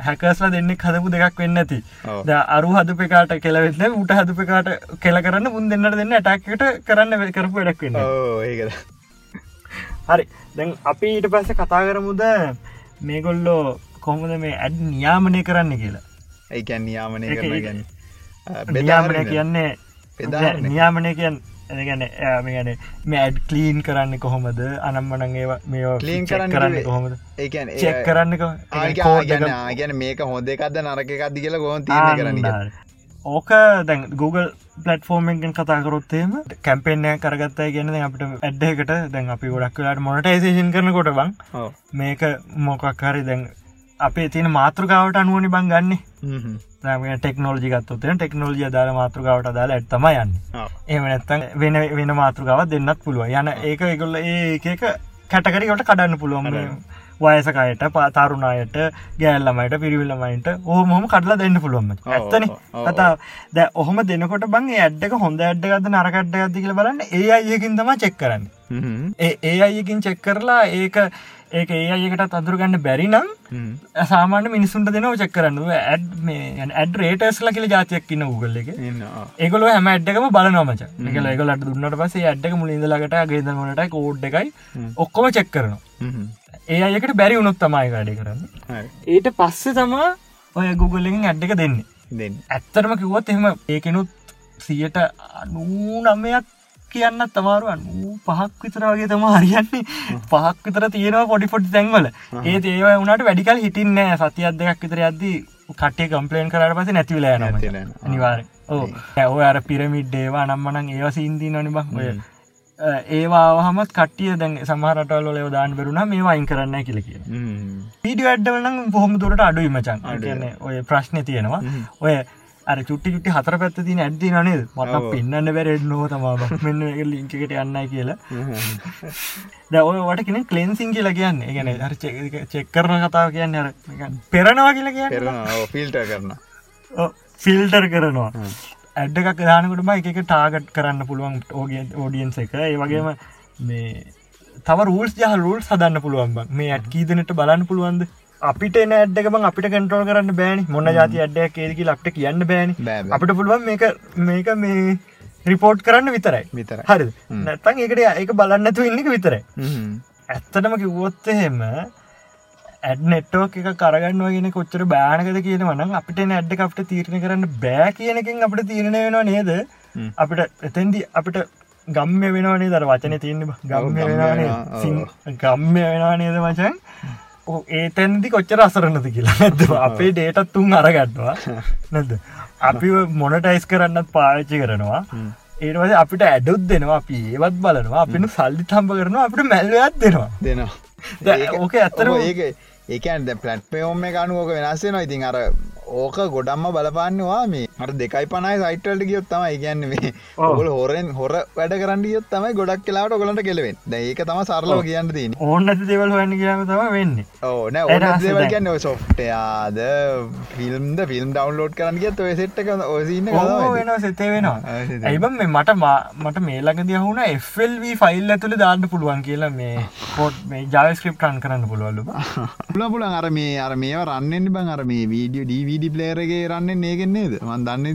S2: හැකස්ලා දෙන්න හදපු දෙකක් වෙන්න ඇති. ද අරු හදපකාට කෙලවෙන්න උට හදපකාට කෙල කරන්න මුන් දෙන්නට දෙන්න ඇටක්කට කරන්න කරපු වැඩක් වෙන්න
S1: ඒ
S2: හරි. දැන් අපි ඊට පස්ස කතා කරමුද මේගොල්ලෝ කොහොමද මේ ඇඩ් නියාමනය කරන්න කියලා?
S1: ඒකැන් නියාමනය කරන ගැන
S2: බෙදාමනය කියන්නේ. නියාමනය කියන් ගැන ගැන මෑඩ් කලීන් කරන්න කොහොමද? අනම්මනන් ඒවා මේ
S1: ලීන් කරන්න කරන්න කොහොමද?
S2: ඒකන චෙක් කරන්නක
S1: ගැන මේක හොද එකක්ද නරක එකක්ද කියලා ගොන් තිය කරන්න
S2: ඕක දැන් Google පලටෆෝර්මෙන්ගෙන් කතාකරොත්තේම කැම්පෙන්ය කරගත්තයි ගෙන අපට ඇඩ්ඩකට දැන් අපි ගොඩක් වෙලාට මොනටයිසේෂන් කරන කොට බං මේක මොකක් හරි දැන් අපේ තියෙන මාතෘකාවට අනුවනි බං ගන්නේ. ටෙක්නෝජි ගත්තුතෙන ටෙක්නෝජිය දාල මාතෘකාවට දාලා ඇත්තම යන්න. එම නැත්තන් වෙන වෙන මාතෘකාව දෙන්නත් පුළුව යන ඒක එකගොල්ල ඒ එක කැටකරිකට කඩන්න පුළුවන් වයසකයට පාතරුණායට ගෑල්ලමයිට පිරිවිල්ලමයින්ට ඕහොම කටලා දෙන්න පුළුවම ඇත්තන? කතා ද ඔහොම දෙනකොට බං ඇඩ්ඩක හොඳ ඇඩ්ඩගද නරකට්ඩ ඇති කියල බලන්න ඒ අයකින් තම චෙක් කරන්න. ඒ අයකින් චෙක් කරලා ඒක ඒක ඒ අයකට අතුරගන්න බැරි නම් සාමාන්‍ය මිනිසුන්ට දෙනව චක් කරන්න. ඇඩ් ඇඩ් රේටස්ල කියල ජාතියක් ඉන්න ගුගල්ල එක. ඒගොල හැම ඇඩ්ඩකම බලනමච එකල ඒගොලට දුන්නට පසේ ඇඩ්ඩක මුලින්දලකට ගේදමට කෝඩ් එකයි ඔක්කොම චෙක් කරනවා ඒ අයකට බැරි උනුත් තමයි වැඩි කරන්න. ඊට පස්සේ තමා ඔය ගුගල්ලින් ඇඩ්ඩක දෙන්නේ. දෙන්න. ඇත්තරම කිව්වොත් එහෙම ඒකෙනුත් සියට අනූ නම්මයක් කියන්න තමාරුවන් පහක් විතර වගේ තම හරියන්නේ. පහක් විතර තියෙනවා පොඩි පොඩි තැන්වල. ඒ ඒවා වුණට වැඩිකල් හිටින්න සතියක් දෙකක් විතර අද්දී කටේ කම්පලේන් කරට පස නැතිවලා යන අනිවාර ඕ ඇව අර පිරමිඩ් ඒවා නම්මනං ඒවා සින්දී නොනිබක් ඔය ඒවා හමත් කටිය දැන් සමහරටවල ලයවදාන් බරුණ මේ වයින් කරන්න කියල කිය පීඩි වැඩ්ඩවලනම් බොහොම දුරට අඩුයි මචන් කියන්න ඔය ප්‍රශ්න තියෙනවා. ඔය අර චුට්ටි චුට්ටි හතර පැත්ත තින ඇත්ති නනේද මට පෙන්න්න බැරෙඩ් නෝ තම මෙන්න ලිංකට යන්නයි කියලා. ද ඔය වට කෙන කලෙන්සිං කියලා කියන්න. ගැන චෙක් කරන කතාව කියන්න අර පෙරනවා කියලා කිය
S1: ෆිල්ට කරන
S2: ෆිල්ටර් කරනවා ඇඩ්ඩ එකක් දානකට බයි එක ටාගට් කරන්න පුළුවන් ඕග ෝඩියන්ස එක. ඒ වගේම මේ තව රූල්ස් ජහ රුල් සදන්න පුළුවන් මේ ඇත් කීදනට බලන්න පුළුවන්ද? අපිට ඇඩ්ක බං අපිට කටරෝල් කරන්න බෑනි. මොන්න ජාති අඩ්ඩයක් ඒදකි ලක්ට කියන්න බෑනි. අපිට පුළුවන් මේක මේක මේ රිපෝට් කරන්න විතරයි.
S1: විතර
S2: හරි නැත්තන් ඒකට ඒක බලන්නතු ඉන්නක විතරයි. ඇත්තටම කිව්වොත්තහෙම ඇඩ් නෙට්ටෝ එක කරගන්නවගෙන කොච්චර බෑනකද කියන වනම් අපිට ඇඩ්ඩ අපට තීරණ කරන්න බෑ කියනකින් අපට තීරණය වෙනවා නේද? අපිට එතැන්දි අපිට ගම්ම වෙනවානේ දර වචන තියන්න ගම්ම වෙනවානේ ගම්ම වෙනවා නේද? වචන්? ඒතැන්දි කොච්චර අසරන්නද කියලා [laughs] නැද අපේ ඩේටත් තුන් අරගටවා නැද අපි මොනටයිස් කරන්නත් පාච්චි කරනවා. ඒවද අපිට ඇඩුත් දෙනවා අපි ඒවත් බලනවා. අපිනු සල්ලි තම්ප කරනවා අපිට මැල්ලයක් දෙනවා.
S1: දෙනවා.
S2: ඕක ඇත්තර
S1: ඒක ඒකන්ද පලට්පයෝම ගනුවෝක වෙනස්සේ නවා ඉතින් අර ඕක ගොඩම්ම බලපාන්නවා මේ අට දෙකයි පනයි සයිටල්ට ගියොත් තමයි. ගැන්න මේ ඔගල හොරෙන් හොර වැඩ කරන්න ගියොත් තමයි ගොඩක් කියලාට ඔගලට කෙලවෙන් ඒක තම සරලව කියන්න තින
S2: ඕන්න දෙවල් හන්න කියම තම වෙන්නේ.
S1: ඕන ඕන දෙවල් කියන්න සොෆ්ටයාද ෆිල්ම්ද ෆිල්ම් ඩවන්ලෝඩ් කරන්න ගියත් ඔය සෙට්ක ඔසින්න
S2: වෙන සතේ වෙනවා ඇයිබම් මේ මට මට මේලක දියහුණ එල්ව ෆයිල් ඇතුළ දාන්න පුළුවන් කියලා මේ පොට් මේ ජාස්ක්‍රප්ටන් කරන්න පුළුවල්ලු
S1: පුල පුලන් අර මේ අර මේ රන්නෙන් බං අර මේ වීඩියෝ ඩීවී ඩිඩි ප්ලේරගේ රන්න ඒගෙන්නේද වන් දන්න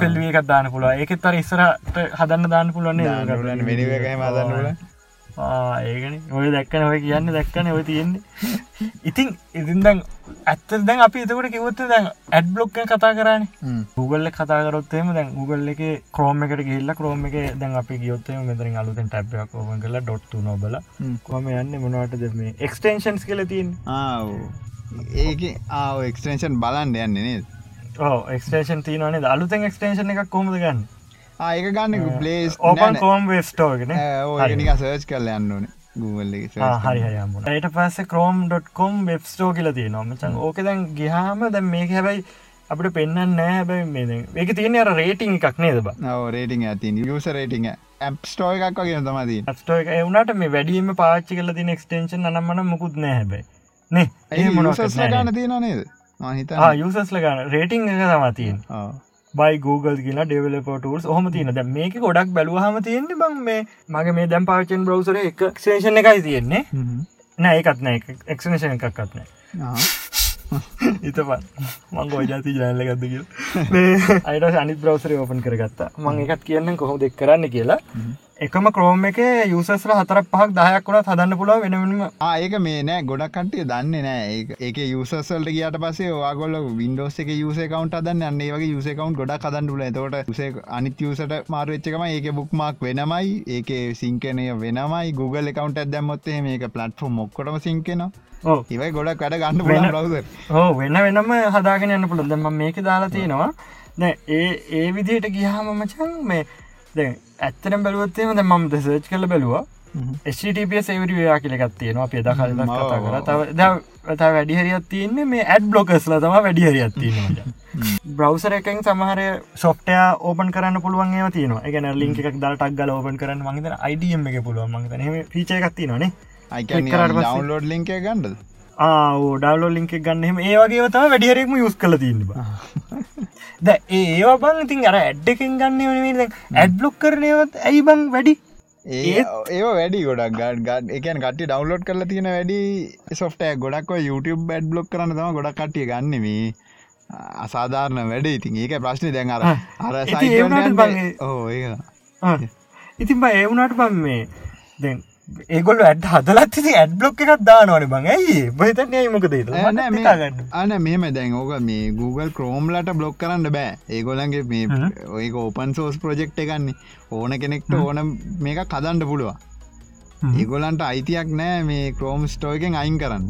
S2: ෆෙල්ව එකක් දාන්න පුළුව ඒකත් තර ඉස්සරට හදන්න දාන්න පුළුවන්නේ
S1: මෙනි හදන්නල
S2: ඒකන. ඔය දැක්කන ඔය කියන්න දැක්කන ඔය තියෙන්නේ. ඉතින් ඉතින් දැන් ඇත්ත දැන් අපි එතකට කිවොත්ත දැන් ඇඩ් බ්ලොක්ක කතා කරන්න ගුගල්ල කතාකරොත්තේම දැන් ගුගල් එක ක්‍රෝම එකට ගල්ල ක්‍රෝම එක දැන් අපි ගියොත්තම මෙතරින් අලුතෙන් ටැබ්යක් ඕපන් කලා ඩොට්තු නොබල කොම යන්න මොනවට දෙම එක්ස්ටේන්ෂන්ස් කල තින්
S1: ඒක ආව එක්ස්ටේෂන් බලන්ඩ යන්න නේද?
S2: ඕ එක්ස්ටේෂන් තියනේ අලුතෙන් එක්ස්ටේෂන් එකක් කොමද ගන්න?
S1: ආයක ගන්න පලේස්
S2: ඕපන් කෝම් වෙස්ටෝගෙන
S1: නික සර්ච් කරල යන්නන
S2: හරි යට පස්ස කරෝම්.කොම් වෙබ්ස්ටෝ කියල තිය නොමචන් ඕක දැන් ගහාම දැන් මේක හැබැයි අපට පෙන්න්න නෑ. බැ මේ ඒක තියෙන අර රේටිං එකක් නේද බ?
S1: රේටිං ඇති යස රේටිං ඇප්ස්ටෝ එකක්. වගේ තමදී
S2: ස්ටෝ එක. එවනට මේ වැඩීම පාච්චි කල තින එක්ස්ටේෂන් නම්මන මුකුත් නෑ හැබයි නේ
S1: ඒ මොනසස්ල ගන්න තියෙන නේද? මහිත
S2: යුසස්ල ගන්න. රේටිං එක තමතියෙන් බයි Google කියලා ඩෙවලපටස් හොම තියන ද මේක ගොඩක් බැලුවහම තියෙන්නේ බං මේ මගේ මේ දැම් පාචන් බ්‍රවසර එක ක්ෂේෂණ එකයි තියෙන්නේ. නෑ එකත් නෑ. එක්ෂනේෂන එකක්ත්නෑ ඉතපත් මං ගෝජාති ජනල්ල ගත්ද කිය අයිට අනි බ්‍රවසර ඕපන් කරගත්තා. මං එකත් කියන්න කොහොම දෙක් කරන්න කියලා එකම ක්‍රෝම් එක යුසස්ල හතර පහක් දහයක් වුණත් හදන්න පුළුව වෙනම.
S1: ඒක මේ නෑ ගොඩක් කටේ දන්නේ නෑ. ඒක යුසල්ට කියට පසේ වාගොල වින්ඩෝස් එක යුස කවන්ට දන්න අන්නේ වගේ යුස කවන්් ගොඩක් හදන්නුල තොට සේ අනිත් යුසට මාරච්චකම ඒක බුක්මක් වෙනමයි. ඒක සිංකනය වෙනමයි. Google එකකවන්ට ඇදැම්මොත්තේ මේක පලට්ෆෝම් මොක්කොටම සිංකෙනවා ඒවයි ගොඩක් වැඩ ගන්න බවද
S2: හෝ වෙන වෙනම හදාගෙන යන්න පුළුදම මේක දාලා තියෙනවා. ඒ ඒ විදියට ගියාම මචන් මේ දැ ඇත්තනම් බැලුවත්තේම දැ ම සර්ච් කල බැලවා. ස්ටප සේවරයා කියලකත් තියෙනවා. අපේ දකල් කතා කර. තව ත වැඩිහරියක් තියන්නේ මේ ඇඩ් බ්ලොකස්ල තම වැඩිහරියක් තියෙනවා බ්‍රවසර එකෙන් සමහර සොෆ්ටය ඕපන් කරන්න පුළුවන් ඒව තියන එකන ලින්ක එකක් දල ටක් ගල ඕපන් කරන්න මගේත අයිඩියම් එක පුළුවන්. මගතන පිච එකක් තියනේ
S1: ඩවන්ලෝඩ් ලින්ක ගන්නඩ
S2: ඩවලෝ ලින්ක ගන්නම ඒ වගේ තම වැඩිහරෙක්ම යුස් කල තින්නවා [laughs] ද ඒවා බං ඉතින් අර ඇඩ්ඩකින් ගන්න වන ඇඩ් බ්ලොක් කරනයවත් ඇයි බං වැඩි?
S1: ඒ ඒ වැඩි ගොඩක් ගඩ ගඩ එකන් කට ඩවන්ලෝඩ් කරලා තියෙන වැඩි සොෆ්ටය ගොඩක් YouTube බැඩ් බ්ලොක් කරන තම ගොඩක් කටිය ගන්නෙමේ අසාධාරණ වැඩ ඉතින්. ඒක ප්‍රශ්නය දැන් අර අර ඕ ඒ
S2: ඉතින් බ ඒවුණට බම් මේ දැන් ඒගොල ඇඩ් හදලත් ඇඩ් බ්ලොක් එකක් දානවන බං ඇයි? බහිතන්නේ මොකද
S1: අන මෙම දැන් ඕක මේ Google ක්‍රෝම්ලට බ්ලොක් කරන්න බෑ. ඒගොලන්ගේ මේ ඔය ඕපන් සෝස් ප්‍රජෙක්් එකන්නේ ඕන කෙනෙක්ට ඕන මේක කදන්ඩ පුළුවන්. ඒගොලන්ට අයිතියක් නෑ මේ ක්‍රෝම් ස්ටෝයකෙන් අයින් කරන්න.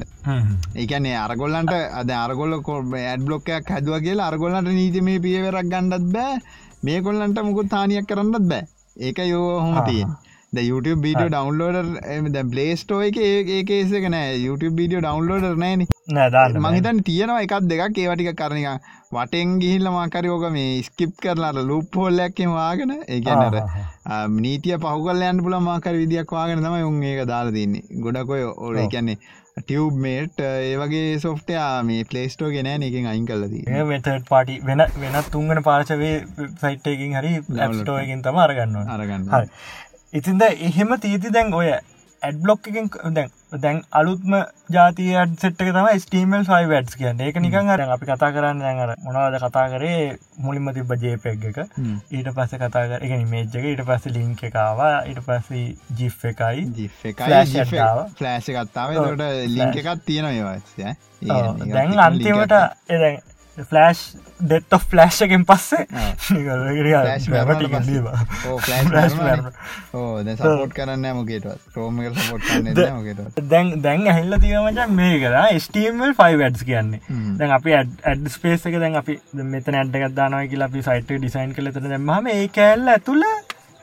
S1: ඒකනේ අරගොල්ලන්ට අද අරගොල්ල ඇඩ් බ්ලොක්කයක් හැදුව කියලා අරගොල්ලන්ට නීති මේ පියවරක් ගණ්ඩත් බෑ. මේ කොල්ලන්ට මුකුත් තානියක් කරන්නත් බෑ. ඒක යෝ හොම තියෙන් YouTube බීඩියෝ ඩවන්ලෝඩර් දැ පලේස්ටෝ එක ඒකේසක නෑ. YouTube බීඩියෝ ඩවන්ලෝඩර් නෑන. මහිතන් තියෙනවා එකක් දෙකක් ඒවටික කරනික වටෙන් ගිහිල්ල මාකරි ඕක මේ ස්කිප් කරලාට ලුප් හොල්ලැක්කෙම වාගෙන ඒගැනට නීතිය පහුගල්ලයන් පුල මාකර විදියක් වාගෙන තම උන් ඒක දාලා තින්නේ. ගොඩකොය ඔල කියන්නේ ටියව්මේට් ඒවගේ සොෆ්ටයා මේ පලේස්ටෝ ගෙන එකින් අයින් කලදී
S2: වෙතට පාටි වෙන වෙනත් තුන්ගන පාර්ශවේ සයිට්ටයකින් හරි ලස්ටෝයකින් තම අරගන්න
S1: අරගන්න
S2: ඉතින්ද එහෙම තීති දැන් ඔය ඇඩ්බ්ලොක් එකෙන් දැන් දැන් අලුත්ම ජාතිය සෙට්ක තම ස්ටීමල් ෆයි වැඩ්ස් කියන්න. ඒක නිකන් අර අපි කතා කරන්න දැන්ර මොනවද කතා කරේ? මුලින්ම තිබ ජේපෙක් එක. ඊට පස්ස කතා කර එක. මේජ්ක ඊට පස්ස ලිංක එකවා ඊට පස්ස ජි් එකයි.
S1: ෆලෑශ කත්තාව ට ලිංක එකත් තියෙන ඒවාය
S2: දැන් අන්තිමට එ ෆලෑශ් ඩෙත් ඔ ෆලෑශ්කෙන් පස්සේ
S1: සපෝට් කරන්න මගේට රෝම සපෝට්
S2: දැන් දැන් ඇහිල්ල තියමච මේ කලා ස්ටීමල් ෆයි වැඩ්ස් කියන්නේ. දැන් අපි ඇඩ් ස්පේස එක දැන් අපි මෙතන ඇඩ්ඩගත් දානව කියලා අපි සයිට ඩිසයින් කලතන දැම්ම ඒ කෑල්ල ඇතුළ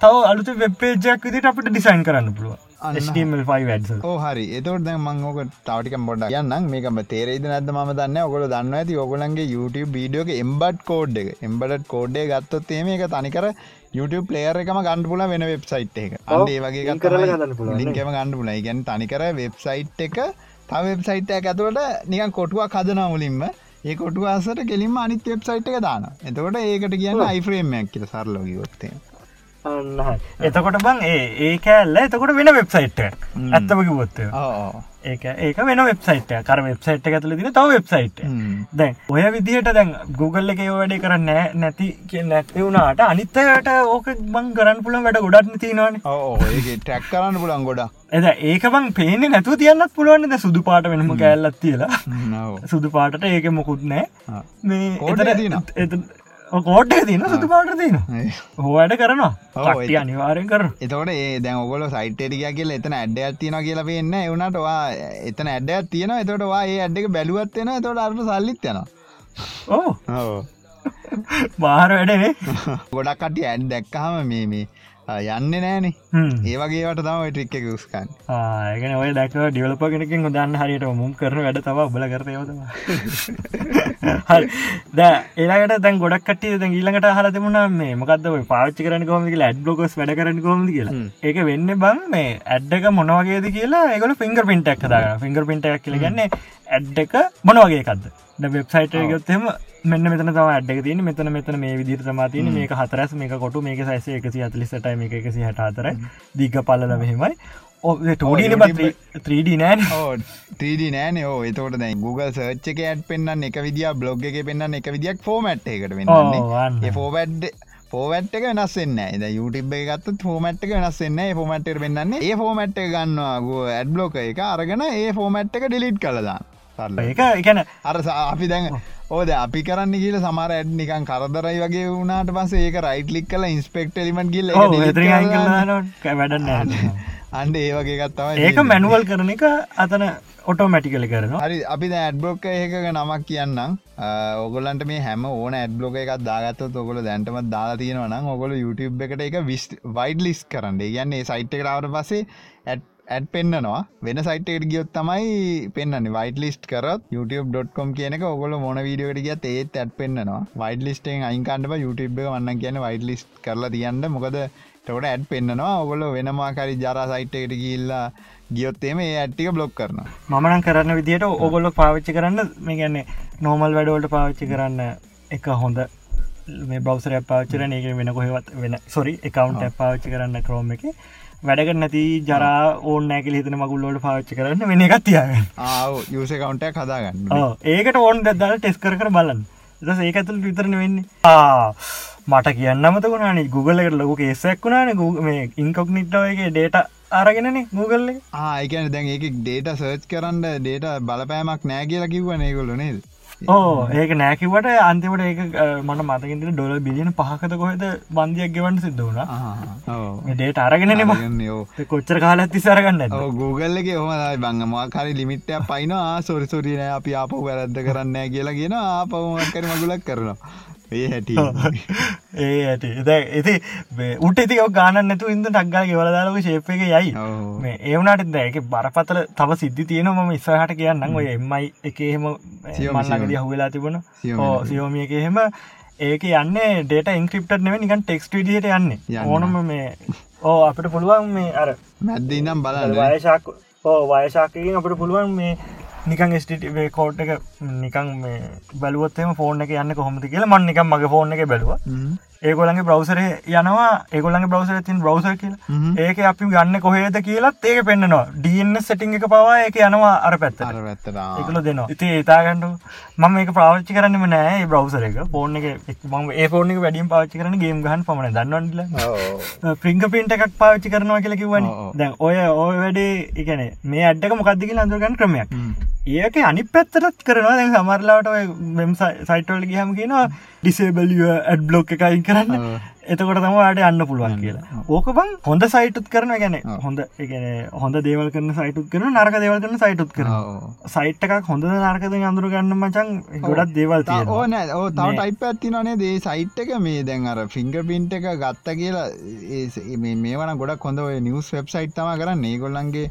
S2: තව අලුත වෙබ්පේජයක් විදිට අපිට ඩිසයින් කරන්න පුළුව වැඩ
S1: ඕ හරි. එතවට දැන් මං ඕක තවටික පොඩ යන්න මේකම තේරේද නැද ම දන්න ඔගොල දන්න ඇති. ඔගොලන්ගේ YouTube වීඩියෝක එම්බඩ් කෝඩ් එක. එම්බඩ කෝඩ්ඩේ ගත්තොත් ඒම එක තනිකර YouTube පලේර් එකම ගණඩපුල වෙන වෙබ්සයිට් එක අන්ඩේ වගේ ලින්කම ගණඩපුල ගැන් තනිකර වෙබ්සයිට් එක තව වෙබ්සයිට් එක ඇතුවට නිකන් කොටුවක් හදන මුලින්ම. ඒ කොටු අසට කෙලින්ම අනිත් වෙබ්සයිට් එක දාන එතකොට ඒකට කියන්න අයිෆ්‍රේම්මයක් කියල සරලෝගිවොත්තේ
S2: එතකොට බං ඒ ඒ කෑල්ල එතකොට වෙන වෙබ්සයිට් ඇත්තම කිවොත්තය ඒක. ඒක වෙන වෙබ්සයිට් කර වෙබ්සයිට් ඇතුල දින තව වෙබ්සයිට් දැන් ඔය විදිහට දැන් Google එක වැඩි කරන්න නැති නැති වුණට අනිත්තයට ඕක බං කරන්න පුළන් වැඩ ගොඩක් තිනවාන
S1: ටැක් කරන්න පුළන් ගොඩ
S2: එද ඒක බං පේන නැතු තියන්නත් පුළුවන්ද සුදු පාට වෙනම කෑල්ලත් තියලා. සුදු පාටට ඒක මොකුත් නෑ. මේ එත කෝට් තින සතු පාට තින හෝවැඩ කරනවා. ටි අනිවාරෙන් කර
S1: එතකොට ඒ දැන් ඔගොල සයිට්ටිය කියල එතන ඇඩ්ඩයක් තියෙන කියලා පෙන්න්න එවනටවා එතන ඇඩ්ඩයක් තියෙන එතොටවා ඒ ඇඩ්ඩක බැලුවත්වෙන තොට අරට සල්ලිත් යන
S2: ඕ බාර වැඩනේ
S1: ගොඩක් කටි ඇඩ් දැක්කහම මේ මේ යන්න නෑන ඒවගේට තම ටික් එක ස්කන්
S2: ඒගෙන ඔය දැක ඩියලප කෙනකින් දන්න හරියට මුම් කරන වැඩ තම බල කරයවත ද ඒලාට දැන් ගොඩක් කට ද ඊලට හල තිමුණ මේ මොකද පාච්චි කරන කොම කියලා ඇඩ් බ්ලොකස් වැඩ කරන කොම කියලා. ඒක වෙන්න බං මේ ඇඩ්ඩක මොනවගේද කියලා ඒගොල ෆිංගර් පින්ටක් දා ෆිංගර් පින්ටක් කියලගන්නේ ඇඩ් එක මොනවගේකක්ද ඩ වෙබ්සයිට ගොත්තෙම මෙන්න මෙතන තම අඩ්ඩක තියන මෙතන මෙතන මේ විදිර තමාතින මේක හතරස් මේක කොටු මේක සයිස එකසි අතලිසට මේක එකසි හට අතර දිග පල්ල මෙහෙමයි ත්‍රීඩ නෑන.
S1: 3D නෑන. ඕ එතකොට දැයි Google සර්ච් එක ඇඩ් පෙන්න්න එක විදිිය බ්ලොග් එක පෙන්න්න එක විදික් ෆෝමට් එකට වෙන්න ෆෝවැඩ් ෆෝවැට් එක වෙනස්සෙන්න ද YouTube එකත් ෆෝමට් එක වෙනස්සෙන්න ෆෝමට්ට වෙන්නන්නේ ඒ ෆෝමට් එක ගන්නවා ඇඩ් බ්ලෝක එක අරගෙන ඒ ෆෝමට් එක ඩිලිට් කළදාන්න
S2: ඒක එකන
S1: අර අපි දැන් ඕද අපි කරන්න කියල සමර ඇඩ් නිකන් කරදරයි වගේ වුණට පස ඒක රයිට්ලික් කල ඉන්ස්පෙක්ට ලිමට ගිල්ල
S2: වැඩන්න
S1: අන්ඩ ඒ වගේ ගත්තව
S2: ඒක මැනුවල් කරන එක අතන ඔටෝමැටිකල කරන
S1: හරි අපි ඇඩ්බලොක් ඒක නමක් කියන්නම්. ඔගොලන්ට මේ හැම ඕන ඇඩ්බලොක එකක් දාගත්ත ඔොල දැන්ටම දාලා තියෙනවනම් ඔගොල YouTube එකට එක විස් වයිඩ් ලිස් කරන්න යන්නේ සයිට් එකරාවට පසේ ඇඩ් ඇඩ් පෙන්න්නනවා වෙන සයිටට ගියොත් තමයි පෙන්න්න වයිට ලිස්ට කරත් youtube.com කියනක ඔගොල මොන වීඩියෝට ගියත් ඒත් ඇඩ් පෙන්න්නවා. වයිඩ ලිස්ටෙන් අයින්කන්ට YouTube වන්න කියන වයිඩ ලිස්් කරලා තියන්න. මොකද ටොට ඇඩ් පෙන්න්නවා. ඔගොල වෙනමාකාරි ජරා සයිට්කට ගිල්ලා ගියොත්තේම ඒ ඇට්ටික බ්ලොක් කරන
S2: මමනන් කරන්න විදියට ඔගොල්ල පාවිච්චි කරන්න මේ ගැන්නේ නෝමල් වැඩවලට පාවිච්චි කරන්න එක හොඳ මේ බවසර පාචරන ඒක වෙන කොහෙවත් වෙන සොරි එකකවන්් පාවිච්චි කරන්න ක්‍රෝම එක වැඩකට නැති ජරා ඕන නැකල හිතන මගුල්ලෝට පාච්චි කරන්න වෙන එකත් තියාගන්න.
S1: ආව යස කවන්ට කදාගන්න
S2: ඒකට ඕන් දැදල ටෙස් කර කර බලන්න. දස ඒක ඇතුළ විතරන වෙන්නේ. මට කියන්න මතකුණන Google එකට ලොක කේසයක් වුණන. මේ ඉන්කොක්නිට්ටවගේ ඩේට අරගෙනන Google
S1: ආයකන දැන් ඒක ඩේට සර්ච් කරන්න ඩේට බලපෑමක් නෑ කියලා කිව්වන ඒගොල්ල නේද
S2: ඕ ඒක නෑකිවට අන්තිමට ඒක මට මතකින්ට ඩොල බිලියන පහකත කොහෙද බන්ධයක් ගෙවන්න සිද්ධ වුණ. ඩේට අරගෙන කොච්චර කාලත් තිසරගන්න
S1: Googleගේ හොමයි බංග මකාරි ලිමිට්ටය පයිනවා සොරිසොරින අපි ආප වැරද්ද කරන්න කියලා කියෙන ආපවමක්කර මගුලක් කරනවා ඒ හැටි. [laughs]
S2: ඒ ඇති එති උට ඇති ගාන නැතු ඉද ටක්ගා ගෙවලදාලක ශේප එක යයි. මේ ඒවනට දැක බරපතල තව සිද්ධි තියෙන ම ඉස්සහට කියන්න ඔය එම්මයි එකහෙම මන්නගද හුවෙලා තිබුණ. සියෝමිය එක. එහෙම. ඒක යන්න ඩේට ඉන්ක්‍රප්ට නෙව නිකන් ටෙක්ස්ට විදිහට යන්න. ඕනම මේ ඕ අපිට පුළුවන් මේ අර
S1: මැද්ද ඉනම් බල
S2: වයශක් ඕ වයශාකකින් අපට පුළුවන් මේ නිකන් ස්ටේ කෝට් එක නිකන් මේ බලුවත්තම ෆෝර්න එක යන්න කොහොමති කියලා මන් නිකම් මගේ ෆෝර්න එක බැලුව. ඒගොලගේ බ්‍රවසර යනවා ඒගොලගේ බ්‍රවසර තින් බ්‍රවසර් කියල. ඒක අපි ගන්න කොහේද කියලත් ඒක පෙන්න්නවා. ඩන්න සටිං එක පවා ඒක යනවා අර පැත්ත එකල දෙනවා. ඉති ඒතාගන්නඩු මම ඒක ප්‍රාච්චි කරන්නම නෑ බ්‍රවසර එක. ෆෝර්න එක ම ඒ ෆෝර්න එක වැඩියම් පාච්චි කරන ගේම් ගහන් පමණ දන්නවටල ප්‍රිංක පින්ට එකක් පාච්චි කරනවා කියල කිවන දැන් ඔය ඔය වැඩේ එකන මේ අඩ්ඩක මොකක්දිකි අඳුරගන්න ක්‍රමයක් ඒක අනි පැත්තරත් කරනවා. දැන් සමරලාට මෙම් සයිටවල ගහම කියනවා ඩිසේබලිය ඇඩ් බ්ලොක් එකයි කරන්න. එතකොට තම අට අන්න පුළුවන් කියලා. ඕක බං හොඳ සයිටුත් කරන ගැන හොඳ එකන හොඳ දේවල් කරන සයිටුත් කරන නරක දේවල් කරන සයිටුත් කරන සයිට් එකක් හොඳ නරකද අඳුර ගන්න මචන් ගොඩත් දේවල්
S1: ඕන ඕ තව ටයිප ඇත්තිනනේ දේ සයිට් එක මේ දැන් අර ෆිංග පින්ට එක ගත්ත කියලා මේ වන ගොඩක් හොඳ නිවස් වෙබ්සයිට් තම කරන්න. ඒගොල්ලන්ගේ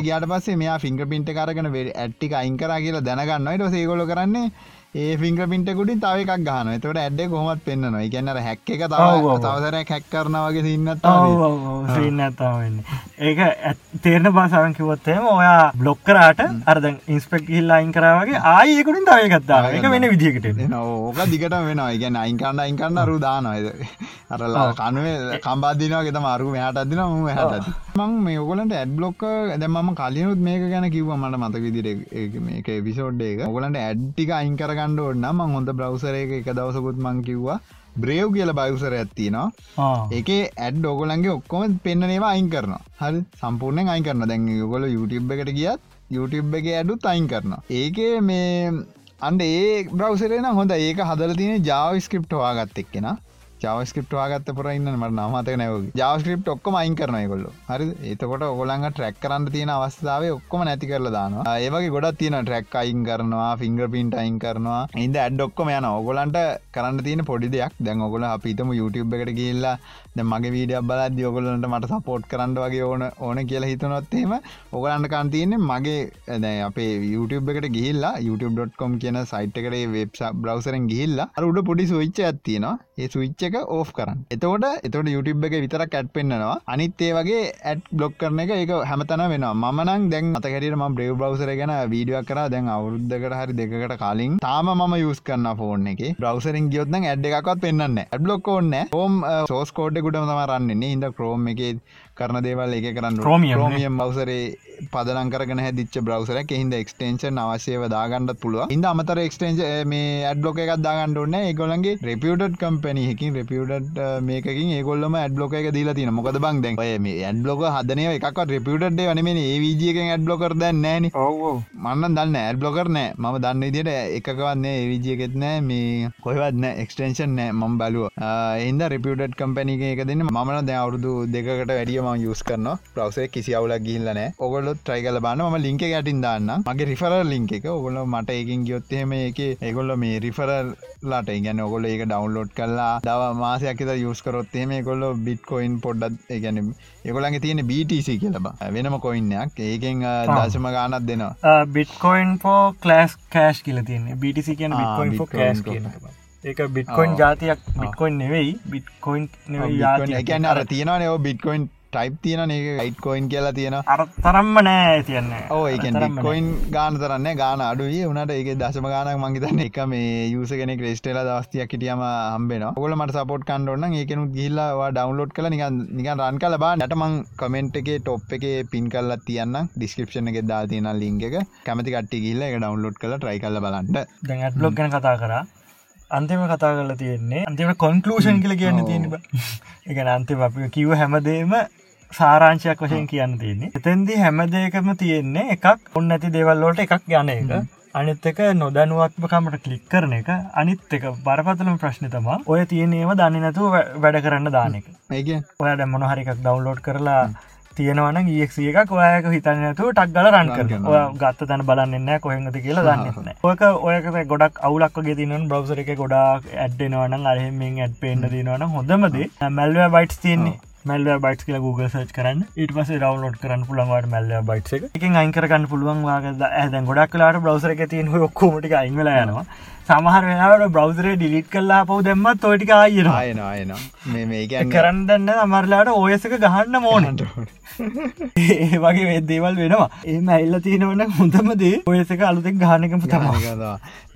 S1: ගට පස්සේ මෙයා ෆිංග පින්ට කරගන ඇට්ටික අයිංකර කියලා දැනගන්න ට සේගොල කරන්නේ ඒ ෆිංග පින්ටකුටින් තව එකක් ගහන එතට ඇඩ්ඩ කොමත් පෙන්න්නවා. ගැන්නර හැක් එක තව තවසර හැක් කරනවගේ සින්නත්
S2: සින්නත්තාවන්න ඒක තේරන බාසාවන් කිවොත්තේම ඔයා බ්ලොක්කරට අරද ඉන්ස්පෙක් හිල්ලා අයින් කරාවගේ ආයකුටින් තව එකත්තා එක වෙන විදිකට
S1: ඕක දිගට වෙනවා. ගැන අයින් කරන්න අයින් කරන්න රු දානොයද අරලා කනුවේ කම්බාදිනවාගේ තම අරු මෙහට අදින ම හට මං මේ ඔගලන්ට ඇඩ් බ්ලොක්ක දැම කලියනුත් මේක ගැන කිව්ව මට මත විදිර මේක විසෝඩ් එක. ඔගලන්ට ඇඩ්ටික අයින් කරගන්න ඕන්න ම හොඳ බ්‍රවසර එක එක දවසකුත් මං කිව්වා බ්‍රේව් කියල බයුසර ඇත්තිනවා ඒක ඇඩ් ඔගොලන්ගේ ඔක්කොම පෙන්න්නනවා අයින් කරන හරි? සම්පූර්ණයෙන් අයින් කරන දැන් ගොල YouTube එකට ගියත් YouTube එක ඇඩුත් අයින් කරන ඒක මේ අන්ඩ ඒ බ්‍රවසරේන හොඳ ඒක හදල තියෙන ජාව ස්ක්‍රප්ට වාගත් එක්කෙන ජවස්ක්‍රප් වාගත්ත පරන්න මට නමතක නැව ජවස්ක්‍රප් ඔක්කම අයින් කරනය කොල්ල හරි ඒතකොට ඔගොලඟ ට්‍රැක් කරන්න තියෙන අවස්ථාව ඔක්කොම නැති කරල දානවා. ඒවගේ ගොඩත් තියෙන ට්‍රැක් අයින් කරනවා ෆිංග පින්ට අයින් කරනවා. ඉද ඇඩ් ඔක්කොම යන ඔගොලන්ට කරන්න තියෙන පොඩි දෙයක්. දැන් ඔගොල අපිතම YouTube එකට කියල්ලා ද මගේ වීඩිය බල ඔගොලන්ට මට සපෝට් කරන්න වගේ ඕන ඕන කියලා හිතනොත්තේම ඔගලන්ට කන්තියන්නේ මගේ දැ අපේ YouTube එකට ගිහිල්ලා youtube.com කියන සයිට් එකට වෙබ් බ්‍රවසරෙන් ගිහිල්ලා අරුඩ පොඩි සවිච්ච ඇත්තිනවා ඒ සවිච්ච එක ඕෆ් කරන්න. එතකොට එතට YouTube එක විතර කැට් පෙන්න්නවා. අනිත් ඒ වගේ ඇඩ් බ්ලොක් කරන එක එක හැමතන වෙන මනං දැන් අතකට ම බ්‍රව් බ්‍රවසර ගැන වීඩියක් කර. දැන් අවුරුද්ධකට හරි දෙකට කාලින් තාම ම යස් කරන්න ෆෝන් එක. බ්‍රවසරින් ගියොත්න ඇඩ් එකක්ත් පෙන්න්න ඇඩ් බ්ලොක් ඕන්න හෝම් සෝස් කෝඩ් ගුඩම තමරන්නේ ඉද ක්‍රෝම් එක කරන දේවල් එක කරන්න රෝමියම් බවසරේ පදලන් කරන හැදිච්ච බ්‍රවසර හිද එක්ස්ටේෂන් අවශ්‍යව දාගන්නත් පුළුව ඉද අමතර එක්ස්ටේන්ජ මේ ඇඩ්ලොක එකක් දාගන්නඩන්න ඒගොලන්ගේ රෙපියට් කම්පනයකින් රෙපියට් මේකින් ඒගොල්ලම ඇඩ්ලොක එක දීලා තින මොකද බං දැන්? මේ ඇඩ්ලොක හදනය එකක් රෙපියට් වනම ඒවිජියකෙන් ඇඩ්ලොකර දැන්නෑන මන්න දන්න ඇඩ්ලොකර නෑ. ම දන්න දිට එකකවන්නේ ඒවිජියකෙත් නෑ මේ කොහවත්න එක්ස්ටේෂන් නෑ මම් බලුව. එන්ද රෙපියට් කම්පැනික එක දෙන්න. මන දැ අවුදු දෙකට වැඩියම යස් කරන ප්‍රවසේ කිසි අවුලක් ගිල්ලනෑ ඔගොල ඔගොල්ලොත් ට්‍රයි කල බන්න ම ලින්ක ගැටින් දාන්න මගේ රිෆර ලින්ක එක. ඔගොල මට එකින් ගයොත්තේම එක ඒගොල්ල මේ රිෆරල්ලාට ගැන ඔගොල ඒක ඩවන්ලෝඩ් කල්ලා දව මාසයක් යස් කරොත්තේම කොල්ල බිට්කොයින් පොඩ්ඩත් ඒගැන ඒගොලන්ගේ තියෙන BTC කියලබ වෙනම කොයින්නයක් ඒකෙන් දශම ගානත් දෙනවා.
S2: බිට්කොයින් පෝ කලස් කෑශ් කියල තියන්න. BTC කියන බිටකොයින් ෝ කෑස් කියන ඒක බිට්කොයින් ජාතියක් බිට්කොයින් නෙවෙයි බිට්කොයින්
S1: ගැන අර තියෙනවා නෝ බිට්කොයින් ටයිප් තියෙන එක යිට් කොයින් කියලා තියෙන
S2: අර තරම්ම නෑ තියන්න
S1: ඕ එක කොයින් ගාන තරන්න ගාන අඩුවේ වනට ඒක දශම ගානක් මංගේතන්න එක මේ යුස කෙනෙ ක්‍රේස්ටේල දවස්තියක් හිටියම හම්බෙන ඔගල මට සපෝට් කන්ඩොන්න ඒකනු ගිල්ලවා ඩවන්ලෝඩ් කල නිකන් නිකන් රන් කල බා නටමං කමෙන්ට් එක ටොප් එක පින් කල්ල තියන්න ඩිස්ක්‍රපෂන එක දා තියෙන ලිංග එක. කැමති කට්ටි ගිල්ල එක ඩවන්ලෝඩ් කල ට්‍රයි කල බලන්නට
S2: දැ ලොක් ගැන කතා කරා. අන්තිම කතා කරලා තියෙන්නේ අන්තිම කොන්කලූෂන් කියල කියන්න තියෙන එක අන්තිම අපි කිව්ව හැමදේම සාරංශයක් වශයෙන් කියන්න තියන්නේ. එතැන්දි හැම දෙයකම තියෙන්නේ එකක් ඔන්න ඇති දෙවල්ලෝට එකක් යන එක. අනිත් එක නොදැනුවත්මකමට කලික් කරන එක. අනිත් එක බරපතලම ප්‍රශ්න තමා ඔය තියනේම දන්න නැතුව වැඩ කරන්න දාන එක.
S1: ඒ
S2: ඔයාට මොනහරිකක් ඩවන්ලෝඩ් කරලා තියෙනවන ඒක්සිය එකක් ඔයක හිතන්නතු ටක් ගල රන් කරන ඔය ගත්ත තැන බලන්නන්න කොහෙද කියලා දන්නන්න ඔයක ඔයක ගොඩක් අවුලක්ගේ තින බ්‍රවසර එක ගොඩක් ඇඩ්ඩෙනවන අරහෙමින් ඇඩ් පේන්න දෙනවන හොඳමද මැල්ව බයිට් තියන්නේ මැල්ව බයිට් කියල Google සච් කරන්න. ඊට පස ඩවලෝඩ් කරන්න පුළන්වට මැල්ල බයිට් එක. එකින් අයිකරන්න පුළුවන් වාගද ඇද ගොඩක් කලාට බ්‍රවසර එක තියන ඔක්කෝමටි අයිංගල යනවා. සමහර වෙනට බ්‍රවසරේ ඩිලිට් කල්ලා පව දෙම්මත් තොටික අයන
S1: අයන
S2: කරන්න දන්න අමරලාට ඔයසක ගහන්න මෝනට [laughs] ඒ වගේ වෙදේවල් වෙනවා. ඒ ඇල්ල තියෙනවන හොඳමදේ ඔයසක අලුතෙක් ගානකම තම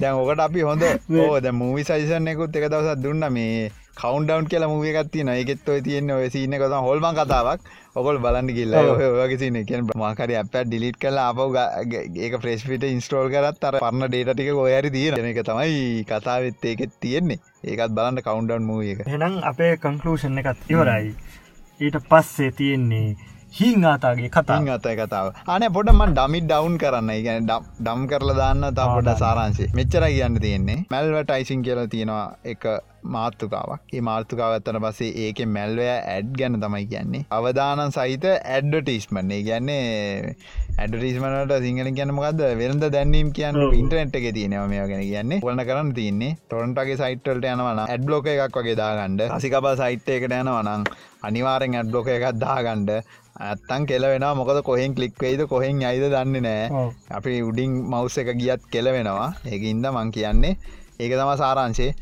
S1: දැන් ඕකට අපි හොඳ ඕද මූවි සයිසන්නයකුත් එක දවසත් දුන්න. මේ කවන්ඩවන් කියලා මුවගත් තියන එකෙත් ඔය තියන්න ඔය සින්න කොත හොල්ම කතාවක්. ඔකොල් බලන්න කිල්ල ඔයගේ සින කියෙන් මාකර අප ඩිලිට් කල අපව ඒක ප්‍රේස්්පිට ඉන්ස්ටෝල් කරත් අර පරන්න ඩේටටික ඔයරි තියෙන එක තමයි කතාවෙත් ඒකෙත් තියෙන්නේ. ඒකත් බලන්න කවන්ඩවන් මූ එක.
S2: හෙනම් අපේ කංකලූෂණ එකත් ඉවරයි. ඊට පස්සේ තියෙන්නේ හිං ආතාගේ කතාන්
S1: අතයි කතාව. අන පොඩමන් ඩමිට ඩවන්් කරන්න. ගැන ඩම් කරලා දාන්න තා පොඩ සාරංශය මෙච්චර කියන්න තියෙන්නේ. මැල්වට යිසින් කියලා තියෙනවා එක මාර්තුකාවක් ඒ මාර්තුකාවත්තන පසේ ඒක මැල්වය ඇඩ් ගැන තමයි කියන්නේ. අවදානන් සහිත ඇඩ්ඩටිස්මන්නේ ගැන්නේ ඇඩටිස්මනට සිංහල කියනමකද වෙරද දැන්නීම් කියන්න ඉන්ටනෙට් එක තියනව මේ ගැන කියන්නේ. වලන කරන්න තියන්නේ ටොරන්ටගේ සයිටල්ට යනවන ඇඩ්ලෝක එකක් වගේ දාගන්ඩ සිකබ සයිට් එකට යනවනං අනිවාරෙන් ඇඩ්ලෝක එකක් දාගන්ඩ ඇත්තන් කෙලවෙන මොකද කොහෙන් කලික් වෙයිද කොහෙන් අයිද දන්නේ නෑ අපි උඩින් මවස් එක ගියත් කෙලවෙනවා. ඒක ඉන්ද මං කියන්නේ ඒක තම සාරංශේ.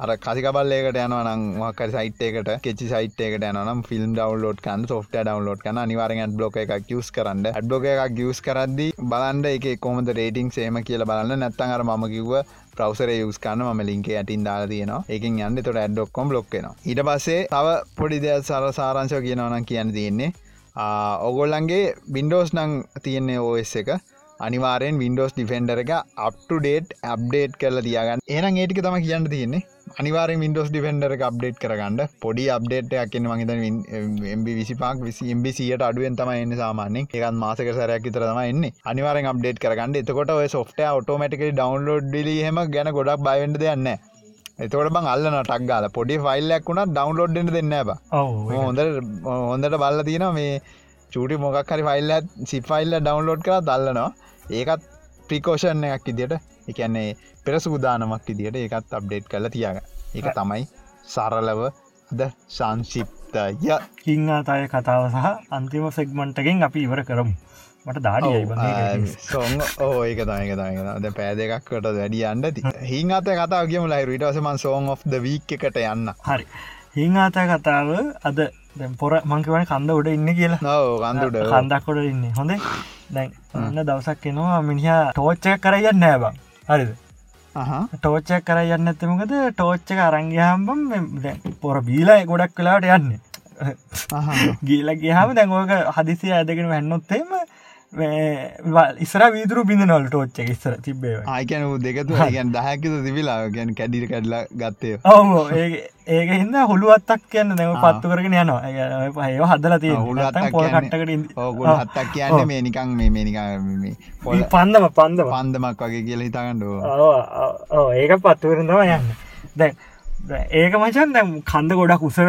S1: අර කසිකබල්ලේකට යනවනම් මක්කර සයිට්කට කෙචි සයිට්කට යනම් ෆිල්ම් ඩවන්ලෝඩ් කන් සොෆ්ට ඩවන්ලෝඩ් කන අනිවාරෙන් බ්ලොක එකක් යස් කරන්න. ඇඩ්බෝක එකක් ගියස් කරද්දි බලන්ඩ එක කොමද රේටිං සේම කියල බලන්න. නැත්තන් අර ම කිව්ව ප්‍රවසර යස් කන්න ම ලින්ක ඇටින් දාලා තියනවා. ඒකින් යන්න. තොට ඇඩ්ඩොක්කොම් බ්ලොක්කෙන ඊට පස්සේ තව පොඩි දෙයක් සර සාරංශය කියනවනම් කියන්න තියෙන්නේ ඔගොල්ලන්ගේ බින්ඩෝස් නං තියෙන්නේ ඕස් එක. අනිවාරෙන් වින්ඩෝස් ඩිෆෙන්ඩර එක අප්ට ඩේට් අප්ඩේට් කරලා තියාගන්න. ඒනම් ඒටික තම කියන්න තියෙන්නේ. අනිවාර මින්ඩෝස් ඩිෆෙන්ඩර එක අප්ඩේට් කරගන්න. පොඩි අප්ඩේට් එකන්න මහිත විසිපාක් විසි එම්බිසියට අඩුවෙන් තම එන්න සාමානෙන් එකත් මාසක සරයක් විතරම එන්න. අනිවාරෙන් අප්ඩේට් කරගන්න. එතකොට ඔය සොෆ්ට ඔටෝමටික ඩවන්ලෝඩ් ලිහෙම ගැන ගොඩක් බයිවෙන්ට දෙයන්න එතකොට බං අල්ලන ටක් ගාල. පොඩි ෆයිල්ලක් වුණ ඩවන්ලෝඩ්ඩ දෙන්න බ හොඳ හොඳට බල්ල තියෙන මේ චූටි මොකක් හරි ෆයිල්ල සිෆයිල්ල ඩවන්ලෝඩ් කර දල්ලනවා ඒකත් ප්‍රිකෝෂන් එකක් ඉදිට එකන්නේ පෙර සූදානමක් ඉදිට ඒකත් අප්ඩේට් කල තියාග ඒක තමයි සරලව ද සංශිප්තය
S2: හිංආතාය කතාව සහ අන්තිම සෙක්මන්ටගෙන් අපි ඉවර කරමු මට දාඩිය
S1: සොන් ඕ ඒක තමක තමද පෑ දෙකක්කට වැඩිය අන්නති හිං අත කතාව කියම ලයි රිටසමන් සෝන් of ද වීක් එකට යන්න.
S2: හරි. හිං ආතා කතාව අද පොර මංකවන කන්ද උඩ ඉන්න කියලා.
S1: නව කන්දුට
S2: කන්දක්කොට ඉන්න. හොඳ? දැන් ඔන්න දවසක් එනවා මිනිහා ටෝච්චක කරයන්න නෑබ හරිද? ටෝච්චක් කර යන්න ඇතමකද ටෝච්චක අරංගහම්බම් පොර බීලා ගොඩක් කලාට යන්න. [laughs] ගීල ගහම දැන්ෝක හදිසි ඇදගෙන වැන්නොත්තේම ඉස්සර වීදුරු බිඳ නොල් ටෝච්ච ඉස්සර තිබේ
S1: ආයකැන දෙකතු ගැන් දහැකිත තිබිලා ගැන කැඩිට කැඩලා ගත්තය
S2: ඔහු ඒක හිද හොළුවත්තක් කියන්න දෙම පත්තු කරගෙන යනවා. ඒ හදල තිය
S1: හොලටකට හත්තක් කියන්න මේ නිකං මේ මේනික
S2: පොල් පන්දම පන්ද
S1: පන්දමක් වගේ කියල හිතගන්නඩ
S2: ඒක පත්තුවරදම යන්න. දැන් ඒක මචන් දැම් කන්ද ගොඩක් උස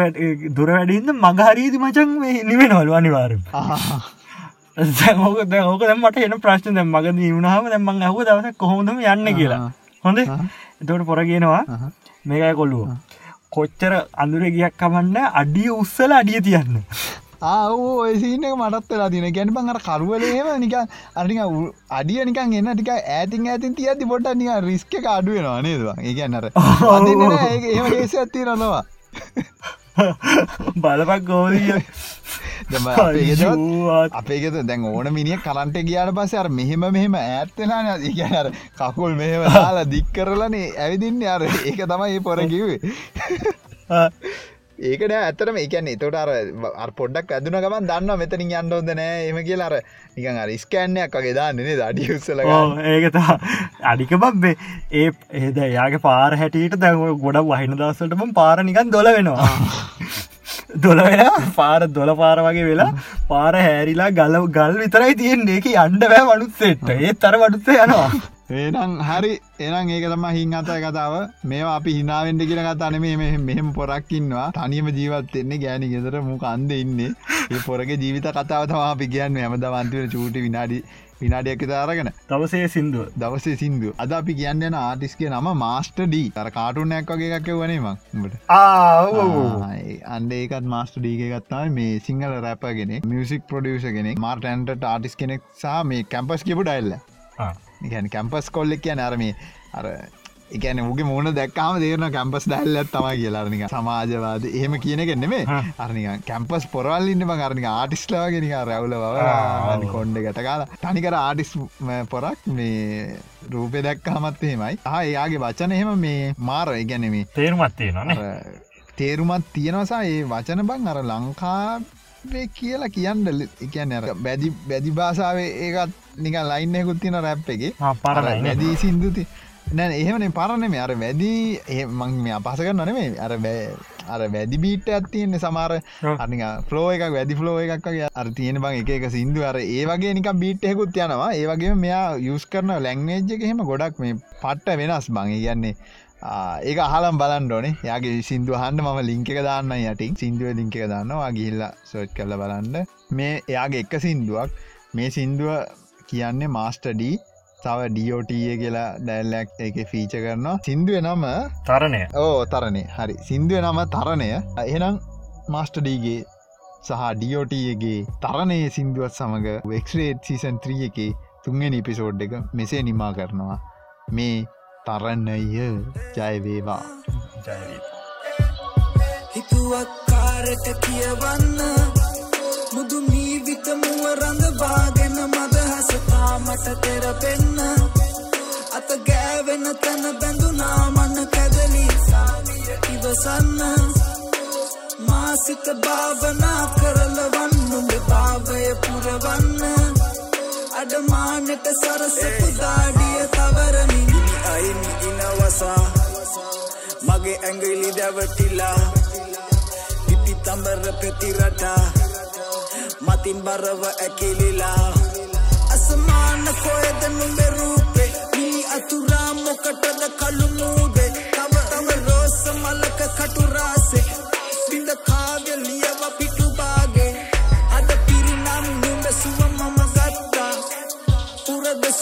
S2: දුර වැඩින්ද මගහරීදි මචන් නිවෙනවල් අනිවාරම් [laughs] ඕක ඕක මට එන ප්‍රශ්න. දැම් මග දීමනාම දැම්මන් ඇහු දවස කොහොමදම යන්න කියලා. හොඳ? එතවට පොරගෙනවා මේකයි කොල්ලුව කොච්චර අඳුර ගියක් කමන්න අඩිය උත්සල අඩිය තියන්න.
S1: ඔයසින මටත්වෙලා තින ගැන බං අර කරුවලේම නික අනික අඩිය නිකන් එන්න ටික ඇතින් ඇතින් තියති පොට නික රිස්ක අඩුවෙනවා නේදවා ඒ කියන්නර ඒම ඒස ඇත්ති රනවා
S2: බලපක් ගෝලිය.
S1: අපේගෙත දැන් ඕන මිනිිය කරන්ට ගියාට පස්ස අර මෙහෙම මෙහෙම ඇත්තෙන ඉගර කකුල් මෙහෙම දාලා දික් කරලනේ ඇවිදින්න. අර ඒක තමයි පොර කිවේ ඒකට ඇතරම එකන තොට අර පොඩ්ඩක් ඇදන ගමන් දන්න මෙතනින් යන්න ොද නෑ එම කියලා. අර නිකන් අර ස්කෑන්නයක් වගේ දාන්නනේ දඩි උත්සල
S2: ඒකත අඩික බබ්බේ. ඒ ඒද යාගේ පාර හැටියට දැව ගොඩ වහින දවසටම පාර නිකන් දොල වෙනවා. [laughs] දොල වෙන පාර දොල පාර වගේ වෙලා පාර හැරිලා ගල ගල් විතරයි තියෙන්නේ. එක අන්ඩ බෑ වනුත්සෙට්ට ඒ තර වඩුත්ස යනවා
S1: ඒනම් හරි. එනම් ඒක තම හිං අතය කතාව. මේ අපි හිනාවෙන්ට කියන කතාන මේ මෙහෙම පොරක්කින්නවා තනියම ජීවත්වෙන්නේ ගෑනි ගෙදර. මුක අන්ද ඉන්නේ. ඒ පොරගේ ජීවිත කතාව තම අපි කියන්න. හැමද වන්තිව චූටි විනාඩි විනාඩියක් තාරගෙන
S2: දවසේ සිින්දුව.
S1: දවසේ සිින්දු අද අපි කියන්න ආටිස්ගේ නම මාස්ට ඩී තර කාටුනයක් වගේ එකක් වනීමක් අන්ඩ ඒකත් මාස්ට ඩීග ගත්තාව මේ සිංහල රැපගෙන මියසික් පොඩියස කෙනෙක් මාර්ටන්ට ආටිස් කෙනෙක් සහ මේ කැම්පස් කිපු ඩයිල්ල ගැන කැම්පස් කොල්ලෙක් කියන අරම අර එකන මුගේ මුණ දැක්කාම දේරන කැම්පස් දැල්ලත් තමයි කියලාරනික සමාජවාද එහෙම කියනක නෙමේ අරනික කැම්පස් පොරල්ලන්න මගරනික ආටිස්ලාගෙනක රැවල බව කොන්්ඩ ගැට කාලා තනිකර ආටිස් පොරක් මේ රූපය දැක්කාමත් එහෙමයි. ආ එයාගේ වචන එහෙම මේ මාර ඉගැනෙමේ
S2: තේරුමත්තිය න
S1: තේරුමත් තියෙනවසා ඒ වචන බං අර ලංකා කියලා කියන්න එකන්න බැදි බැදි භාසාාවේ ඒකත් නික ලයින්නයකුත් තින රැප් එක.
S2: පර
S1: නැදී සිින්දුති නෑ එහෙමන පරණම අර වැදී මං මේ අපසක නොනේ අර බෑ අර වැදි බීට ඇත්තියන්නේ සමාර අනික ෆලෝ එකක් වැදි ෆලෝ එකක්ගේ අර තියෙන බං එක එක සිින්දු. අර ඒ වගේ නික බීට්යකුත් යනවා. ඒවගේ මෙයා යුස් කරන ලැංවේජ් එක හෙම ගොඩක් මේ පට්ට වෙනස් බං. කියන්නේ ඒක අහලම් බලන්න ඕනේ. යාගේ සිින්දු හන්ඩ ම ලිංක දාන්න යටින්. සිින්දුව ලිංක දන්නවා ගිහිල්ල සෝට් කරල බලන්න. මේ එයාගේ එක සිින්දුවක්. මේ සිින්දුව කියන්නේ මාස්ටඩී තව ඩියෝටය කියලා ඩැල්ලක් එක ෆීච කරනවා. සිින්දුව නම?
S2: තරණය.
S1: ඕ තරණය. හරි. සිින්දුව නම තරණය. එහෙනම් මාස්ටඩීගේ සහ ඩියෝටයගේ තරණය සිින්දුවත් සමඟ වෙක්රේට් සීසන් ත්‍රිය එක තුන්ගෙන ඉපිසෝඩ් එක මෙසේ නිමා කරනවා. මේ තරණය ජයවේවා.
S3: හිතුවක්කාරට කියවන්න මුදු මීවිත මුව රඳ බාගෙන මද හසතාමට තෙරපෙන්න අත ගෑවෙන තැන බැඳුනා මන්න කැදලි ඉවසන්න. මාසිත භාවනා කරලවන්නුඹ භාවය පුරවන්න අඩමානට සරසපු දාඩිය තවරමින් අයිමි ඉනවසා මගේ ඇඟිලි දැවටිලා. පිපි තඹර පෙතිරටා මතින් බරව ඇකිලිලා. අසමාන කොයද නුඹේ රූපේ මිනි අතුරා මොකටද කළු මූදේ? තව තව රෝස මලක කටුරාසේ. බිඳ කාගේ ලියව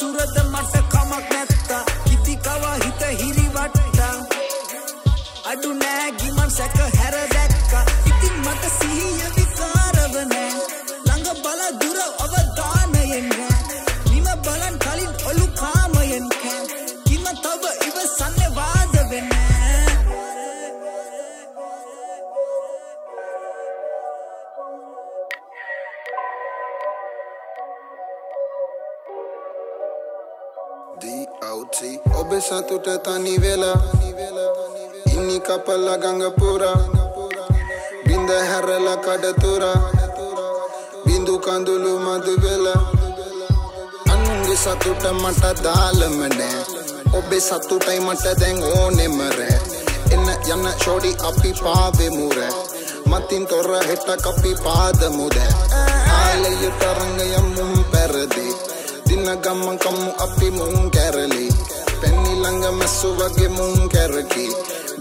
S3: පුරද සුරද මට කමක් නැත්තා ඉතිකව හිත හිරිවට්ටා අඩු නෑ ගිමන් සැක හැර දැක්කා ඉතින් මට සිහිය
S4: DOT ඔබේ සතුට තනි වෙලා ඉන්නි කපල්ල ගඟ පුරා බින්ද හැරලා කඩතුරා බිඳු කඳුළු මදු වෙලා අනුන්ගේ සතුට මට දාලම නෑ ඔබේ සතුටයි මට දැන් ඕනෙම රෑ එන්න යන්න ෂෝඩි අපි පාවෙමු රෑ මතින් තොර හෙට කපි පාදමු දැ ආලය තරංගය මුම් පැරදී දින ගම්මන් කම්මු අපි මුන් කැරලි පැන්නි ළඟ මැස්සු වගේ මුන් කැරකි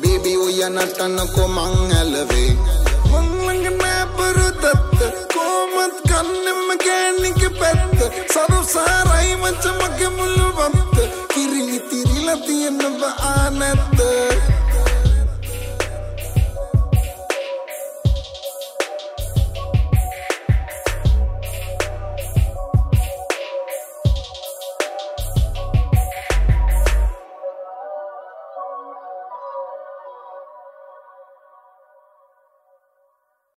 S4: බේබි ඔය නටන්නකො මං ඇලවේ මං ළඟ නෑ බරුදත්ත කොමත් කන්නෙම ගෑනික පැත්ත සරු සාරයි මච මගේ මුළු වත්ත කිරිලි තිරිලා තියෙනව ආනැත්ත